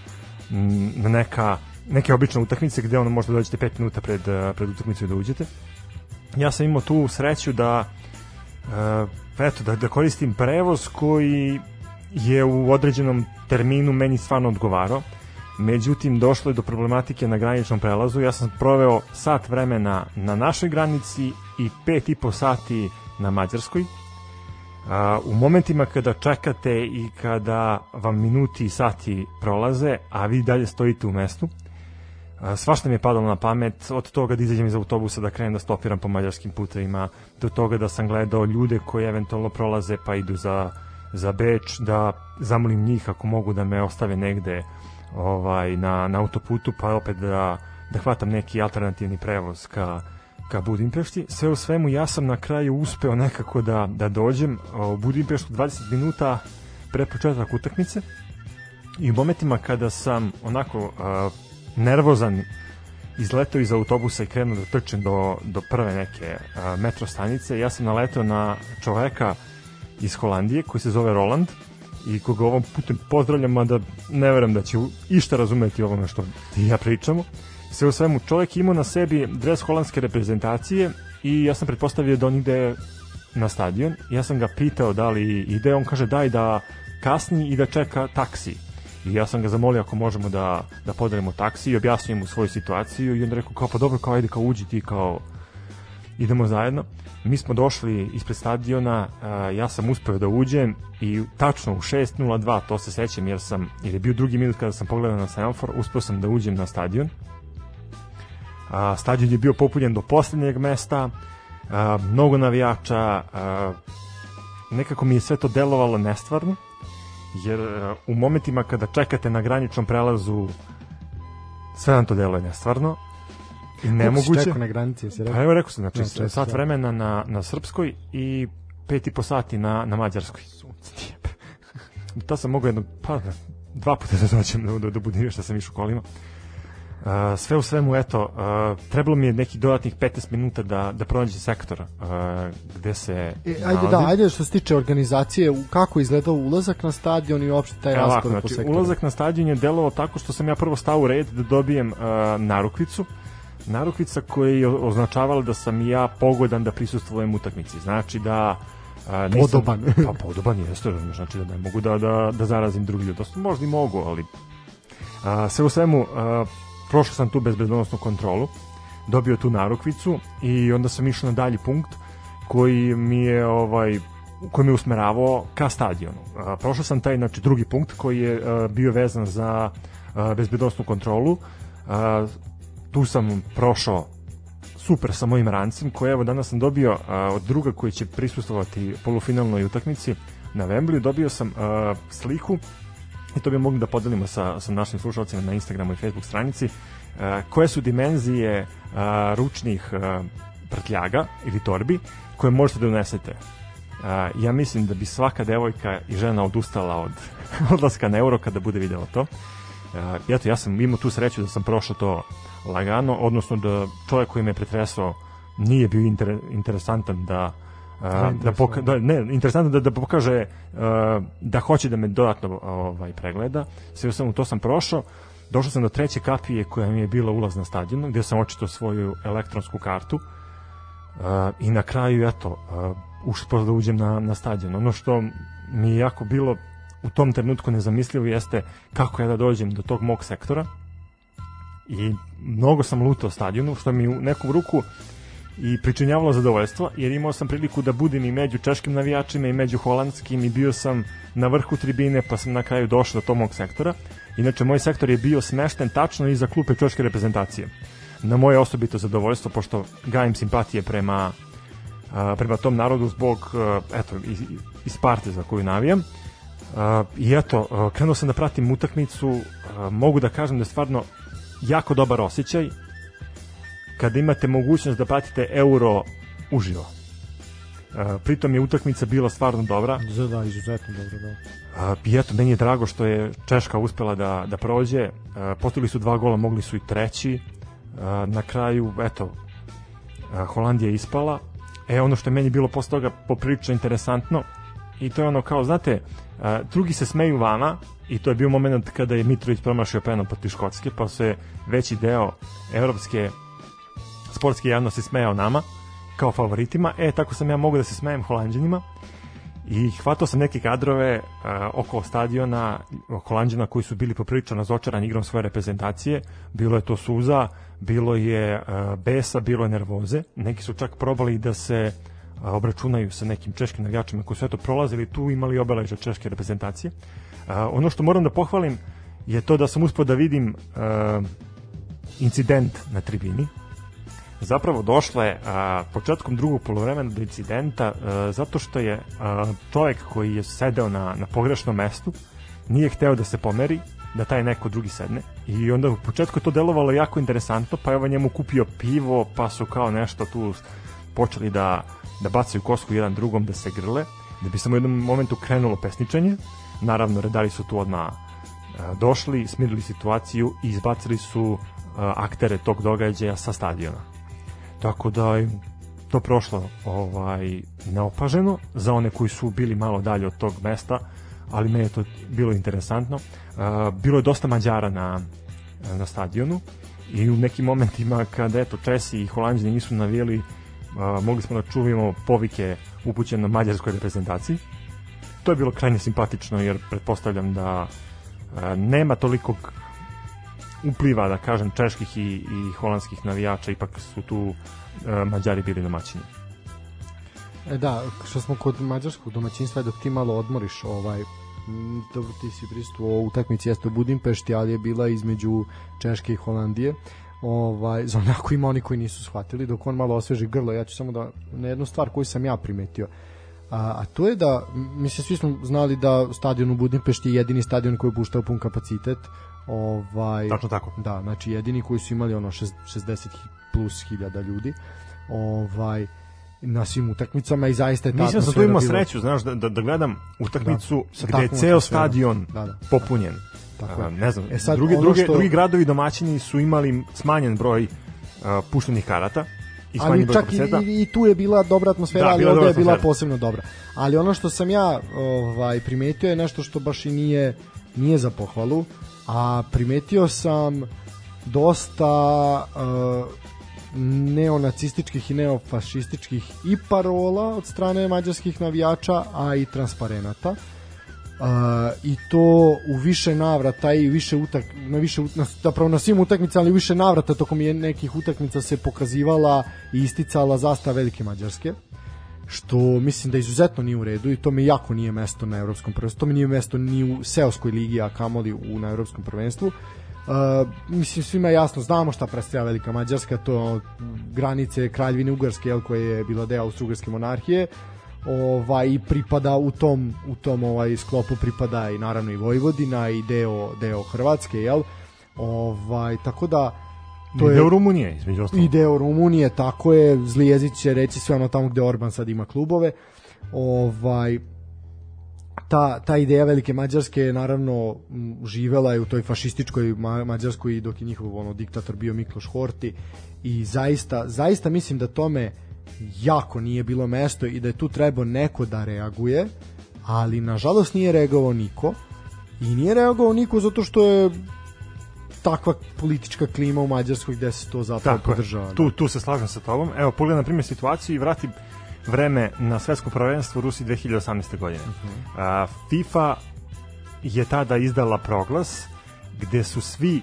na neka neke obične utakmice gde ono možda dođete 5 minuta pred, pred utakmicu i da uđete. Ja sam imao tu sreću da uh, eto, da, da koristim prevoz koji je u određenom terminu meni stvarno odgovarao. Međutim, došlo je do problematike na graničnom prelazu. Ja sam proveo sat vremena na našoj granici i pet i po sati na Mađarskoj. A, u momentima kada čekate i kada vam minuti i sati prolaze, a vi dalje stojite u mestu, a, svašta mi je padalo na pamet, od toga da izađem iz autobusa, da krenem da stopiram po mađarskim putevima, do toga da sam gledao ljude koji eventualno prolaze pa idu za, za Beč, da zamolim njih ako mogu da me ostave negde ovaj, na, na autoputu, pa opet da, da hvatam neki alternativni prevoz ka, ka Budimpešti. Sve u svemu ja sam na kraju uspeo nekako da, da dođem u Budimpeštu 20 minuta pre početak utakmice i u momentima kada sam onako a, nervozan izletao iz autobusa i krenuo da trčem do, do prve neke a, metro stanice, ja sam naletao na čoveka iz Holandije koji se zove Roland i koga ovom putem pozdravljam, mada ne verujem da će išta razumeti ovome što ti ja pričamo. Sve u svemu, čovjek imao na sebi dres holandske reprezentacije i ja sam pretpostavio da on ide na stadion. Ja sam ga pitao da li ide, on kaže daj da kasni i da čeka taksi. I ja sam ga zamolio ako možemo da, da podelimo taksi i objasnio mu svoju situaciju i onda rekao kao pa dobro kao ajde kao uđi ti kao idemo zajedno. Mi smo došli ispred stadiona, ja sam uspeo da uđem i tačno u 6.02, to se sećam jer sam, jer je bio drugi minut kada sam pogledao na semafor, uspeo sam da uđem na stadion. A, stadion je bio popunjen do poslednjeg mesta, mnogo navijača, nekako mi je sve to delovalo nestvarno, jer u momentima kada čekate na graničnom prelazu sve vam to deluje nestvarno i nemoguće. Čekao na granici, Pa rekao? evo rekao sam, znači No, četiri, sat da. vremena na, na srpskoj i pet i po sati na, na mađarskoj. to sam mogao jedno, pa dva puta da dođem do, do, do Budimpešta sam išao kolima. Uh, sve u svemu, eto, uh, trebalo mi je nekih dodatnih 15 minuta da, da pronađem sektor uh, gde se E, ajde da, nalazim. ajde što se tiče organizacije, kako izgledao ulazak na stadion i uopšte taj ovako, raspored po znači, sektoru. ulazak na stadion je delovao tako što sam ja prvo stao u red da dobijem uh, narukvicu. Narukvica koja je označavala da sam ja pogodan da prisustvujem utakmici. Znači da uh, nisam, Podoban. pa podoban jeste, znači da ne mogu da, da, da zarazim drugi ljudi. Dosta možda i mogu, ali uh, sve u svemu uh, prošao sam tu bezbednostnu kontrolu, dobio tu narukvicu i onda sam išao na dalji punkt koji mi je ovaj koji me usmeravao ka stadionu. A, prošao sam taj znači drugi punkt koji je a, bio vezan za a, bezbednostnu kontrolu. A, tu sam prošao super sa mojim rancem koji evo danas sam dobio a, od druga koji će prisustovati polufinalnoj utakmici na Wembley dobio sam a, sliku i to bi mogli da podelimo sa, sa našim slušalcima na Instagramu i Facebook stranici a, koje su dimenzije a, ručnih a, prtljaga ili torbi koje možete da unesete. A, ja mislim da bi svaka devojka i žena odustala od odlaska na euro kada bude video to Uh, eto, ja sam imao tu sreću da sam prošao to lagano, odnosno da čovjek koji me pretresao nije bio inter, interesantan da Uh, da, poka da ne interesantno da da pokaže uh, da hoće da me dodatno ovaj pregleda. Sve sam to sam prošao. Došao sam do treće kapije koja mi je bila ulaz na stadion gde sam očito svoju elektronsku kartu. Uh, i na kraju eto uh, ušao da uđem na, na stadion. Ono što mi je jako bilo u tom trenutku nezamislivo jeste kako ja da dođem do tog mog sektora. I mnogo sam lutao stadionu što mi u neku ruku i pričinjavalo zadovoljstvo jer imao sam priliku da budem i među češkim navijačima i među holandskim i bio sam na vrhu tribine pa sam na kraju došao do tog mog sektora. Inače moj sektor je bio smešten tačno iza klupe češke reprezentacije. Na moje osobito zadovoljstvo pošto gajim simpatije prema prema tom narodu zbog eto iz, iz parte za koju navijam Uh, I eto, uh, krenuo sam da pratim utakmicu, uh, mogu da kažem da je stvarno jako dobar osjećaj kada imate mogućnost da pratite euro uživo. Uh, pritom je utakmica bila stvarno dobra. Da, izuzetno dobro, da. Uh, I eto, meni je drago što je Češka uspela da, da prođe. Uh, postigli su dva gola, mogli su i treći. Uh, na kraju, eto, uh, Holandija je ispala. E, ono što je meni bilo posle toga poprilično interesantno, i to je ono kao, znate, a, drugi se smeju vama i to je bio moment kada je Mitrović promašio penal protiv Škotske, pa se veći deo evropske sportske javnosti smejao nama kao favoritima, e tako sam ja mogu da se smejem holandjanima i hvatao sam neke kadrove uh, oko stadiona holandjana koji su bili poprilično razočarani igrom svoje reprezentacije. Bilo je to suza bilo je uh, besa, bilo je nervoze. Neki su čak probali da se uh, obračunaju sa nekim češkim navijačima koji su eto prolazili tu imali obeležja češke reprezentacije. A, ono što moram da pohvalim je to da sam uspio da vidim a, incident na tribini. Zapravo došla je a, početkom drugog polovremena do incidenta a, zato što je a, čovjek koji je sedeo na, na pogrešnom mestu nije hteo da se pomeri da taj neko drugi sedne i onda u početku to delovalo jako interesantno pa je ovo njemu kupio pivo pa su kao nešto tu počeli da da bacaju kosku jedan drugom, da se grle, da bi samo u jednom momentu krenulo pesničanje. Naravno, redari su tu odmah e, došli, smirili situaciju i izbacili su e, aktere tog događaja sa stadiona. Tako da to prošlo ovaj neopaženo za one koji su bili malo dalje od tog mesta, ali meni je to bilo interesantno. E, bilo je dosta Mađara na, na stadionu i u nekim momentima kada eto Česi i Holandjani nisu navijeli a, mogli smo da čuvimo povike upućene na mađarskoj reprezentaciji. To je bilo krajnje simpatično jer pretpostavljam da a, nema tolikog upliva, da kažem, čeških i, i holandskih navijača, ipak su tu a, Mađari bili domaćini. E da, što smo kod mađarskog domaćinstva, dok ti malo odmoriš, ovaj, dobro ti si pristuo u utakmici jeste u Budimpešti, ali je bila između Češke i Holandije ovaj, za onako ima oni koji nisu shvatili, dok on malo osveži grlo, ja ću samo da, na jednu stvar koju sam ja primetio, a, a to je da, mislim, svi smo znali da stadion u Budimpešti je jedini stadion koji je puštao pun kapacitet, ovaj, Tačno tako. Da, znači jedini koji su imali ono 60 plus hiljada ljudi, ovaj, na svim utakmicama i zaista je ta Mislim da sam tu imao sreću, znaš, da, da, da gledam utakmicu da, gde je ceo stadion da, da. popunjen. Tako je. ne znam, e sad, drugi, drugi, što... drugi gradovi domaćini su imali smanjen broj uh, puštenih karata i ali čak i, i, tu je bila dobra atmosfera, da, ali ovde je bila atmosfera. posebno dobra. Ali ono što sam ja ovaj primetio je nešto što baš i nije nije za pohvalu, a primetio sam dosta uh, neonacističkih i neofašističkih i parola od strane mađarskih navijača, a i transparenata. Uh, i to u više navrata i više utak na više na, zapravo na svim utakmicama ali više navrata tokom je nekih utakmica se pokazivala i isticala zastava velike mađarske što mislim da izuzetno nije u redu i to mi jako nije mesto na evropskom prvenstvu. To mi nije mesto ni u seoskoj ligi a kamoli u na evropskom prvenstvu. Uh, mislim svima jasno, znamo šta predstavlja Velika Mađarska, to granice Kraljevine Ugarske, jel, koje je bila deo Austro-Ugarske monarhije, ovaj i pripada u tom u tom ovaj sklopu pripada i naravno i Vojvodina i deo deo Hrvatske, jel? Ovaj tako da to je deo Rumunije između ostalog. I deo Rumunije, tako je. Zli jezik će reći sve ono tamo gde Orban sad ima klubove. Ovaj ta, ta ideja velike Mađarske je naravno živela je u toj fašističkoj ma Mađarskoj dok je njihov ono, diktator bio Mikloš Horti i zaista, zaista mislim da tome jako nije bilo mesto i da je tu trebao neko da reaguje ali nažalost nije reagovao niko i nije reagovao niko zato što je takva politička klima u Mađarskoj gde se to zapravo Tako podržava. Tu, tu se slažem sa tobom. Evo, pogledaj na primjer situaciju i vrati vreme na svetsko prvenstvo u Rusiji 2018. godine. Uh -huh. A, FIFA je tada izdala proglas gde su svi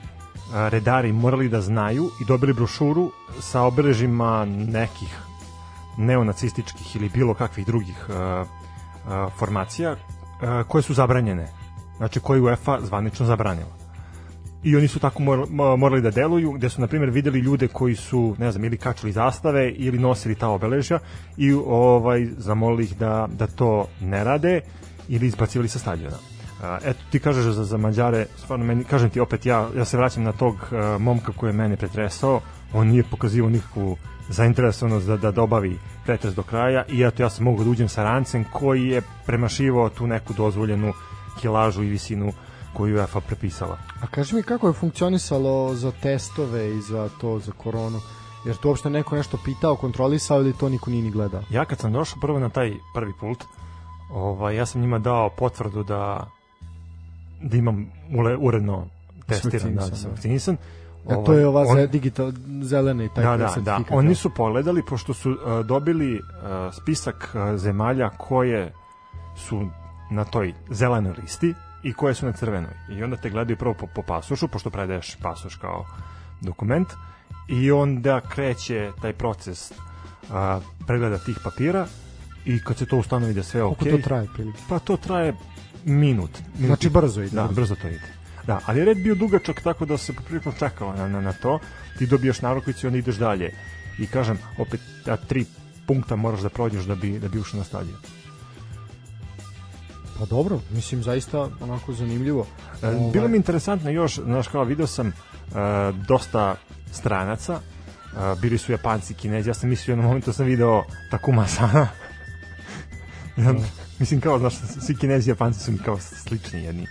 redari morali da znaju i dobili brošuru sa obeležima nekih neonacističkih ili bilo kakvih drugih uh, uh, formacija uh, koje su zabranjene. Znači koje UEFA zvanično zabranila i oni su tako morali da deluju, gde su na primjer videli ljude koji su, ne znam, ili kačili zastave ili nosili ta obeležja i ovaj zamolili ih da, da to ne rade ili izbacivali sa stadiona. Eto, ti kažeš za, za Mađare, stvarno meni, kažem ti opet, ja, ja se vraćam na tog momka koji je mene pretresao, on nije pokazivao nikakvu zainteresovanost da, da dobavi pretres do kraja i eto ja sam mogu da uđem sa rancem koji je premašivao tu neku dozvoljenu kilažu i visinu koju UEFA prepisala. A kaži mi kako je funkcionisalo za testove i za to, za koronu? Jer tu uopšte neko nešto pitao, kontrolisao ili to niko nije ni gledao? Ja kad sam došao prvo na taj prvi pult, ovaj, ja sam njima dao potvrdu da da imam ule, uredno testiran, da, da sam vakcinisan. Ovaj, ja, to je ova on, digital zelena i taj da, da, da. Oni su pogledali, pošto su uh, dobili uh, spisak uh, zemalja koje su na toj zelenoj listi, i koje su na crvenoj. I onda te gledaju prvo po, po pasošu, pošto predaješ pasoš kao dokument, i onda kreće taj proces a, pregleda tih papira i kad se to ustanovi da sve ok. Koliko to traje prilike? Pa to traje minut. minut znači brzo ide. Da, brzo to ide. Da, ali je red bio dugačak tako da se poprilično čekalo na, na, na to. Ti dobijaš narokvicu i onda ideš dalje. I kažem, opet, a, tri punkta moraš da prođeš da bi, da bi ušao na stadion. Pa dobro, mislim zaista onako zanimljivo. E, bilo ovaj- mi interesantno još, znaš kao video sam uh, dosta stranaca, uh, bili su Japanci, Kinezi, ja sam mislio na momentu da sam video Takuma Sana. ja, mislim kao, znaš, svi Kinezi i Japanci su mi kao slični jedni.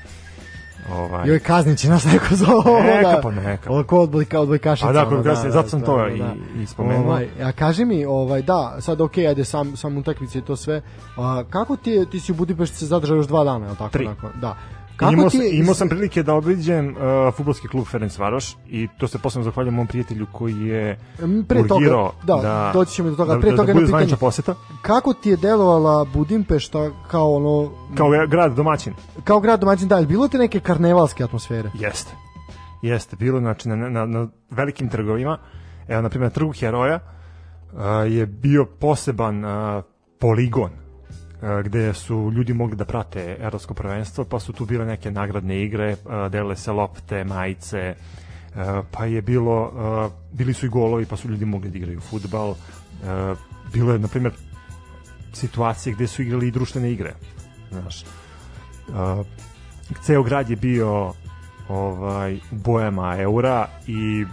Ovaj. Joj kazniće nas neko za ovo. Neka pa neka. Ovo ko odbojka, odbojkašica. A da, kod da, da, zato sam da, to da, i, da. i spomenuo. Ovaj, a kaži mi, ovaj, da, sad ok, ajde sam, sam utakmice i to sve. A, kako ti, ti si u Budimpešti se zadržao još dva dana, je li tako? Tri. Nakon, da. Kako imao, ti... imao sam prilike da obiđem uh, futbolski klub Ferenc Varoš i to se posebno zahvaljujem mom prijatelju koji je pre toga, da, da, doći ćemo do toga. Pre da, toga da, da pitanje, poseta. Kako ti je delovala Budimpešta kao ono... Kao grad domaćin. Kao grad domaćin, da. Bilo te neke karnevalske atmosfere? Jeste. Jeste. Bilo znači, na, na, na velikim trgovima, evo, na primjer, na trgu Heroja, uh, je bio poseban uh, poligon gde su ljudi mogli da prate evropsko prvenstvo, pa su tu bile neke nagradne igre, delile se lopte, majice, pa je bilo, bili su i golovi, pa su ljudi mogli da igraju futbal, bilo je, na primjer, situacije gde su igrali i društvene igre, znaš. Ceo grad je bio ovaj, bojama eura i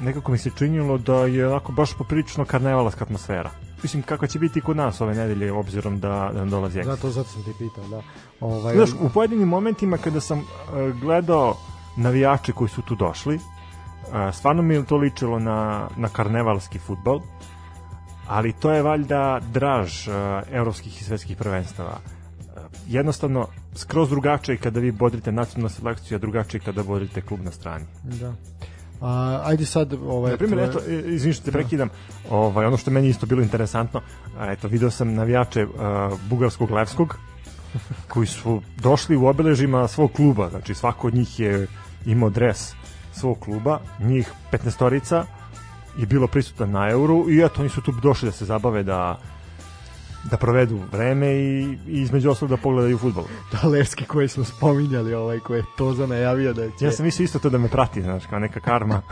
nekako mi se činilo da je onako baš poprilično karnevalarska atmosfera mislim kako će biti kod nas ove nedelje obzirom da, da dolazi Zato, zato sam ti pitao, da. Ovaj, Znaš, u pojedinim momentima kada sam uh, gledao navijače koji su tu došli, uh, stvarno mi je to ličilo na, na karnevalski futbol, ali to je valjda draž uh, evropskih i svetskih prvenstava. Uh, jednostavno, skroz drugačije kada vi bodrite nacionalnu selekciju, a drugačije kada bodrite klub na strani. Da. A, ajde sad ovaj na primjer eto izvinite što te da. prekidam ovaj ono što meni isto bilo interesantno eto video sam navijače uh, bugarskog levskog koji su došli u obeležima svog kluba znači svako od njih je imao dres svog kluba njih 15 je bilo prisutno na euru i eto oni su tu došli da se zabave da da provedu vreme i, i između ostalog da pogledaju futbol. Da, Levski koji smo spominjali, ovaj koji je to za najavio da će... Ja sam mislio isto to da me prati, znaš, kao neka karma.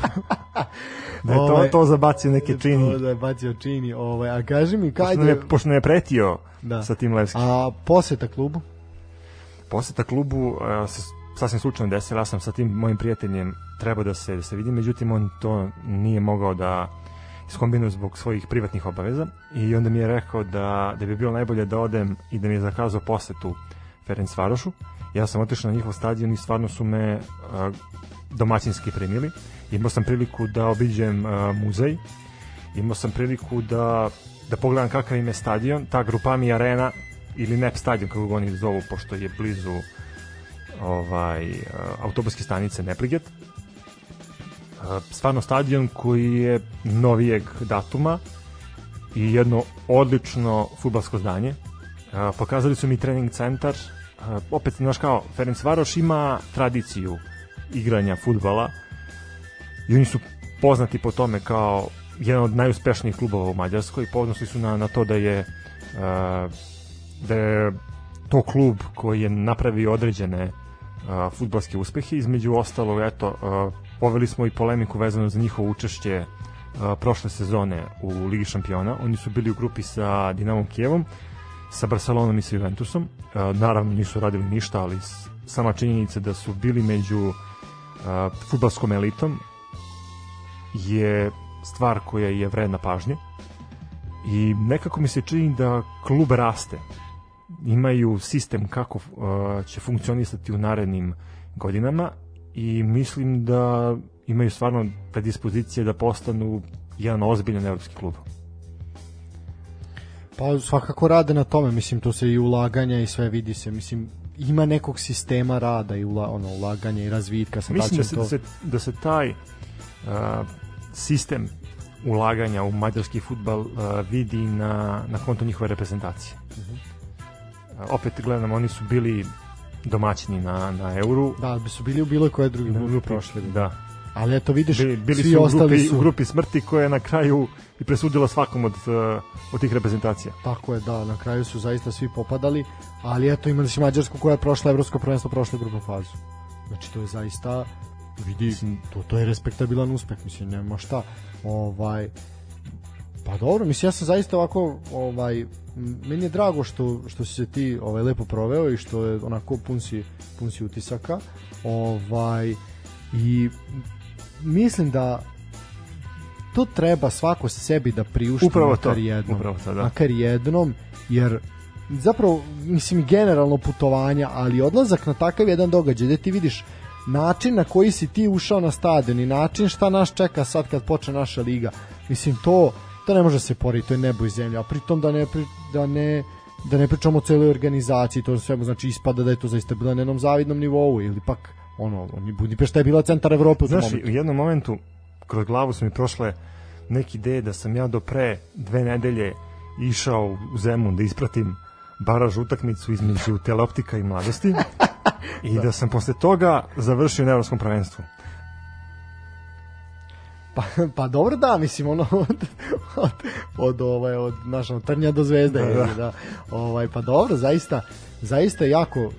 da je to, Ovaj- to zabacio neke čini. To da je bacio čini. Ovaj, a kaži mi, Pošto kada nam je, pošto je pretio Da. sa tim Levskim. A poseta klubu? Poseta klubu e, se sasvim slučajno desila, ja sam sa tim mojim prijateljem trebao da se, da se vidim, međutim on to nije mogao da iskombinuje zbog svojih privatnih obaveza i onda mi je rekao da, da bi bilo najbolje da odem i da mi je zakazao posetu Ferenc Varošu. Ja sam otišao na njihov stadion i stvarno su me e, domaćinski primili. Imao sam priliku da obiđem e, muzej, imao sam priliku da, da pogledam kakav im je stadion, ta Grupami arena ili NEP stadion kako ga oni zovu pošto je blizu ovaj e, autobuske stanice Nepliget. Stvarno stadion koji je novijeg datuma i jedno odlično futbalsko zdanje. Pokazali su mi trening centar. Opet, znaš kao, Ferenc Varoš ima tradiciju igranja futbala i oni su poznati po tome kao jedan od najuspešnijih klubova u Mađarskoj. Ponosni su na, na to da je da je to klub koji je napravio određene futbalske uspehe. Između ostalog, eto, poveli smo i polemiku vezano za njihovo učešće uh, prošle sezone u Ligi šampiona. Oni su bili u grupi sa Dinamom Kijevom, sa Barcelonom i sa Juventusom. Uh, naravno nisu radili ništa, ali sama činjenica da su bili među uh, futbalskom elitom je stvar koja je vredna pažnje i nekako mi se čini da klub raste imaju sistem kako uh, će funkcionisati u narednim godinama i mislim da imaju stvarno predispozicije da postanu jedan ozbiljan evropski klub. Pa svakako rade na tome, mislim to se i ulaganja i sve vidi se, mislim ima nekog sistema rada i ula, ono ulaganja i razvitka sa Mislim da se, to... da se, da se taj uh, sistem ulaganja u mađarski futbal uh, vidi na, na konto njihove reprezentacije. Uh, opet gledam, oni su bili domaćini na, na euru. Da, bi su bili u bilo koje druge grupe prošle. Da, Ali eto vidiš, bili, bili svi su u ostali grupi, su u grupi smrti koja je na kraju i presudila svakom od, uh, od tih reprezentacija. Tako je, da, na kraju su zaista svi popadali, ali eto imali si Mađarsku koja je prošla evropsko prvenstvo, prošla grupnu fazu. Znači to je zaista vidi, to, to je respektabilan uspeh, mislim, nema šta. Ovaj, pa dobro, mislim, ja sam zaista ovako, ovaj, meni je drago što, što si se ti ovaj, lepo proveo i što je onako pun si, pun si utisaka. Ovaj, I mislim da to treba svako sebi da priušti Upravo makar to, jednom. upravo to, da. Makar jednom, jer zapravo, mislim, generalno putovanja, ali odlazak na takav jedan događaj gde ti vidiš način na koji si ti ušao na stadion i način šta nas čeka sad kad počne naša liga. Mislim, to, to ne može se poriti, to je nebo i zemlja. A pritom da ne, pri, da ne da ne pričamo o celoj organizaciji, to svemu znači ispada da je to zaista bilo na jednom zavidnom nivou ili pak ono, oni Budimpešta je bila centar Evrope u Znaš, momentu. u jednom momentu kroz glavu su mi prošle neke ideje da sam ja do pre dve nedelje išao u Zemun da ispratim baraž utakmicu između teleoptika i mladosti i da. sam posle toga završio na evropskom prvenstvu. Pa, pa dobro da, mislim ono od, od, od ovaj od od trnja do zvezde Da, da, da. Ovaj pa dobro, zaista zaista jako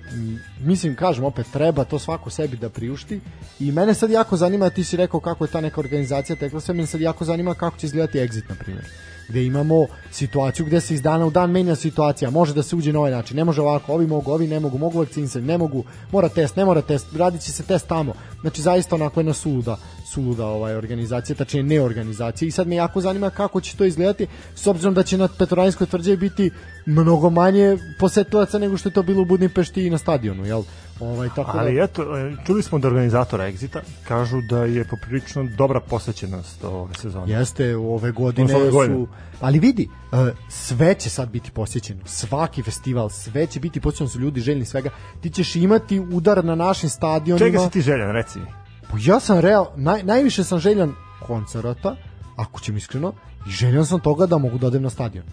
mislim kažem opet treba to svako sebi da priušti. I mene sad jako zanima ti si rekao kako je ta neka organizacija tekla sve mene sad jako zanima kako će izgledati exit na primjer gde imamo situaciju gde se iz dana u dan menja situacija, može da se uđe na ovaj način, ne može ovako, ovi mogu, ovi ne mogu, mogu vakcinisati, ne mogu, mora test, ne mora test, radit će se test tamo. Znači zaista onako jedna suluda, suluda ovaj organizacija, tačnije neorganizacija i sad me jako zanima kako će to izgledati s obzirom da će na Petrovaradinskoj tvrđavi biti mnogo manje posetilaca nego što je to bilo u Budimpešti i na stadionu, jel? Ovaj, tako Ali da, eto, e, čuli smo od organizatora Exita, kažu da je poprilično dobra posvećenost ove sezone. Jeste, ove godine ove godine. su... Ali vidi, e, sve će sad biti posjećeno. Svaki festival, sve će biti posjećeno, su ljudi željni svega. Ti ćeš imati udar na našim stadionima. Čega si ti željan, reci mi? Pa ja sam real, naj, najviše sam željan koncerata, ako ćem iskreno, i željan sam toga da mogu da odem na stadion.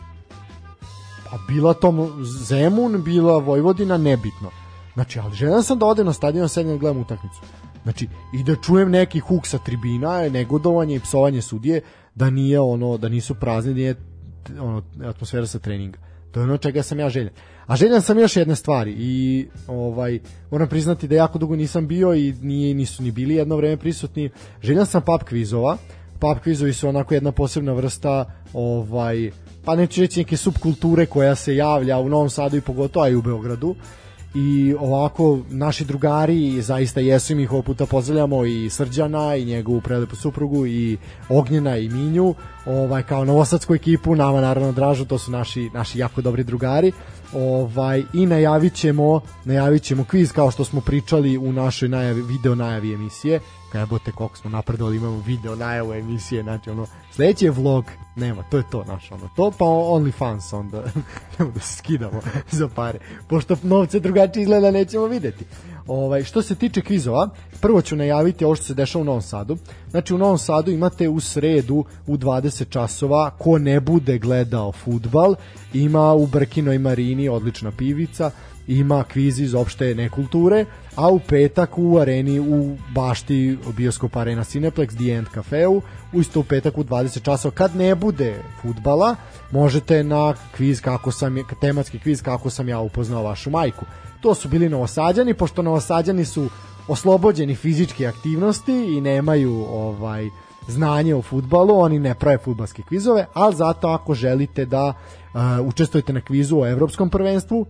Pa bila to Zemun, bila Vojvodina, nebitno. Znači, ali željan sam da odem na stadion, sedem da gledam utakmicu. Znači, i da čujem neki huk sa tribina, negodovanje i psovanje sudije, da nije ono, da nisu prazni, nije ono, atmosfera sa treninga. To je ono čega sam ja željan. A željan sam još jedne stvari i ovaj moram priznati da jako dugo nisam bio i nije nisu ni bili jedno vreme prisutni. Željan sam pub kvizova. Pub kvizovi su onako jedna posebna vrsta ovaj pa neću reći neke subkulture koja se javlja u Novom Sadu i pogotovo i u Beogradu i ovako naši drugari zaista jesu im ih ovog puta pozdravljamo i Srđana i njegovu prelepu suprugu i Ognjena i Minju ovaj kao novosadsku ekipu nama naravno dražu to su naši naši jako dobri drugari ovaj i najavićemo najavićemo kviz kao što smo pričali u našoj najavi video najavi emisije jebote koliko smo napredovali, imamo video najavu emisije, znači ono, sledeći je vlog, nema, to je to naš ono, to pa only fans onda, da se skidamo za pare, pošto novce drugačije izgleda nećemo videti. Ovaj, što se tiče kvizova, prvo ću najaviti ovo što se dešava u Novom Sadu. Znači u Novom Sadu imate u sredu u 20 časova ko ne bude gledao futbal, ima u Brkinoj marini odlična pivica, ima kviz iz opšte nekulture, a u petak u areni u bašti bioskop arena Cineplex The End Cafeu, isto u petak u 20 časova kad ne bude futbala, možete na kviz kako sam tematski kviz kako sam ja upoznao vašu majku. To su bili novosađani, pošto novosađani su oslobođeni fizičke aktivnosti i nemaju ovaj znanje o futbalu, oni ne prave futbalske kvizove, ali zato ako želite da uh, učestvujete na kvizu o evropskom prvenstvu,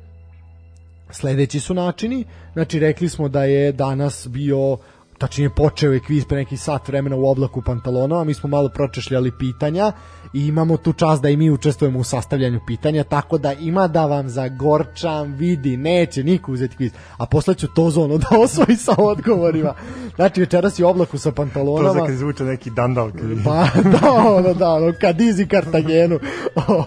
Sledeći su načini, znači rekli smo da je danas bio tačnije počeo je kviz pre neki sat vremena u oblaku pantalona, a mi smo malo pročešljali pitanja i imamo tu čast da i mi učestvujemo u sastavljanju pitanja, tako da ima da vam zagorčam, vidi, neće niko uzeti kviz, a posle ću to zono da osvoji sa odgovorima. Znači večeras je oblaku sa pantalonama. To za kad zvuče neki dandal. Pa da, ono, da, ono, kad izi Kartagenu.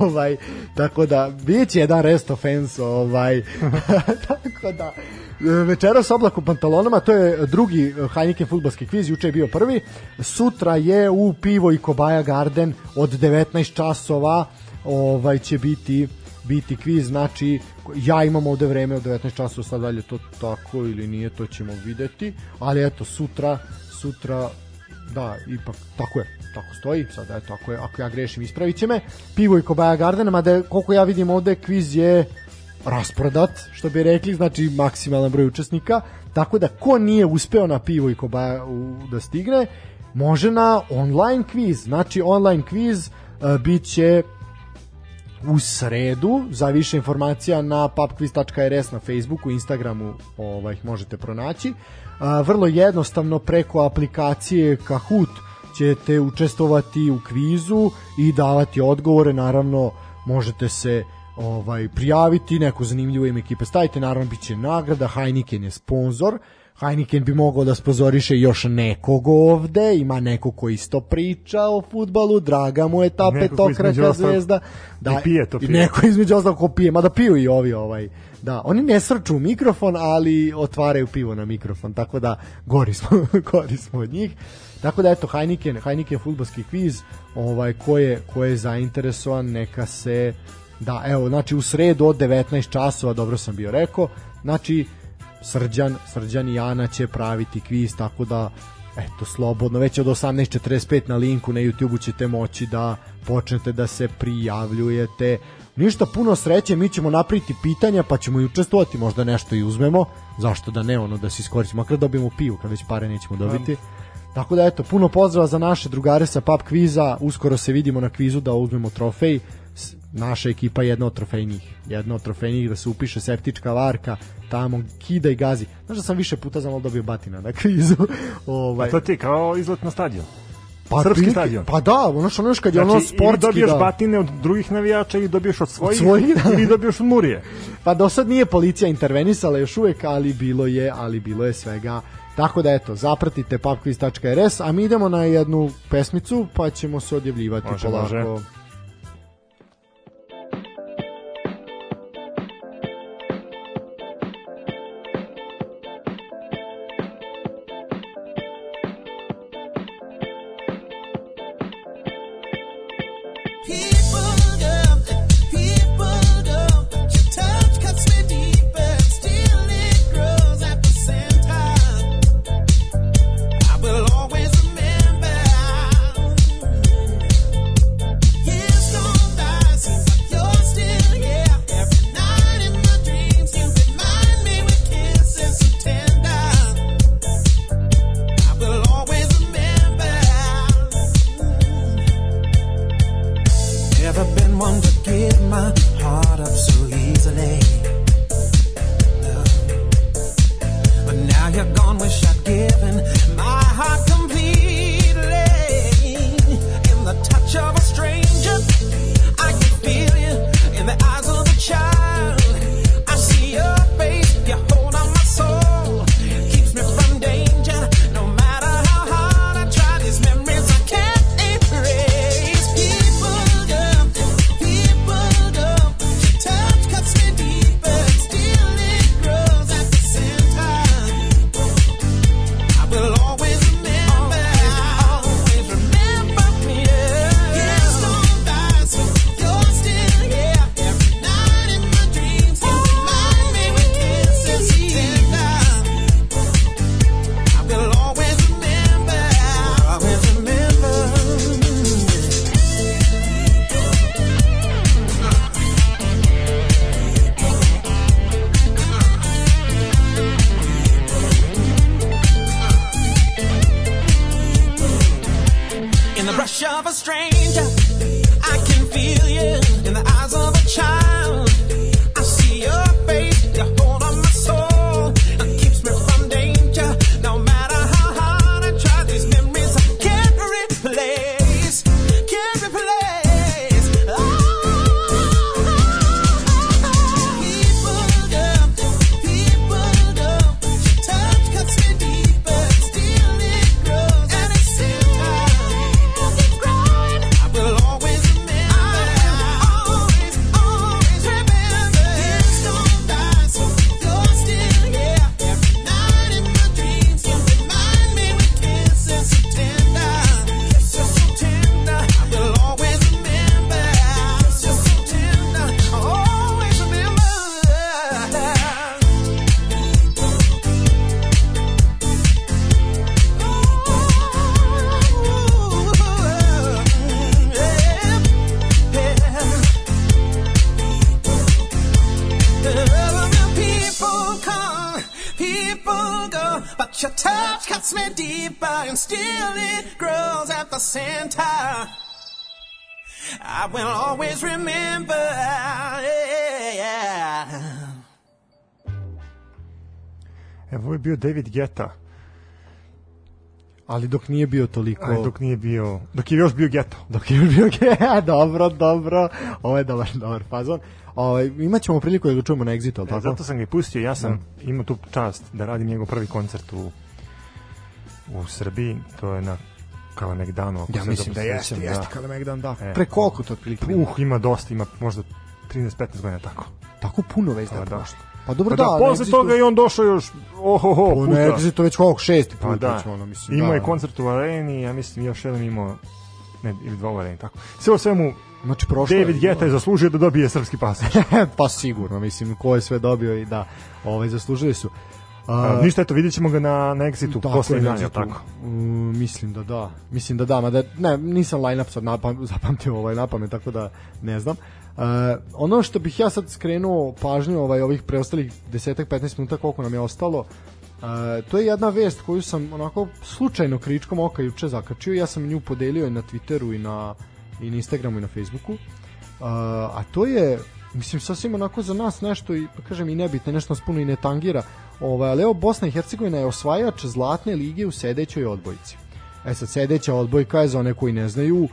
ovaj, tako da, bit će jedan rest offense, ovaj, tako da, večeras oblak u pantalonama, to je drugi Heineken futbalski kviz, juče je bio prvi. Sutra je u Pivo i Kobaja Garden od 19 časova ovaj će biti biti kviz, znači ja imam ovde vreme od 19 časova, sad dalje to tako ili nije, to ćemo videti, ali eto, sutra, sutra, da, ipak, tako je, tako stoji, sad eto, ako, je, ako ja grešim, ispravit će me, Pivo i Kobaja Garden, mada koliko ja vidim ovde, kviz je rasprodat, što bi rekli, znači maksimalan broj učesnika, tako da ko nije uspeo na pivo i kobaja da stigne, može na online kviz, znači online kviz uh, bit će u sredu, za više informacija na pubquiz.rs na Facebooku, Instagramu ovaj, možete pronaći. Uh, vrlo jednostavno preko aplikacije Kahoot ćete učestovati u kvizu i davati odgovore, naravno možete se ovaj prijaviti neku zanimljivu ime ekipe stavite. Naravno biće nagrada. Heineken je sponsor Heineken bi mogao da spozoriše još nekog ovde, ima neko ko isto priča o futbalu, draga mu je ta petokraka zvezda. Da, I pije to pije. Neko između ostalog ko pije, mada piju i ovi ovaj. Da, oni ne srču mikrofon, ali otvaraju pivo na mikrofon, tako da gori smo, gori smo od njih. Tako da eto Heineken, Heineken futbalski kviz, ovaj ko je ko je zainteresovan neka se Da, evo, znači u sredu od 19 časova, dobro sam bio rekao, znači Srđan, Srđan i Ana će praviti kviz, tako da eto, slobodno, već od 18.45 na linku na YouTube-u ćete moći da počnete da se prijavljujete. Ništa puno sreće, mi ćemo napraviti pitanja, pa ćemo i učestvovati, možda nešto i uzmemo, zašto da ne, ono, da se iskoristimo, makar dobijemo piju, kad već pare nećemo dobiti. Tako da eto, puno pozdrava za naše drugare sa pub kviza, uskoro se vidimo na kvizu da uzmemo trofej, naša ekipa jedna od trofejnih, jedna od trofejnih da se upiše septička varka, tamo kida i gazi. Znaš da sam više puta za dobio batina na kvizu. ovaj. A to ti kao izlet na stadion. Pa, Srpski prilike, stadion. Pa da, ono što ono kad je znači, ono sportski dobiješ da. batine od drugih navijača i dobiješ od svojih, od svojih da. ili dobiješ od Murije. Pa do sad nije policija intervenisala još uvek, ali bilo je, ali bilo je svega. Tako da eto, zapratite pubquiz.rs, a mi idemo na jednu pesmicu, pa ćemo se odjavljivati može, polako. Može. Bio David Geta, Ali dok nije bio toliko... Aj, dok nije bio, dok je još bio Geto. Dok je bio ge, dobro, dobro. Ovo je dobar, dobar fazon. Ovaj imat ćemo priliku da ga čujemo na Exitu, al E, tako? zato sam ga i pustio, ja sam imao tu čast da radim njegov prvi koncert u u Srbiji, to je na Kalemegdanu, ako Ja mislim da jeste, sećam, jeste Kalemegdan, da. E. Pre koliko to otprilike? Uh, ima dosta, ima možda 13-15 godina tako. tako puno već da Pa je da. prošlo. Pa dobro Pa da, da, posle Exitu- toga i on došao još ohoho Pa puta. na Exitu već koliko, šesti Pa put da, već, ono, mislim, imao da. je koncert u areni, ja mislim još jedan imao ne, ili dva u areni, tako. Sve o svemu, Znači, prošlo David je, Geta je zaslužio da dobije srpski pasoš. pa sigurno, mislim, ko je sve dobio i da, ovaj, zaslužili su. A, ništa, eto, vidjet ćemo ga na, na Exitu Tako posle jel tako? Mm, mislim da da. Mislim da da, mada ne, nisam line-up sad napam, zapamtio ovaj napamet, tako da ne znam. Uh, ono što bih ja sad skrenuo pažnju ovaj ovih preostalih 10-15 minuta koliko nam je ostalo, uh, to je jedna vest koju sam onako slučajno kričkom oka juče zakačio, ja sam nju podelio i na Twitteru i na, i na Instagramu i na Facebooku. Uh, a to je mislim sasvim onako za nas nešto i da kažem i nebitno nešto nas puno i ne tangira. Ovaj, ali evo Bosna i Hercegovina je osvajač zlatne lige u sedećoj odbojci. E sad sedeća odbojka je za one koji ne znaju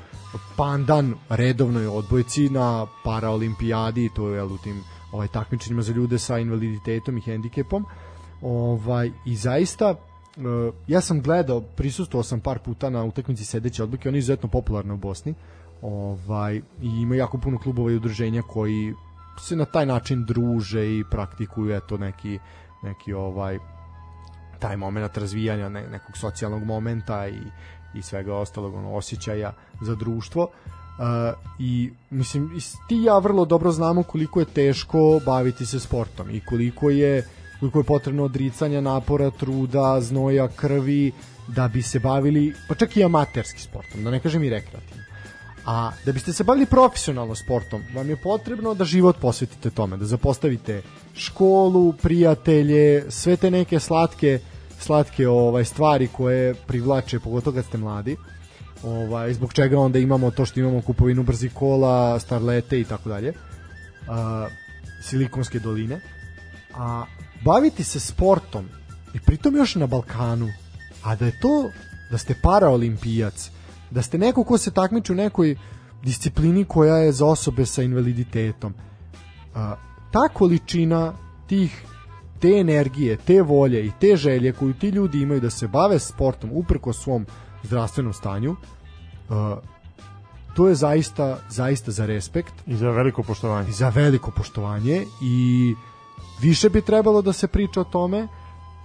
pandan redovnoj odbojci na paraolimpijadi to je u tim ovaj, takmičenjima za ljude sa invaliditetom i hendikepom ovaj, i zaista Uh, ja sam gledao, prisustvovao sam par puta na utakmici sedeće odbojke, ona je izuzetno popularna u Bosni. Ovaj i ima jako puno klubova i udruženja koji se na taj način druže i praktikuju eto neki neki ovaj taj moment razvijanja ne, nekog socijalnog momenta i i svega ostalog ono, osjećaja za društvo. Uh, i mislim ti ja vrlo dobro znamo koliko je teško baviti se sportom i koliko je koliko je potrebno odricanja, napora, truda, znoja, krvi da bi se bavili, pa čak i amaterski sportom, da ne kažem i rekreativno. A da biste se bavili profesionalno sportom, vam je potrebno da život posvetite tome, da zapostavite školu, prijatelje, sve te neke slatke slatke ovaj stvari koje privlače pogotovo kad ste mladi. Ovaj zbog čega onda imamo to što imamo kupovinu brzih kola, starlete i tako dalje. A, Silikonske doline. A baviti se sportom i pritom još na Balkanu, a da je to da ste paraolimpijac, da ste neko ko se takmiči u nekoj disciplini koja je za osobe sa invaliditetom. A, ta količina tih te energije, te volje i te želje koju ti ljudi imaju da se bave sportom uprko svom zdravstvenom stanju, a, to je zaista zaista za respekt I za veliko poštovanje. i za veliko poštovanje i više bi trebalo da se priča o tome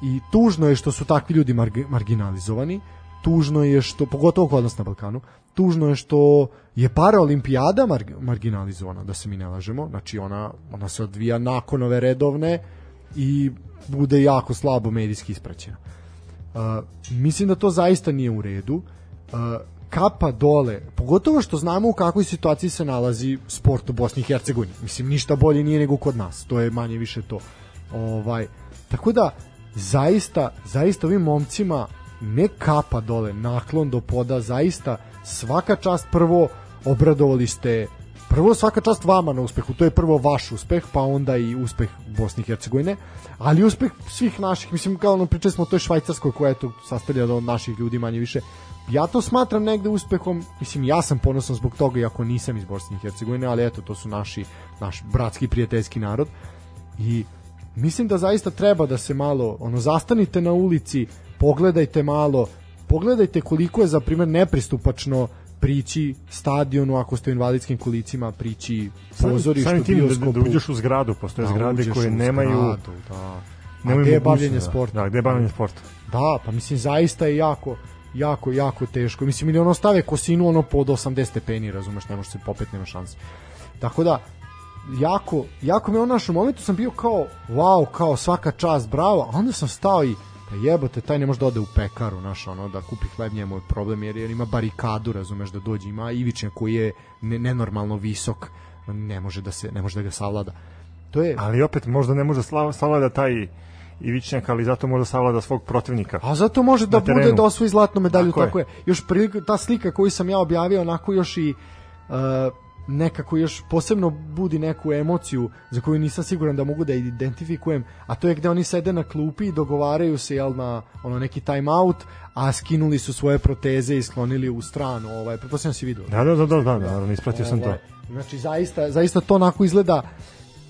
i tužno je što su takvi ljudi margi, marginalizovani tužno je što, pogotovo kod nas na Balkanu tužno je što je paraolimpijada mar, marginalizovana da se mi ne lažemo, znači ona, ona se odvija nakon ove redovne i bude jako slabo medijski ispraćena Uh, mislim da to zaista nije u redu. Uh, kapa dole, pogotovo što znamo u kakvoj situaciji se nalazi sport u Bosni i Hercegovini. Mislim, ništa bolje nije nego kod nas. To je manje više to. Ovaj, tako da, zaista, zaista ovim momcima ne kapa dole, naklon do poda, zaista svaka čast prvo obradovali ste prvo svaka čast vama na uspehu, to je prvo vaš uspeh, pa onda i uspeh Bosne i Hercegovine, ali uspeh svih naših, mislim kao ono pričali smo o toj Švajcarskoj koja je to sastavljena od naših ljudi manje više. Ja to smatram negde uspehom, mislim ja sam ponosan zbog toga iako nisam iz Bosne i Hercegovine, ali eto to su naši naš bratski prijateljski narod. I mislim da zaista treba da se malo ono zastanite na ulici, pogledajte malo, pogledajte koliko je za primjer nepristupačno prići stadionu ako ste u invalidskim kolicima, prići pozorištu, tim da, bioskopu. da uđeš u zgradu, postoje Da, zgrade koje nemaju zgradu, da. nemaju A gde je bavljenje da. sporta? Da, gde je bavljenje sporta? Da, pa mislim zaista je jako jako, jako teško. Mislim, ili ono stave kosinu ono pod 80 stepeni, razumeš, ne može se popet, nema šanse. Tako da, jako, jako me on naš u momentu sam bio kao, wow, kao svaka čast, bravo, a onda sam stao i jebote, taj ne može da ode u pekaru, naš, ono, da kupi hleb, njemu je problem, jer, jer ima barikadu, razumeš, da dođe, ima ivičnja koji je ne, nenormalno visok, ne može da se, ne može da ga savlada. To je, Ali opet možda ne može savlada taj Ivićnjaka, ali zato može savlada svog protivnika. A zato može da bude da osvoji zlatnu medalju, Tako tako, je. je. Još prilika, ta slika koju sam ja objavio, onako još i uh, nekako još posebno budi neku emociju za koju nisam siguran da mogu da identifikujem, a to je gde oni sede na klupi i dogovaraju se jel na ono neki time out, a skinuli su svoje proteze i sklonili u stranu, ovaj pretpostavljam si video. Da, da, da, da, da, naravno, ispratio sam to. Ovaj, Znači zaista, zaista to onako izgleda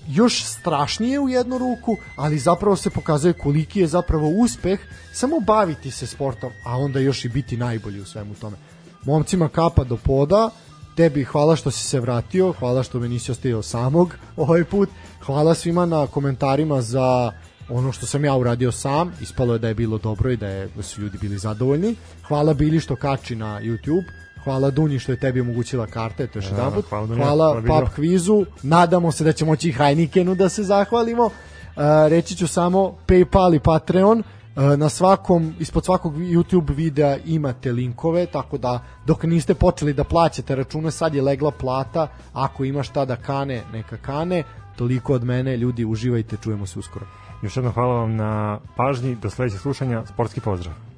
još strašnije u jednu ruku, ali zapravo se pokazuje koliki je zapravo uspeh samo baviti se sportom, a onda još i biti najbolji u svemu tome. Momcima kapa do poda, tebi hvala što si se vratio, hvala što me nisi ostavio samog ovaj put, hvala svima na komentarima za ono što sam ja uradio sam, ispalo je da je bilo dobro i da, je, da su ljudi bili zadovoljni. Hvala Bili što kači na YouTube, hvala Dunji što je tebi omogućila karte, to još Da, jedan put. hvala Dunja, Hvala hvala. Pub kvizu, nadamo se da će moći i Heinikenu da se zahvalimo. Uh, reći ću samo Paypal i Patreon, na svakom, ispod svakog YouTube videa imate linkove, tako da dok niste počeli da plaćate račune, sad je legla plata, ako ima šta da kane, neka kane, toliko od mene, ljudi, uživajte, čujemo se uskoro. Još jednom hvala vam na pažnji, do sledećeg slušanja, sportski pozdrav.